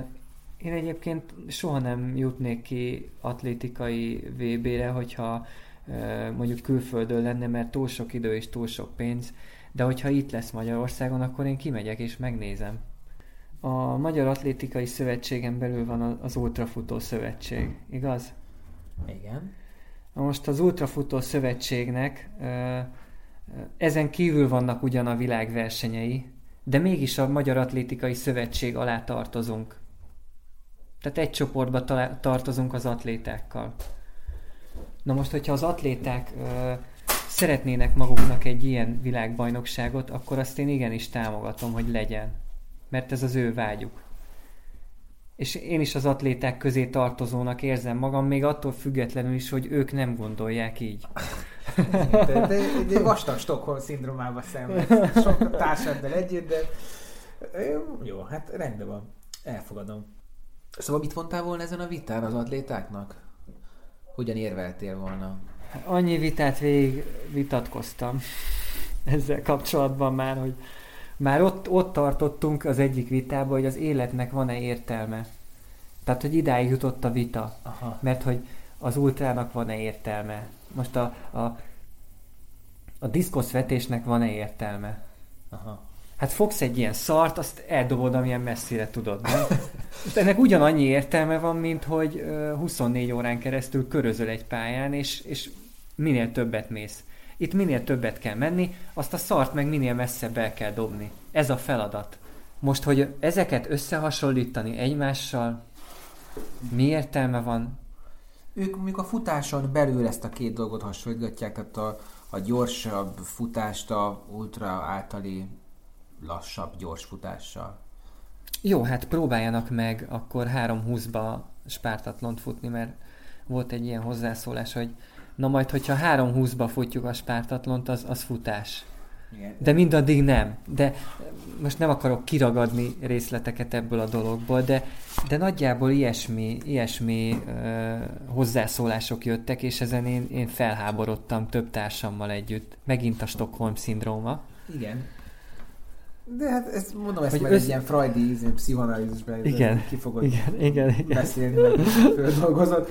én egyébként soha nem jutnék ki atlétikai VB-re, hogyha ö, mondjuk külföldön lenne, mert túl sok idő és túl sok pénz, de hogyha itt lesz Magyarországon, akkor én kimegyek és megnézem. A Magyar Atlétikai Szövetségen belül van az Ultrafutó Szövetség, igaz? Igen. Most az Ultrafutó Szövetségnek ezen kívül vannak ugyan a világ versenyei, de mégis a Magyar Atlétikai Szövetség alá tartozunk. Tehát egy csoportba tartozunk az atlétákkal. Na most, hogyha az atléták szeretnének maguknak egy ilyen világbajnokságot, akkor azt én igenis támogatom, hogy legyen. Mert ez az ő vágyuk. És én is az atléták közé tartozónak érzem magam, még attól függetlenül is, hogy ők nem gondolják így. De, de, de vastag Stockholm szindrómába szenved sok társaddal együtt, de jó, jó, hát rendben van. Elfogadom. Szóval mit mondtál volna ezen a vitán az atlétáknak? Hogyan érveltél volna? Annyi vitát végig vitatkoztam ezzel kapcsolatban már, hogy már ott, ott tartottunk az egyik vitában, hogy az életnek van-e értelme. Tehát, hogy idáig jutott a vita. Aha. Mert hogy az ultrának van-e értelme. Most a, a, a diszkoszvetésnek van-e értelme. Aha. Hát fogsz egy ilyen szart, azt eldobod, amilyen messzire tudod, nem? Ennek ugyanannyi értelme van, mint hogy ö, 24 órán keresztül körözöl egy pályán, és, és minél többet mész. Itt minél többet kell menni, azt a szart meg minél messzebb el kell dobni. Ez a feladat. Most, hogy ezeket összehasonlítani egymással, mi értelme van? Ők mondjuk a futáson belül ezt a két dolgot hasonlítgatják, tehát a, a gyorsabb futást a ultra általi lassabb gyors futással. Jó, hát próbáljanak meg akkor 3.20-ba spártatlont futni, mert volt egy ilyen hozzászólás, hogy na majd, hogyha 3.20-ba futjuk a spártatlont, az, az futás. Igen. De mindaddig nem. De most nem akarok kiragadni részleteket ebből a dologból, de, de nagyjából ilyesmi, ilyesmi ö, hozzászólások jöttek, és ezen én, én felháborodtam több társammal együtt. Megint a Stockholm szindróma. Igen. De hát ezt mondom, ezt Hogy majd össz- egy ilyen freudi izé, pszichoanalízisben Igen, ki fogod Igen, igen, igen. beszélni, meg földolgozod.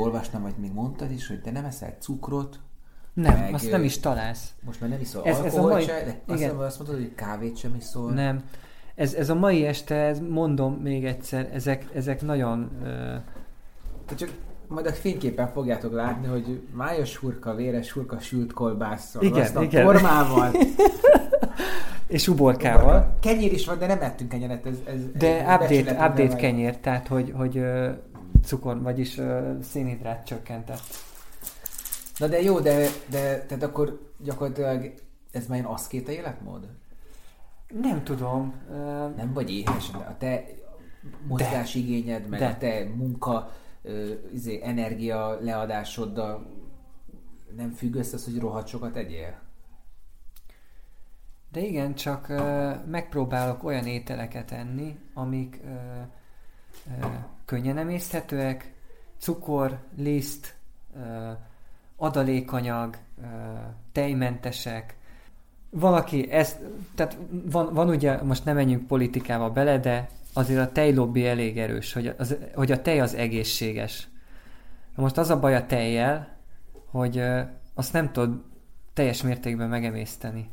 Olvastam, vagy még mondtad is, hogy te nem eszel cukrot, Nem, Meg, azt nem is találsz. most már nem iszol Ez- ez a mai- se, de azt, igen. azt mondod, hogy kávét sem iszol. Nem. Ez, ez a mai este, ez, mondom még egyszer, ezek, ezek nagyon... Tehát csak majd a fényképen fogjátok látni, hogy májos hurka, véres hurka sült kolbásszal, Igen, azt a igen. formával. és uborkával. Kenyér is van, de nem ettünk kenyeret. Ez, ez, De ez update, update kenyér, tehát hogy, hogy cukor, vagyis ö, szénhidrát csökkentett. Na de jó, de, de tehát akkor gyakorlatilag ez már ilyen aszkéta életmód? Nem tudom. Ö, Nem vagy éhes, de a te mozgásigényed, meg De. a te munka, ö, izé, energia leadásoddal nem függ össze az, hogy rohadt sokat egyél? De igen, csak ö, megpróbálok olyan ételeket enni, amik ö, ö, könnyen emészthetőek, cukor, liszt, adalékanyag, tejmentesek. Valaki ezt, tehát van, van ugye, most nem menjünk politikába bele, de azért a tejlobbi elég erős, hogy, az, hogy a tej az egészséges. Most az a baj a tejjel, hogy azt nem tudod teljes mértékben megemészteni.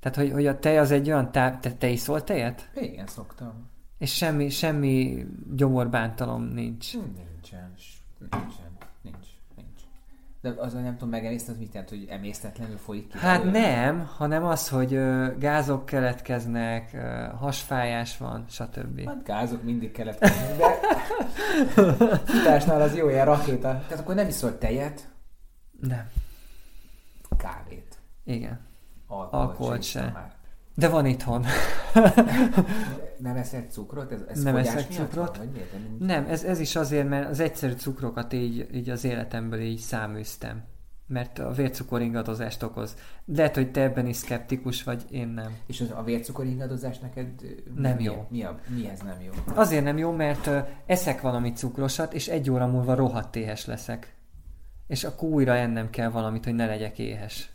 Tehát, hogy, hogy a tej az egy olyan tá... Te, te iszol tejet? Igen, szoktam. És semmi, semmi gyomorbántalom nincs. Hm, Nincsen, nincsen, nincs, nincs. De az, hogy nem tudom megemészteni, az mit jelent, hogy emésztetlenül folyik ki? Hát belőle? nem, hanem az, hogy ö, gázok keletkeznek, ö, hasfájás van, stb. Hát gázok mindig keletkeznek, de futásnál az jó ilyen rakéta. Tehát akkor nem iszol tejet, Nem, kávét, igen. alkoholt, Alkoholt iszol se. De van itthon. Nem eszed cukrot? Ez, ez Nem eszek cukrot. Van, miért? Nem, Nem, ez, ez is azért, mert az egyszerű cukrokat így, így az életemből így száműztem. Mert a vércukor ingadozást okoz. Lehet, hogy te ebben is szkeptikus vagy, én nem. És az, a vércukor ingadozás neked Nem mi, jó. Mi, a, mihez nem jó? Azért nem jó, mert ö, eszek valami cukrosat, és egy óra múlva rohadt éhes leszek. És akkor újra ennem kell valamit, hogy ne legyek éhes.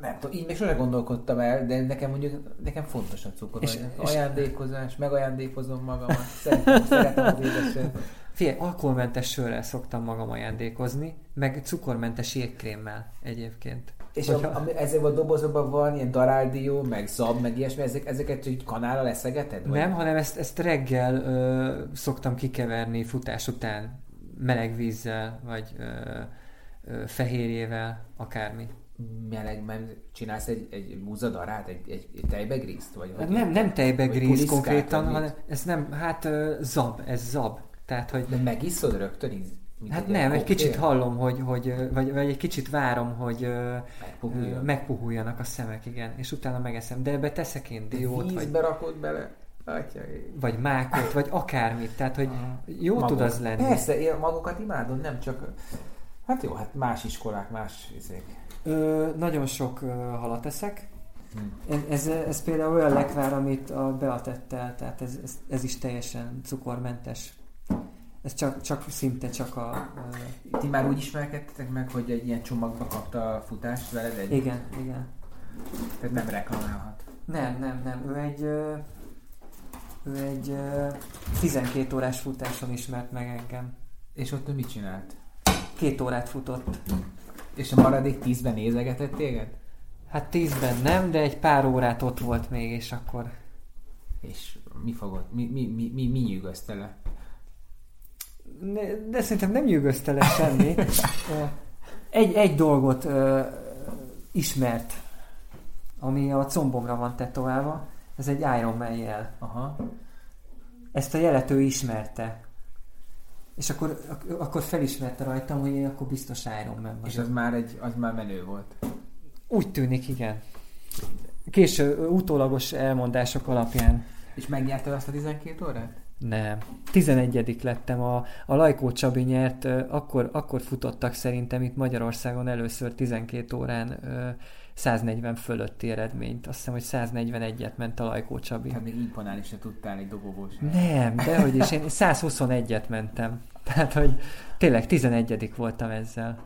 Nem tudom, így még sose gondolkodtam el, de nekem mondjuk, nekem fontos a cukor. És- És, és- ajándékozás, megajándékozom magamat, szeretem, szeretem az. Figyelj, alkoholmentes sörrel szoktam magam ajándékozni, meg cukormentes jégkrémmel egyébként. És Hogyha- a, ami, ezekben a dobozokban van ilyen daráldió, meg zab, meg ilyesmi, ezek, ezeket így kanállal eszegeted? Vagy? Nem, hanem ezt, ezt reggel ö, szoktam kikeverni futás után meleg vízzel, vagy ö, ö, fehérjével, akármi. Melegben csinálsz egy, egy múzadarát, egy, egy, egy tejbegrízt? Vagy, Hát vagy nem, nem tejbe vagy gríz puliszkát, konkrétan, vagy hanem ez nem, hát zab, ez zab. Tehát, hogy De megiszod rögtön Mint Hát egy nem, egy kicsit hallom, hogy, hogy vagy, vagy egy kicsit várom, hogy Megpuhuljon. megpuhuljanak a szemek, igen, és utána megeszem. De ebbe teszek én diót, vagy, Vízbe rakod bele. Atya, vagy mákot, vagy akármit. Tehát, hogy jó Magok. tud az lenni. Persze, én magukat imádom, nem csak... Hát jó, hát más iskolák, más izék. Ö, nagyon sok ö, halat eszek. Hm. Ez, ez, ez például olyan lekvár, amit a Bea tett el, tehát ez, ez, ez is teljesen cukormentes. Ez csak, csak szinte csak a... Ö, Ti már úgy ismerkedtetek meg, hogy egy ilyen csomagba kapta a futást veled egy... igen, igen. Tehát nem reklamálhat. Nem, nem, nem. Ő egy, ö, ő egy ö, 12 órás futáson ismert meg engem. És ott ő mit csinált? Két órát futott. És a maradék tízben nézegetett téged? Hát tízben nem, de egy pár órát ott volt még, és akkor... És mi fogott? Mi, mi, mi, mi, mi nyűgözte le? Ne, de szerintem nem nyűgözte le semmi. Egy, egy dolgot ö, ismert, ami a combomra van tetoválva. Ez egy Iron Man jel. Aha. Ezt a jelet ő ismerte. És akkor, ak- akkor felismerte rajtam, hogy én akkor biztos Iron Man vagyok. És az már, egy, az már menő volt. Úgy tűnik, igen. Késő, utólagos elmondások alapján. És megnyerted azt a 12 órát? Nem. 11 lettem. A, a Lajkó Csabi nyert, akkor, akkor futottak szerintem itt Magyarországon először 12 órán 140 fölötti eredményt. Azt hiszem, hogy 141-et ment a Lajkó Csabi. Tehát még imponálni se tudtál egy dobogós. Nem, dehogy is. Én 121-et mentem. Tehát, hogy tényleg 11 voltam ezzel.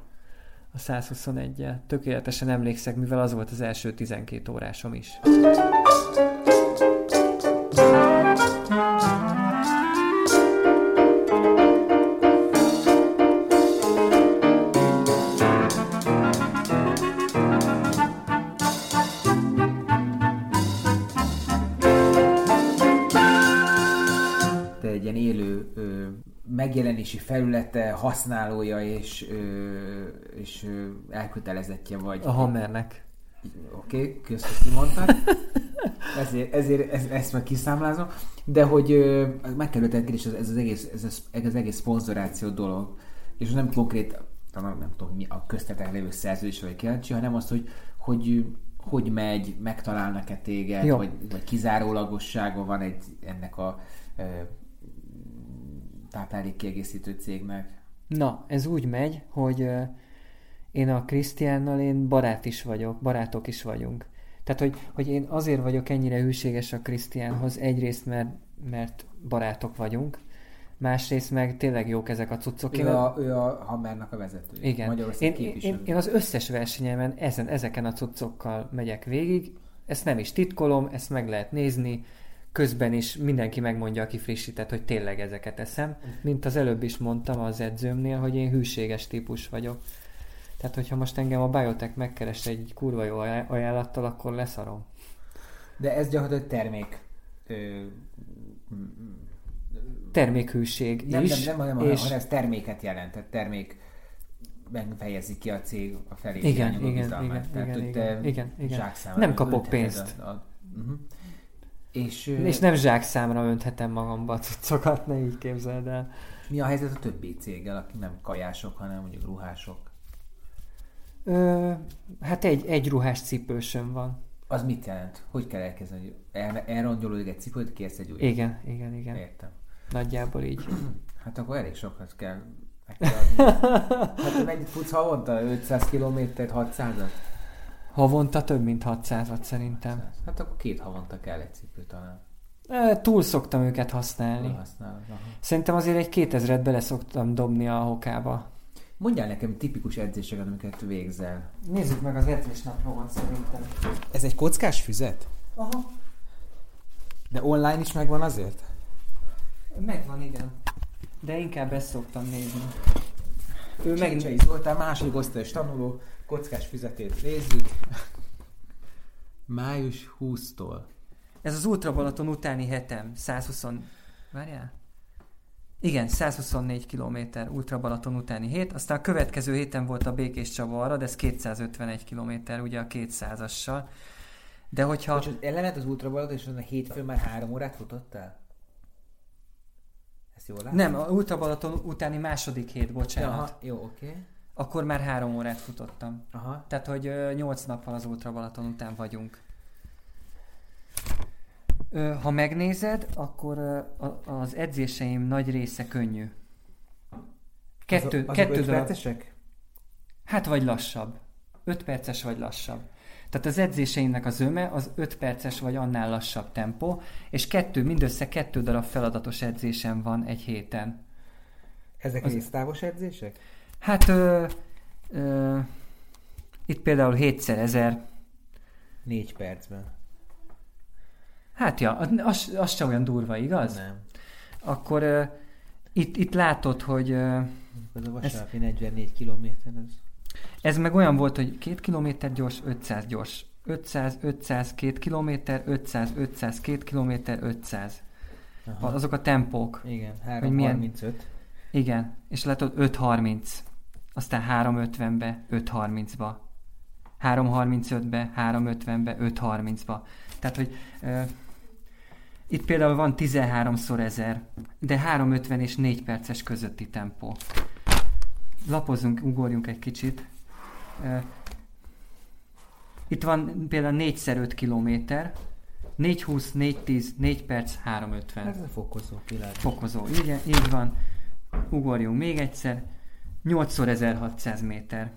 A 121-el. Tökéletesen emlékszek, mivel az volt az első 12 órásom is. Megjelenési felülete, használója és, ö, és ö, elkötelezettje vagy. A Hammernek. Oké, okay, hogy kimondtad. Ezért, ezért ezt, ezt meg kiszámlázom. De hogy ö, megkerülted kérdés, ez, ez, az egész, ez, az, ez az egész szponzoráció dolog. És nem konkrét, talán nem tudom, mi a köztetek lévő szerződés vagy kíváncsi, hanem az, hogy, hogy hogy megy, megtalálnak-e téged, Jó. vagy, vagy kizárólagossága van egy ennek a táplálékkiegészítő cégnek. Na, ez úgy megy, hogy én a Krisztiánnal én barát is vagyok, barátok is vagyunk. Tehát, hogy, hogy én azért vagyok ennyire hűséges a Krisztiánhoz, egyrészt, mert, mert barátok vagyunk, másrészt meg tényleg jók ezek a cuccok. Én Ő a, ő a Hammernak a vezető. Igen. Magyarország Én, én, képviselő. én, én az összes versenyemen ezen, ezeken a cuccokkal megyek végig. Ezt nem is titkolom, ezt meg lehet nézni. Közben is mindenki megmondja, aki frissített, hogy tényleg ezeket eszem. Mint az előbb is mondtam az edzőmnél, hogy én hűséges típus vagyok. Tehát, hogyha most engem a Biotech megkeres egy kurva jó aj- ajánlattal, akkor leszarom. De ez gyakorlatilag termék. Ö, Termékhűség nem, is. nem, nem, nem, és... hanem ez terméket jelent, tehát termék fejezi ki a cég a felé Igen, igen, bizalmát. igen, Tehát, igen, igen, igen, igen. Nem kapok pénzt. A, a, uh-huh. És, És nem zsákszámra önthetem magamba cuccokat, ne így képzeld el. mi a helyzet a többi céggel, akik nem kajások, hanem mondjuk ruhások? Ö, hát egy, egy ruhás cipősöm van. Az mit jelent? Hogy kell elkezdeni? El, elrongyolódik egy cipőt, kérsz egy újat? Igen, igen, igen. Értem. Nagyjából így. Hát akkor elég sokat kell kell adni. Hát mennyit futsz havonta? 500 kilométert, 600-at? Havonta több mint 600-at szerintem. Hát akkor két havonta kell egy cipő talán. Túl szoktam őket használni. használod? Aha. Szerintem azért egy 2000-et bele szoktam dobni a hokába. Mondjál nekem tipikus edzéseket, amiket végzel. Nézzük meg az edzésnapomat szerintem. Ez egy kockás füzet? Aha, De online is megvan azért? megvan, igen. De inkább ezt szoktam nézni. Ő meg... Csicsei Zoltán, második osztályos tanuló, kockás füzetét nézzük. Május 20-tól. Ez az Ultra Balaton utáni hetem. 120... Várjál? Igen, 124 km Ultra Balaton utáni hét. Aztán a következő héten volt a Békés Csaba arra, de ez 251 km, ugye a 200-assal. De hogyha... Bocs, ellenet az ultrabalaton, és azon a hétfőn már három órát futottál? Ez Ezt jól látom? Nem, a Ultra Balaton utáni második hét, bocsánat. Aha, jó, oké. Okay. Akkor már három órát futottam. Aha. Tehát, hogy ö, nyolc nappal az Ultra Balaton után vagyunk. Ö, ha megnézed, akkor ö, a- az edzéseim nagy része könnyű. Kettő, azok, azok kettő öt darab, percesek? hát vagy lassabb. 5 perces vagy lassabb. Tehát az edzéseimnek az öme az 5 perces vagy annál lassabb tempó, és kettő, mindössze kettő darab feladatos edzésem van egy héten. Ezek Az- résztávos edzések? Hát ö, ö, itt például 7x1000, Négy percben. hát ja, az, az sem olyan durva, igaz? Nem. Akkor ö, itt, itt látod, hogy ö, Az a vasárnapi 44 kilométer, az... ez meg olyan volt, hogy 2 km gyors, 500 gyors. 500, 500, 2 km, 500, 500, 2 km, 500. Aha. Azok a tempók. Igen, Hogy milyen- 335. Igen, és látod 5.30, aztán 3.50-be, 5.30-ba, 3.35-be, 3.50-be, 5.30-ba. Tehát, hogy ö, itt például van 13-szor 1000, de 3.50 és 4 perces közötti tempó. Lapozunk, ugorjunk egy kicsit. Ö, itt van például 4x5 kilométer, 4.20, 4.10, 4 perc, 3.50 Ez a fokozó pillanat. fokozó. Igen, így van. Ugorjunk még egyszer. 8x1600 méter.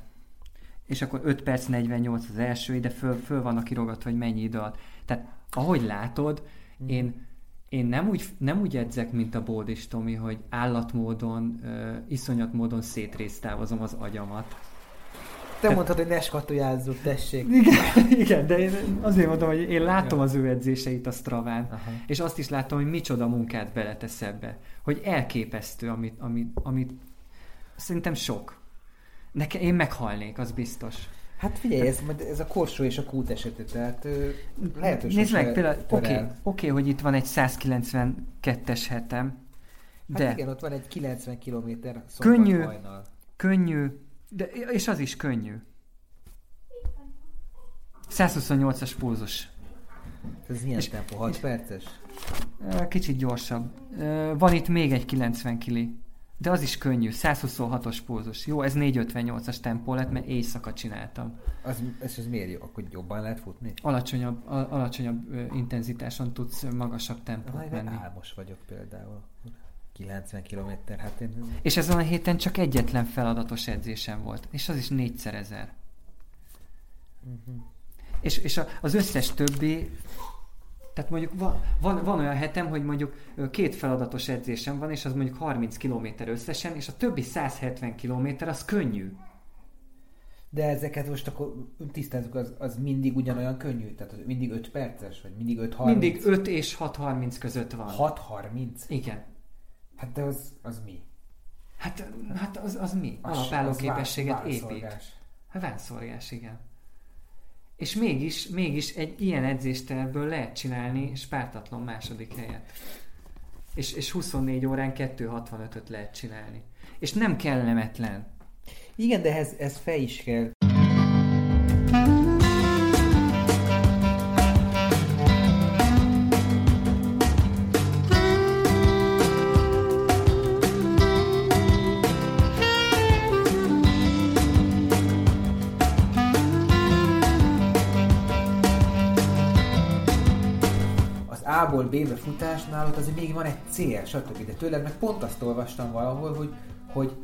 És akkor 5 perc 48 az első, ide föl, föl vannak kirogatva, hogy mennyi idő alatt. Tehát ahogy látod, én, én nem, úgy, nem úgy edzek, mint a Bódis Tomi, hogy állatmódon, uh, iszonyat módon szétrésztávozom az agyamat. Te mondtad, hogy ne skatujázzuk, tessék. Igen, igen, de én azért mondom, hogy én látom az ő edzéseit a Straván, Aha. és azt is látom, hogy micsoda munkát beletesz ebbe. Hogy elképesztő, amit, amit, amit szerintem sok. Nekem, én meghalnék, az biztos. Hát figyelj, ez, ez a korsó és a kút esete, tehát ö, lehet, hogy Nézd meg, például, oké, okay, hogy itt van egy 192-es hetem, Hát de igen, ott van egy 90 km Könnyű. hajnal. könnyű, de, és az is könnyű. 128-as pulzus. Ez milyen És- tempó? 6 és- perces? Kicsit gyorsabb. Van itt még egy 90 kili. De az is könnyű, 126-os pulzus. Jó, ez 458-as tempó lett, mert éjszaka csináltam. Az, ez, ez miért jó? Akkor jobban lehet futni? Alacsonyabb, a- alacsonyabb ö, intenzitáson tudsz magasabb tempót menni. álmos vagyok például. 90 km, hát én... És ezen a héten csak egyetlen feladatos edzésem volt, és az is négyszer ezer. Mhm. És, és a, az összes többi, tehát mondjuk van, van, van olyan hetem, hogy mondjuk két feladatos edzésem van, és az mondjuk 30 km összesen, és a többi 170 km az könnyű. De ezeket most akkor tisztázzuk, az, az mindig ugyanolyan könnyű? Tehát az mindig 5 perces? Vagy mindig 5 30? Mindig 5 és 6.30 között van. 6-30? Igen. Hát de az, az mi? Hát, hát az, az mi? Az- Alapálló az képességet vá- épít. Hát igen. És mégis, mégis egy ilyen edzéstervből lehet csinálni spártatlan második helyet. És, és 24 órán 2.65-öt lehet csinálni. És nem kellemetlen. Igen, de ez, ez fej is kell. A-ból B-be futásnál ott azért még van egy cél, stb. De tőled meg pont azt olvastam valahol, hogy, hogy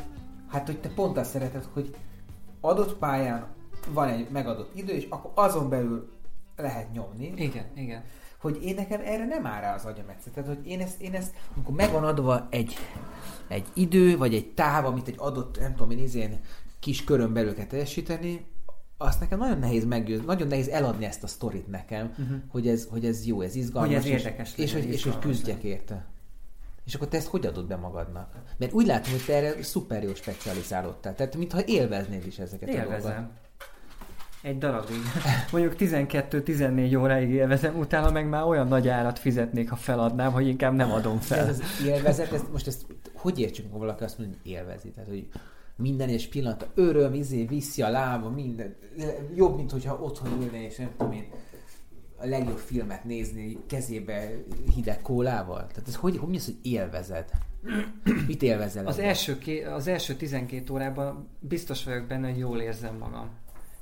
hát hogy te pont azt szereted, hogy adott pályán van egy megadott idő, és akkor azon belül lehet nyomni, Igen, igen. hogy én nekem erre nem áll rá az agyam egyszer. Tehát, hogy én ezt, én ezt, amikor megvan adva egy, egy idő, vagy egy táv, amit egy adott, nem tudom én, izén kis körön belül kell teljesíteni, azt nekem nagyon nehéz meggyőzni, nagyon nehéz eladni ezt a sztorit nekem, uh-huh. hogy, ez, hogy ez jó, ez izgalmas. Hogy ez és- érdekes és, legyen, hogy, és hogy küzdjek érte. És akkor te ezt hogy adod be magadnak? Mert úgy látom, hogy te erre szuper jó specializálódtál. Tehát mintha élveznéd is ezeket a dolgokat. Élvezem. Egy darabig. Mondjuk 12-14 óráig élvezem, utána meg már olyan nagy árat fizetnék, ha feladnám, hogy inkább nem adom fel. ez az élvezet, ezt, most ezt hogy értsük, ha valaki azt mondja, hogy élvezi? Tehát, hogy minden egyes pillanat, öröm, izé, viszi a lába, minden. Jobb, mint hogyha otthon ülne, és nem tudom én, a legjobb filmet nézni kezébe hideg kólával. Tehát ez hogy, hogy mi az, hogy élvezed? Mit élvezel? Az ebben? első, ké- az első 12 órában biztos vagyok benne, hogy jól érzem magam.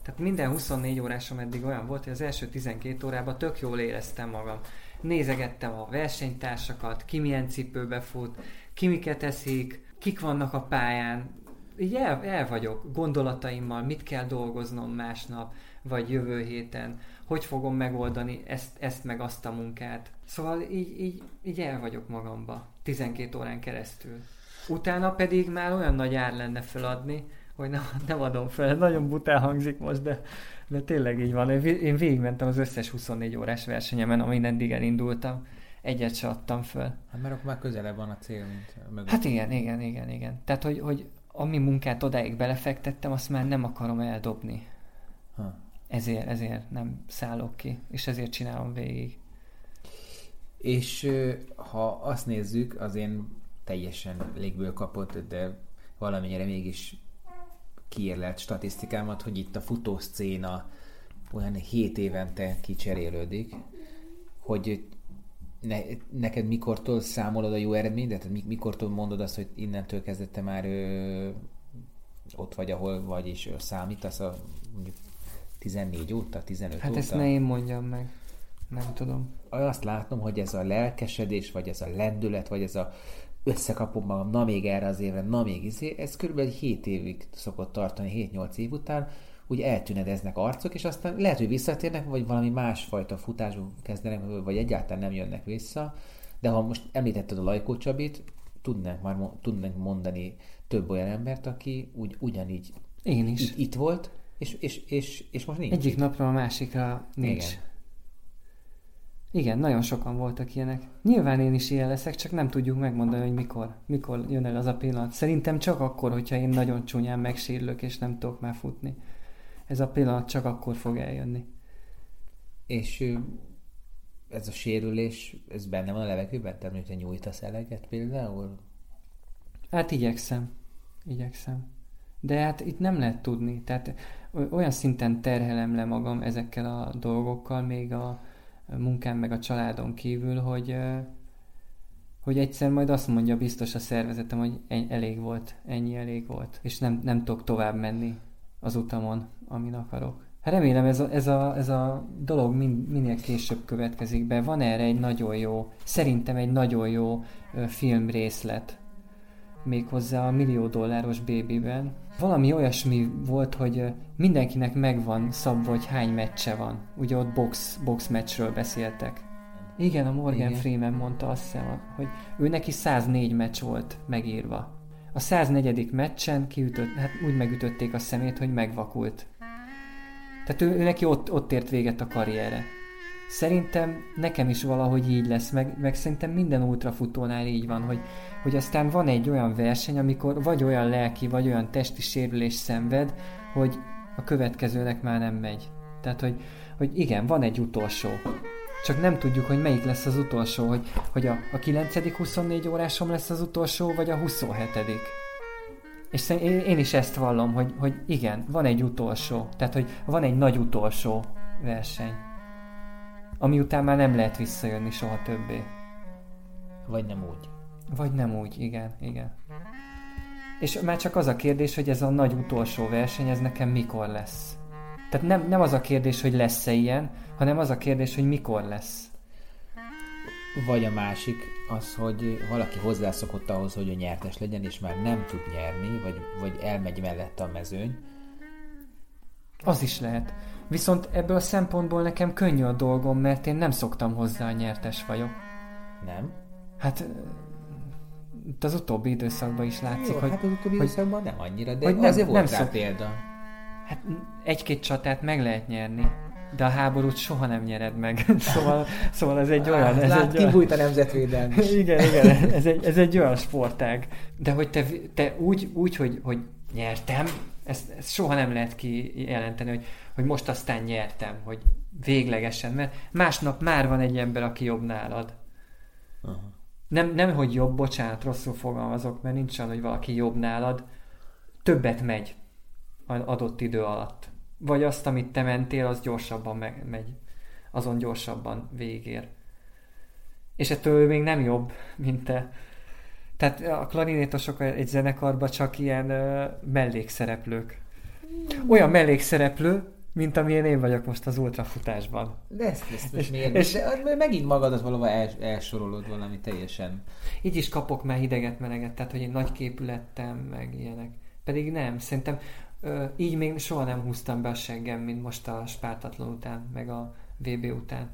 Tehát minden 24 órásom eddig olyan volt, hogy az első 12 órában tök jól éreztem magam. Nézegettem a versenytársakat, ki milyen cipőbe fut, ki miket eszik, kik vannak a pályán. Így el, el vagyok gondolataimmal, mit kell dolgoznom másnap, vagy jövő héten, hogy fogom megoldani ezt, ezt meg azt a munkát. Szóval így, így, így el vagyok magamba 12 órán keresztül. Utána pedig már olyan nagy ár lenne feladni, hogy nem, nem adom fel. Nagyon bután hangzik most, de, de tényleg így van. Én végigmentem az összes 24 órás versenyemen, amin eddig elindultam. Egyet se adtam föl. Hát mert akkor már közelebb van a cél, mint mögött. Hát igen, igen, igen, igen. Tehát, hogy, hogy ami munkát odáig belefektettem, azt már nem akarom eldobni. Ha. Ezért, ezért nem szállok ki, és ezért csinálom végig. És ha azt nézzük, az én teljesen légből kapott, de valamennyire mégis kiérlelt statisztikámat, hogy itt a futószcéna olyan 7 évente kicserélődik, hogy ne, neked mikortól számolod a jó eredményt, tehát mi- mikortól mondod azt, hogy innentől kezdette már ö, ott vagy, ahol vagy, és ö, számítasz a mondjuk 14 óta, 15 Hát óta? ezt ne én mondjam meg. Nem tudom. azt látom, hogy ez a lelkesedés, vagy ez a lendület, vagy ez a összekapom magam, na még erre az évre, na még izé, ez körülbelül 7 évig szokott tartani, 7-8 év után, úgy eltűnedeznek arcok, és aztán lehet, hogy visszatérnek, vagy valami másfajta futásba kezdenek, vagy egyáltalán nem jönnek vissza, de ha most említetted a Lajkó Csabit, tudnánk már tudnánk mondani több olyan embert, aki úgy, ugyanígy Én is. itt, itt volt, és, és, és, és most nincs. Egyik napról a másikra nincs. Igen. Igen, nagyon sokan voltak ilyenek. Nyilván én is ilyen leszek, csak nem tudjuk megmondani, hogy mikor. Mikor jön el az a pillanat. Szerintem csak akkor, hogyha én nagyon csúnyán megsérülök, és nem tudok már futni. Ez a pillanat csak akkor fog eljönni. És ez a sérülés, ez benne van a levegőben? Tehát, hogyha nyújtasz eleget például? Hát igyekszem. Igyekszem. De hát itt nem lehet tudni. Tehát olyan szinten terhelem le magam ezekkel a dolgokkal, még a munkám meg a családon kívül, hogy, hogy egyszer majd azt mondja biztos a szervezetem, hogy elég volt, ennyi elég volt, és nem, nem tudok tovább menni az utamon, amin akarok. Hát remélem ez a, ez a, ez a dolog min, minél később következik be. Van erre egy nagyon jó, szerintem egy nagyon jó filmrészlet, méghozzá a millió dolláros bébiben. Valami olyasmi volt, hogy mindenkinek megvan szabva, hogy hány meccse van. Ugye ott box, box meccsről beszéltek. Igen, a Morgan. Igen. Freeman mondta azt hiszem, hogy ő neki 104 meccs volt megírva. A 104. meccsen kiütött, hát úgy megütötték a szemét, hogy megvakult. Tehát ő, ő neki ott, ott ért véget a karriere. Szerintem nekem is valahogy így lesz, meg, meg szerintem minden ultrafutónál így van, hogy, hogy aztán van egy olyan verseny, amikor vagy olyan lelki, vagy olyan testi sérülés szenved, hogy a következőnek már nem megy. Tehát, hogy, hogy igen, van egy utolsó. Csak nem tudjuk, hogy melyik lesz az utolsó, hogy, hogy a, a 9. 24 órásom lesz az utolsó, vagy a 27. És én is ezt vallom, hogy, hogy igen, van egy utolsó. Tehát, hogy van egy nagy utolsó verseny. Ami után már nem lehet visszajönni soha többé. Vagy nem úgy? Vagy nem úgy, igen, igen. És már csak az a kérdés, hogy ez a nagy utolsó verseny, ez nekem mikor lesz. Tehát nem, nem az a kérdés, hogy lesz-e ilyen, hanem az a kérdés, hogy mikor lesz. Vagy a másik az, hogy valaki hozzászokott ahhoz, hogy ő nyertes legyen, és már nem tud nyerni, vagy, vagy elmegy mellette a mezőny. Az is lehet. Viszont ebből a szempontból nekem könnyű a dolgom, mert én nem szoktam hozzá a nyertes vagyok. Nem? Hát itt az utóbbi időszakban is látszik, Jó, hogy hát az utóbbi hogy- időszakban nem annyira, de hogy nem- azért volt nem rá szok- példa. Hát egy-két csatát meg lehet nyerni, de a háborút soha nem nyered meg. szóval, szóval ez egy olyan... Ez Lát, egy olyan... kibújt a nemzetvédelmi. igen, igen, ez egy, ez egy olyan sportág. De hogy te, te úgy, úgy hogy, hogy nyertem, ezt, ezt soha nem lehet kijelenteni, hogy, hogy most aztán nyertem, hogy véglegesen, mert másnap már van egy ember, aki jobb nálad. Aha. Nem, nem, hogy jobb, bocsánat, rosszul fogalmazok, mert nincs olyan, hogy valaki jobb nálad, többet megy adott idő alatt. Vagy azt, amit te mentél, az gyorsabban meg, megy. Azon gyorsabban végér. És ettől ő még nem jobb, mint te. Tehát a klarinétosok egy zenekarban csak ilyen ö, mellékszereplők. Olyan mellékszereplő, mint amilyen én vagyok most az ultrafutásban. De ezt, most És- miért? és- de megint magadat valahol els, elsorolod valami teljesen. Így is kapok már hideget, meneget, tehát hogy én nagy képű lettem, meg ilyenek. Pedig nem, szerintem ö, így még soha nem húztam be a seggem, mint most a Spártatlan után, meg a VB után.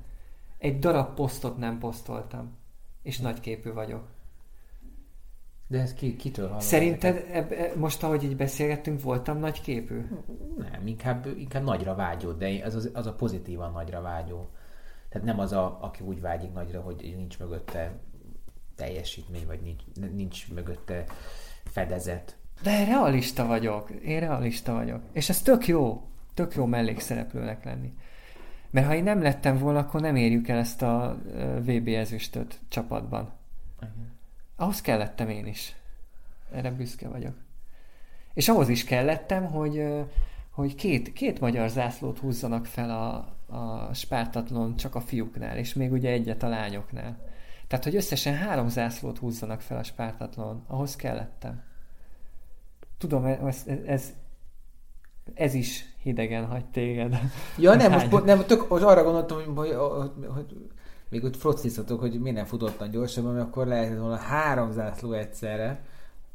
Egy darab posztot nem posztoltam, és nagy képű vagyok. De ez ki, kitől hallod? Szerinted eb, e, most, ahogy így beszélgettünk, voltam nagy képű? Nem, inkább, inkább nagyra vágyó, de az, az, az a pozitívan nagyra vágyó. Tehát nem az, a, aki úgy vágyik nagyra, hogy nincs mögötte teljesítmény, vagy nincs, nincs mögötte fedezet. De realista vagyok, én realista vagyok. És ez tök jó, tök jó mellékszereplőnek lenni. Mert ha én nem lettem volna, akkor nem érjük el ezt a VB ezüstöt csapatban. Ahhoz kellettem én is. Erre büszke vagyok. És ahhoz is kellettem, hogy, hogy két, két magyar zászlót húzzanak fel a, a spártatlon csak a fiúknál, és még ugye egyet a lányoknál. Tehát, hogy összesen három zászlót húzzanak fel a spártatlon, ahhoz kellettem. Tudom, ez, ez, ez is hidegen hagy téged. Ja, nem, most, pont- nem, tök, most arra gondoltam, hogy, hogy, hogy, még ott frociztatok, hogy miért nem futottan gyorsabban, mert akkor lehetett volna három zászló egyszerre.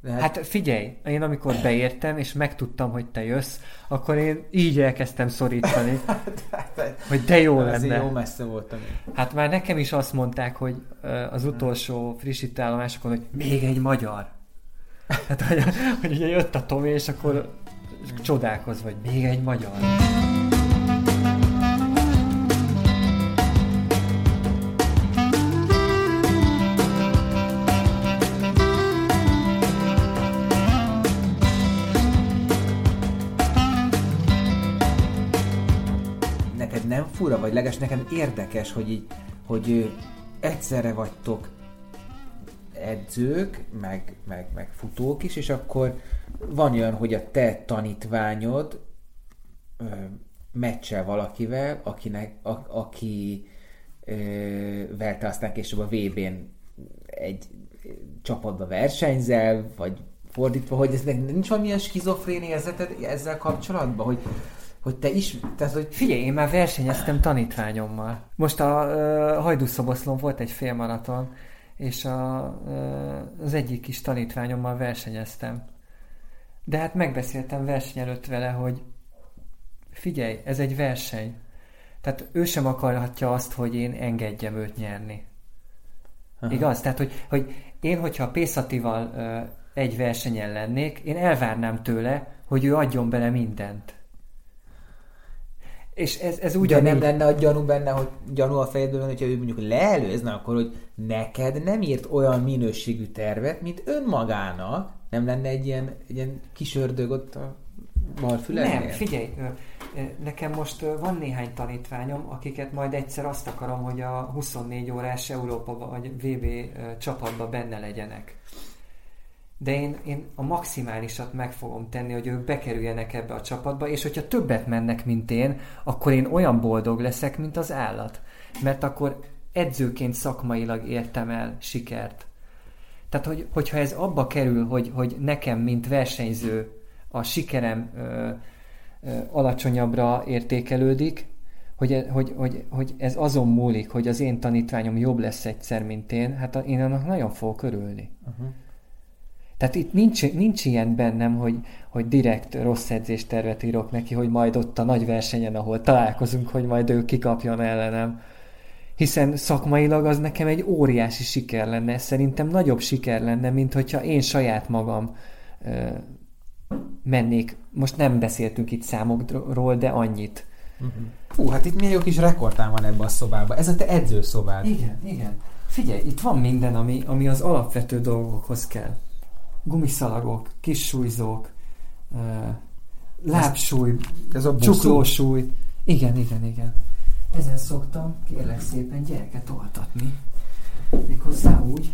De hát, Hát figyelj, én amikor beértem, és megtudtam, hogy te jössz, akkor én így elkezdtem szorítani, hogy de jó azért lenne. jó messze voltam én. Hát már nekem is azt mondták, hogy az utolsó frissítálomásokon, hogy még egy magyar. Hát, hogy, hogy ugye jött a Tomi, és akkor csodálkozva, hogy még egy magyar. Neked nem fura, vagy leges nekem érdekes, hogy így, hogy egyszerre vagytok edzők, meg, meg, meg futók is, és akkor van olyan, hogy a te tanítványod ö, meccsel valakivel, akinek, a, aki ö, aztán később a VB-n egy csapatba versenyzel, vagy fordítva, hogy ez nincs valamilyen skizofrén érzeted ezzel kapcsolatban, hogy, hogy te is, tehát hogy Figyelj, én már versenyeztem tanítványommal. Most a uh, Hajdúszoboszlón volt egy félmaraton, és a, az egyik kis tanítványommal versenyeztem. De hát megbeszéltem verseny előtt vele, hogy figyelj, ez egy verseny. Tehát ő sem akarhatja azt, hogy én engedjem őt nyerni. Aha. Igaz? Tehát, hogy, hogy én, hogyha Pészatival egy versenyen lennék, én elvárnám tőle, hogy ő adjon bele mindent. És ez, ez ugyanígy... nem lenne a gyanú benne, hogy gyanú a fejedben, hogyha ő mondjuk leelőzne, akkor hogy neked nem írt olyan minőségű tervet, mint önmagának, nem lenne egy ilyen, egy ilyen kis ördög ott a bal fülednél? Nem, figyelj, nekem most van néhány tanítványom, akiket majd egyszer azt akarom, hogy a 24 órás Európa vagy VB ö, csapatban benne legyenek. De én, én a maximálisat meg fogom tenni, hogy ők bekerüljenek ebbe a csapatba, és hogyha többet mennek, mint én, akkor én olyan boldog leszek, mint az állat. Mert akkor edzőként szakmailag értem el sikert. Tehát, hogy, hogyha ez abba kerül, hogy, hogy nekem, mint versenyző, a sikerem ö, ö, alacsonyabbra értékelődik, hogy, hogy, hogy, hogy ez azon múlik, hogy az én tanítványom jobb lesz egyszer, mint én, hát én annak nagyon fogok örülni. Uh-huh. Tehát itt nincs, nincs ilyen bennem, hogy, hogy direkt rossz edzéstervet írok neki, hogy majd ott a nagy versenyen, ahol találkozunk, hogy majd ő kikapjon ellenem. Hiszen szakmailag az nekem egy óriási siker lenne, szerintem nagyobb siker lenne, mint hogyha én saját magam ö, mennék. Most nem beszéltünk itt számokról, de annyit. Hú, hát itt milyen jó kis rekordtán van ebben a szobában. Ez a te edzőszobád. Igen, igen. Figyelj, itt van minden, ami, ami az alapvető dolgokhoz kell. Gumiszalagok, kis súlyzók, lábsúly, Ez a csuklósúly. Igen, igen, igen. Ezen szoktam, kérlek szépen, gyereket oltatni. Méghozzá úgy,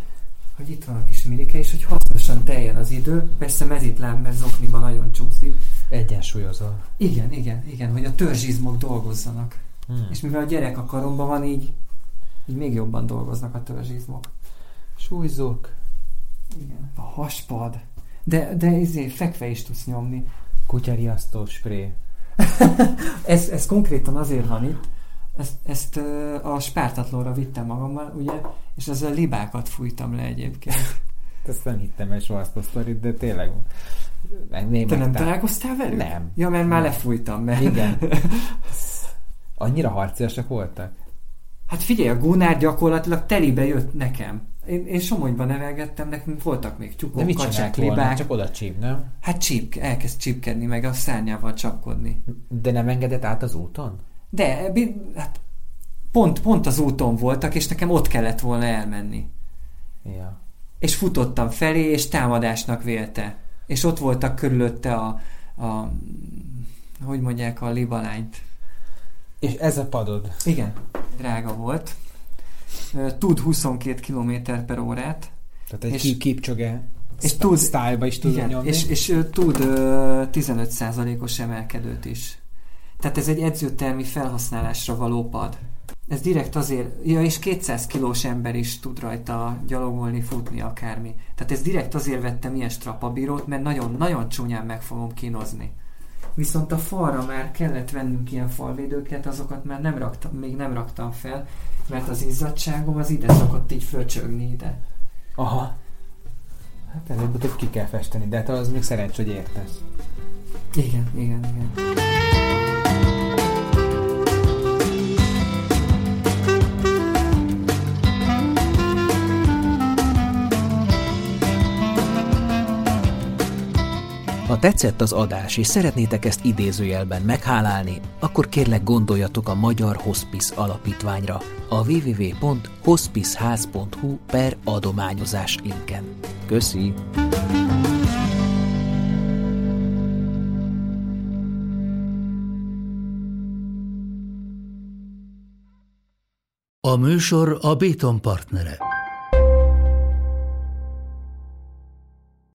hogy itt van a kis mirike, és hogy hasznosan teljen az idő. Persze mezitláb, mert zokniban nagyon csúszik. Egyensúlyozol. Igen, igen, igen, hogy a törzsizmok dolgozzanak. Hmm. És mivel a gyerek a karomban van, így, így még jobban dolgoznak a törzsizmok. Súlyzók. Igen. A haspad. De, de ezért fekve is tudsz nyomni. Kutyariasztó spré. ez, ez konkrétan azért van itt, ezt, ezt a spártatlóra vittem magammal, ugye, és ezzel libákat fújtam le egyébként. Ezt nem hittem el soha azt a sztorit, de tényleg meg, Te nem találkoztál velük? Nem. Ja, mert már lefújtam. Mert... Igen. Annyira harciasak voltak? Hát figyelj, a Gunár gyakorlatilag telibe jött nekem. Én, én Somogyban nevelgettem, nekünk voltak még tyúkok, De kacsák, libák. Csak oda csíp, nem? Hát csíp, elkezd csípkedni, meg a szárnyával csapkodni. De nem engedett át az úton? De, hát pont, pont az úton voltak, és nekem ott kellett volna elmenni. Ja. És futottam felé, és támadásnak vélte. És ott voltak körülötte a, a hogy mondják, a libalányt. És ez a padod? Igen, drága volt. Tud 22 km per órát. Tehát egy és, kipcsoge és tud, style is tud igen, És, és tud 15%-os emelkedőt is. Tehát ez egy edzőtermi felhasználásra való pad. Ez direkt azért, ja és 200 kilós ember is tud rajta gyalogolni, futni, akármi. Tehát ez direkt azért vettem ilyen strapabírót, mert nagyon-nagyon csúnyán meg fogom kínozni. Viszont a falra már kellett vennünk ilyen falvédőket, azokat már nem raktam, még nem raktam fel, mert az izzadságom az ide szokott így fölcsögni ide. Aha. Hát előbb-utóbb ki kell festeni, de hát az még szerencs, hogy értesz. Igen, igen, igen. Ha tetszett az adás, és szeretnétek ezt idézőjelben meghálálni, akkor kérlek gondoljatok a Magyar Hospice Alapítványra a www.hospiceház.hu per adományozás linken. Köszi! A műsor a Béton partnere.